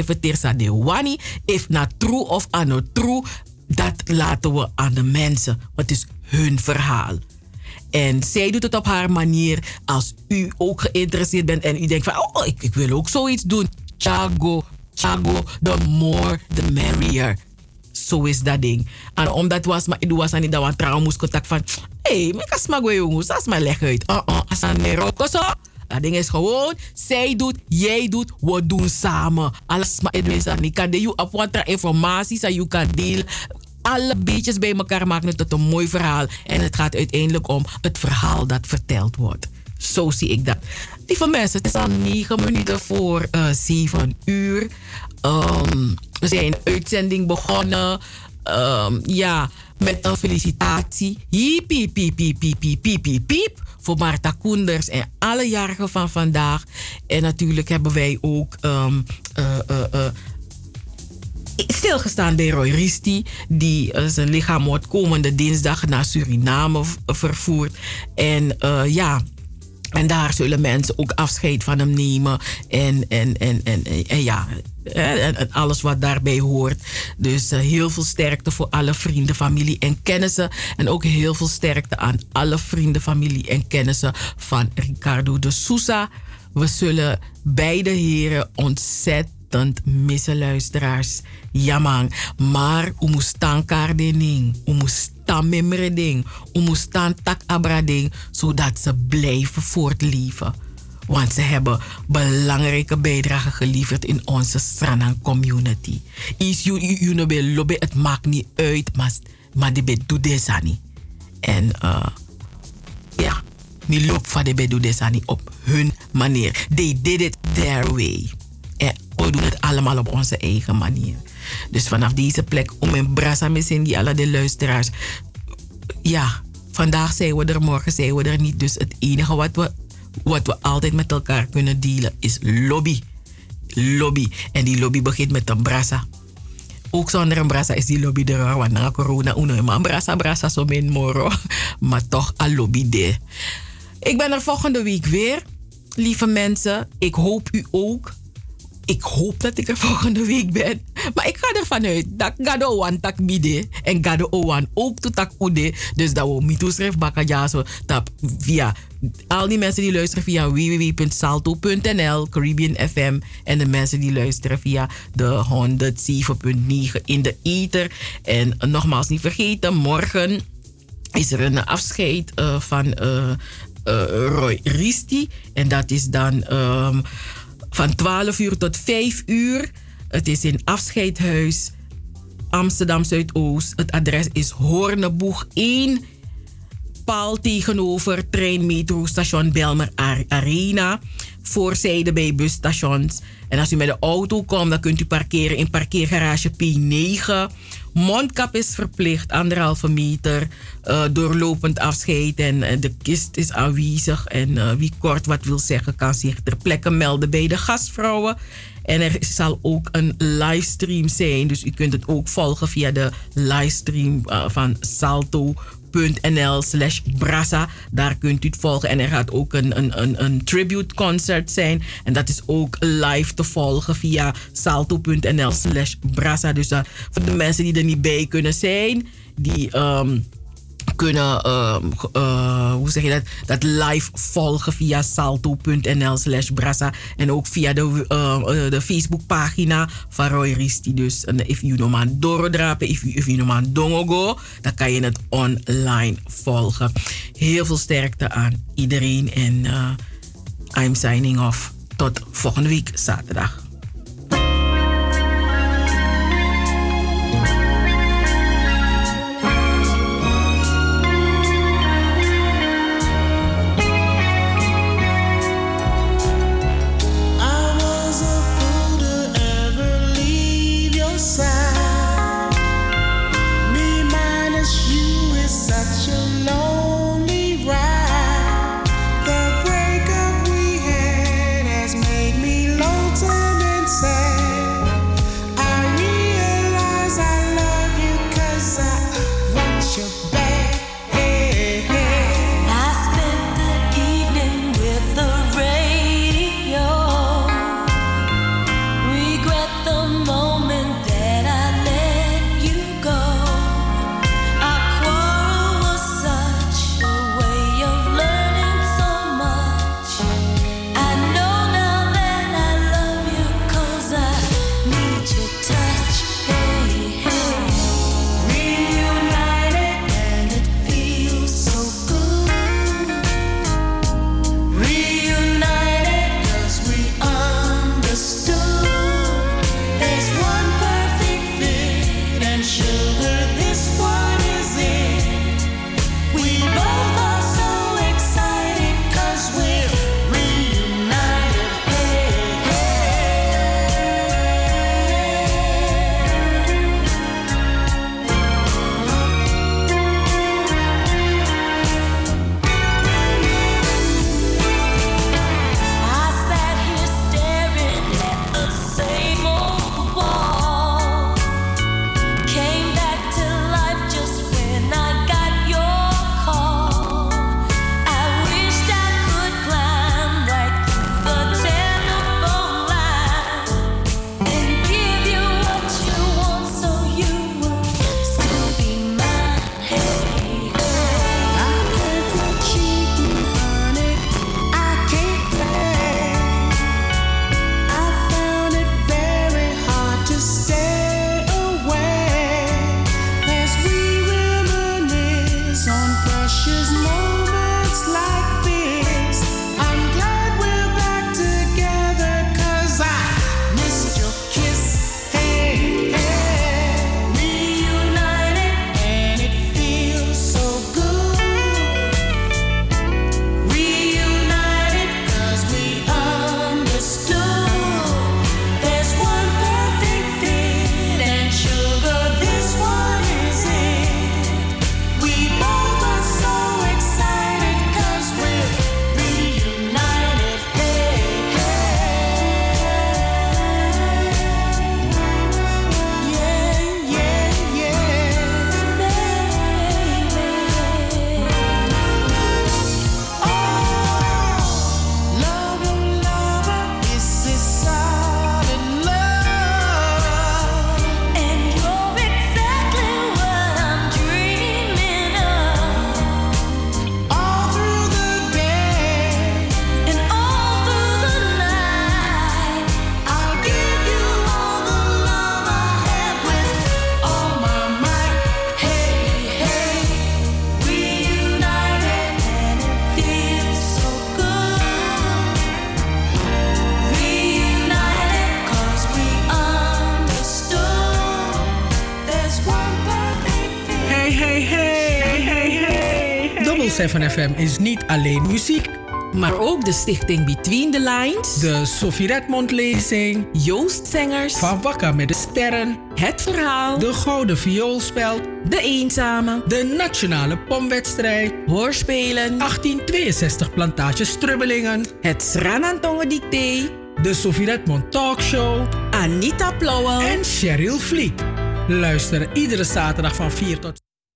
de wani. If na true of ano true, dat laten we aan de mensen. Het is hun verhaal. En zij doet het op haar manier. Als u ook geïnteresseerd bent en u denkt van, oh, ik, ik wil ook zoiets doen. Chago, chago, the more the merrier. Zo is dat ding. En omdat was maar ik was aan want trouw contact van, hé, hey, ik kan smaak jongens, dat is maar leg uit. Uh uh, als aan Marokko zo. Dat ding is gewoon, zij doet, jij doet, we doen samen. Alles maar het Ik kan je op wat informatie, zodat je kan delen alle beetjes bij elkaar maken het tot een mooi verhaal. En het gaat uiteindelijk om het verhaal dat verteld wordt. Zo zie ik dat. Lieve mensen, het is al negen minuten voor eh, 7 uur. Um, we zijn een uitzending begonnen. Um, ja, met een felicitatie. Hiep, piep, piep, piep, piep, piep, piep, piep. Voor Marta Koenders en alle jarigen van vandaag. En natuurlijk hebben wij ook um, uh, uh, stilgestaan bij Roy Risti, die uh, zijn lichaam wordt komende dinsdag naar Suriname vervoerd. En uh, ja. En daar zullen mensen ook afscheid van hem nemen. En, en, en, en, en ja, en, en, alles wat daarbij hoort. Dus heel veel sterkte voor alle vrienden, familie en kennissen. En ook heel veel sterkte aan alle vrienden, familie en kennissen van Ricardo de Sousa. We zullen beide heren ontzettend missen luisteraars. Jamang. Maar u moest staan. U moest staan memreding. U moest staan. Zodat ze blijven voortleven. Want ze hebben belangrijke bijdrage geleverd in onze Sranang community. Is lobby, het maakt niet uit, maar, de doet deze. En uh, ja, die loop van de op hun manier. They did it their way. En we doen het allemaal op onze eigen manier. Dus vanaf deze plek, om in Brasa misschien die alle de luisteraars. Ja, vandaag zijn we er, morgen zijn we er niet. Dus het enige wat we, wat we altijd met elkaar kunnen dealen is lobby. Lobby. En die lobby begint met een brasa. Ook zonder een brasa is die lobby er, want na corona uno maar brasa brasa zo min moro. Maar toch een lobby de. Ik ben er volgende week weer. Lieve mensen, ik hoop u ook ik hoop dat ik er volgende week ben. Maar ik ga ervan uit dat Gado Wan tak bide. En Gado Owan ook to tak ude. Dus dat we mito schrijf bakajaso tap via al die mensen die luisteren via www.salto.nl, Caribbean FM. En de mensen die luisteren via de 107.9 in de ether. En nogmaals niet vergeten, morgen is er een afscheid uh, van uh, uh, Roy Risti. En dat is dan... Um, van 12 uur tot 5 uur. Het is in Afscheidhuis Amsterdam Zuidoost. Het adres is Hoorneboeg 1. Paal tegenover treinmetrostation Belmer Arena. Voorzijde bij busstations. En als u met de auto komt, dan kunt u parkeren in parkeergarage P9. Mondkap is verplicht, anderhalve meter. Uh, doorlopend afscheid en uh, de kist is aanwezig. En uh, wie kort wat wil zeggen, kan zich ter plekke melden bij de gastvrouwen. En er zal ook een livestream zijn. Dus u kunt het ook volgen via de livestream van Salto nl slash brassa. Daar kunt u het volgen. En er gaat ook een, een, een, een tribute concert zijn. En dat is ook live te volgen via salto.nl slash brassa. Dus uh, voor de mensen die er niet bij kunnen zijn, die... Um, kunnen, uh, hoe zeg je dat, dat live volgen via salto.nl slash brassa. En ook via de, uh, de Facebookpagina van Roy Risti. Dus if you no man doordrapen, if you, if you no man dongogo, dan kan je het online volgen. Heel veel sterkte aan iedereen en I'm signing off. Tot volgende week zaterdag. 7 FM is niet alleen muziek. Maar ook de stichting Between the Lines. De Sophie Redmond lezing. Joost Zengers. Van Wakka met de Sterren. Het Verhaal. De Gouden Vioolspeld. De Eenzame. De Nationale Pomwedstrijd. Hoorspelen. 1862 Plantage Strubbelingen. Het Sranantongen Dicté. De Sophie Redmond Talkshow. Anita Plauwel. En Cheryl Vliet. Luisteren iedere zaterdag van 4 tot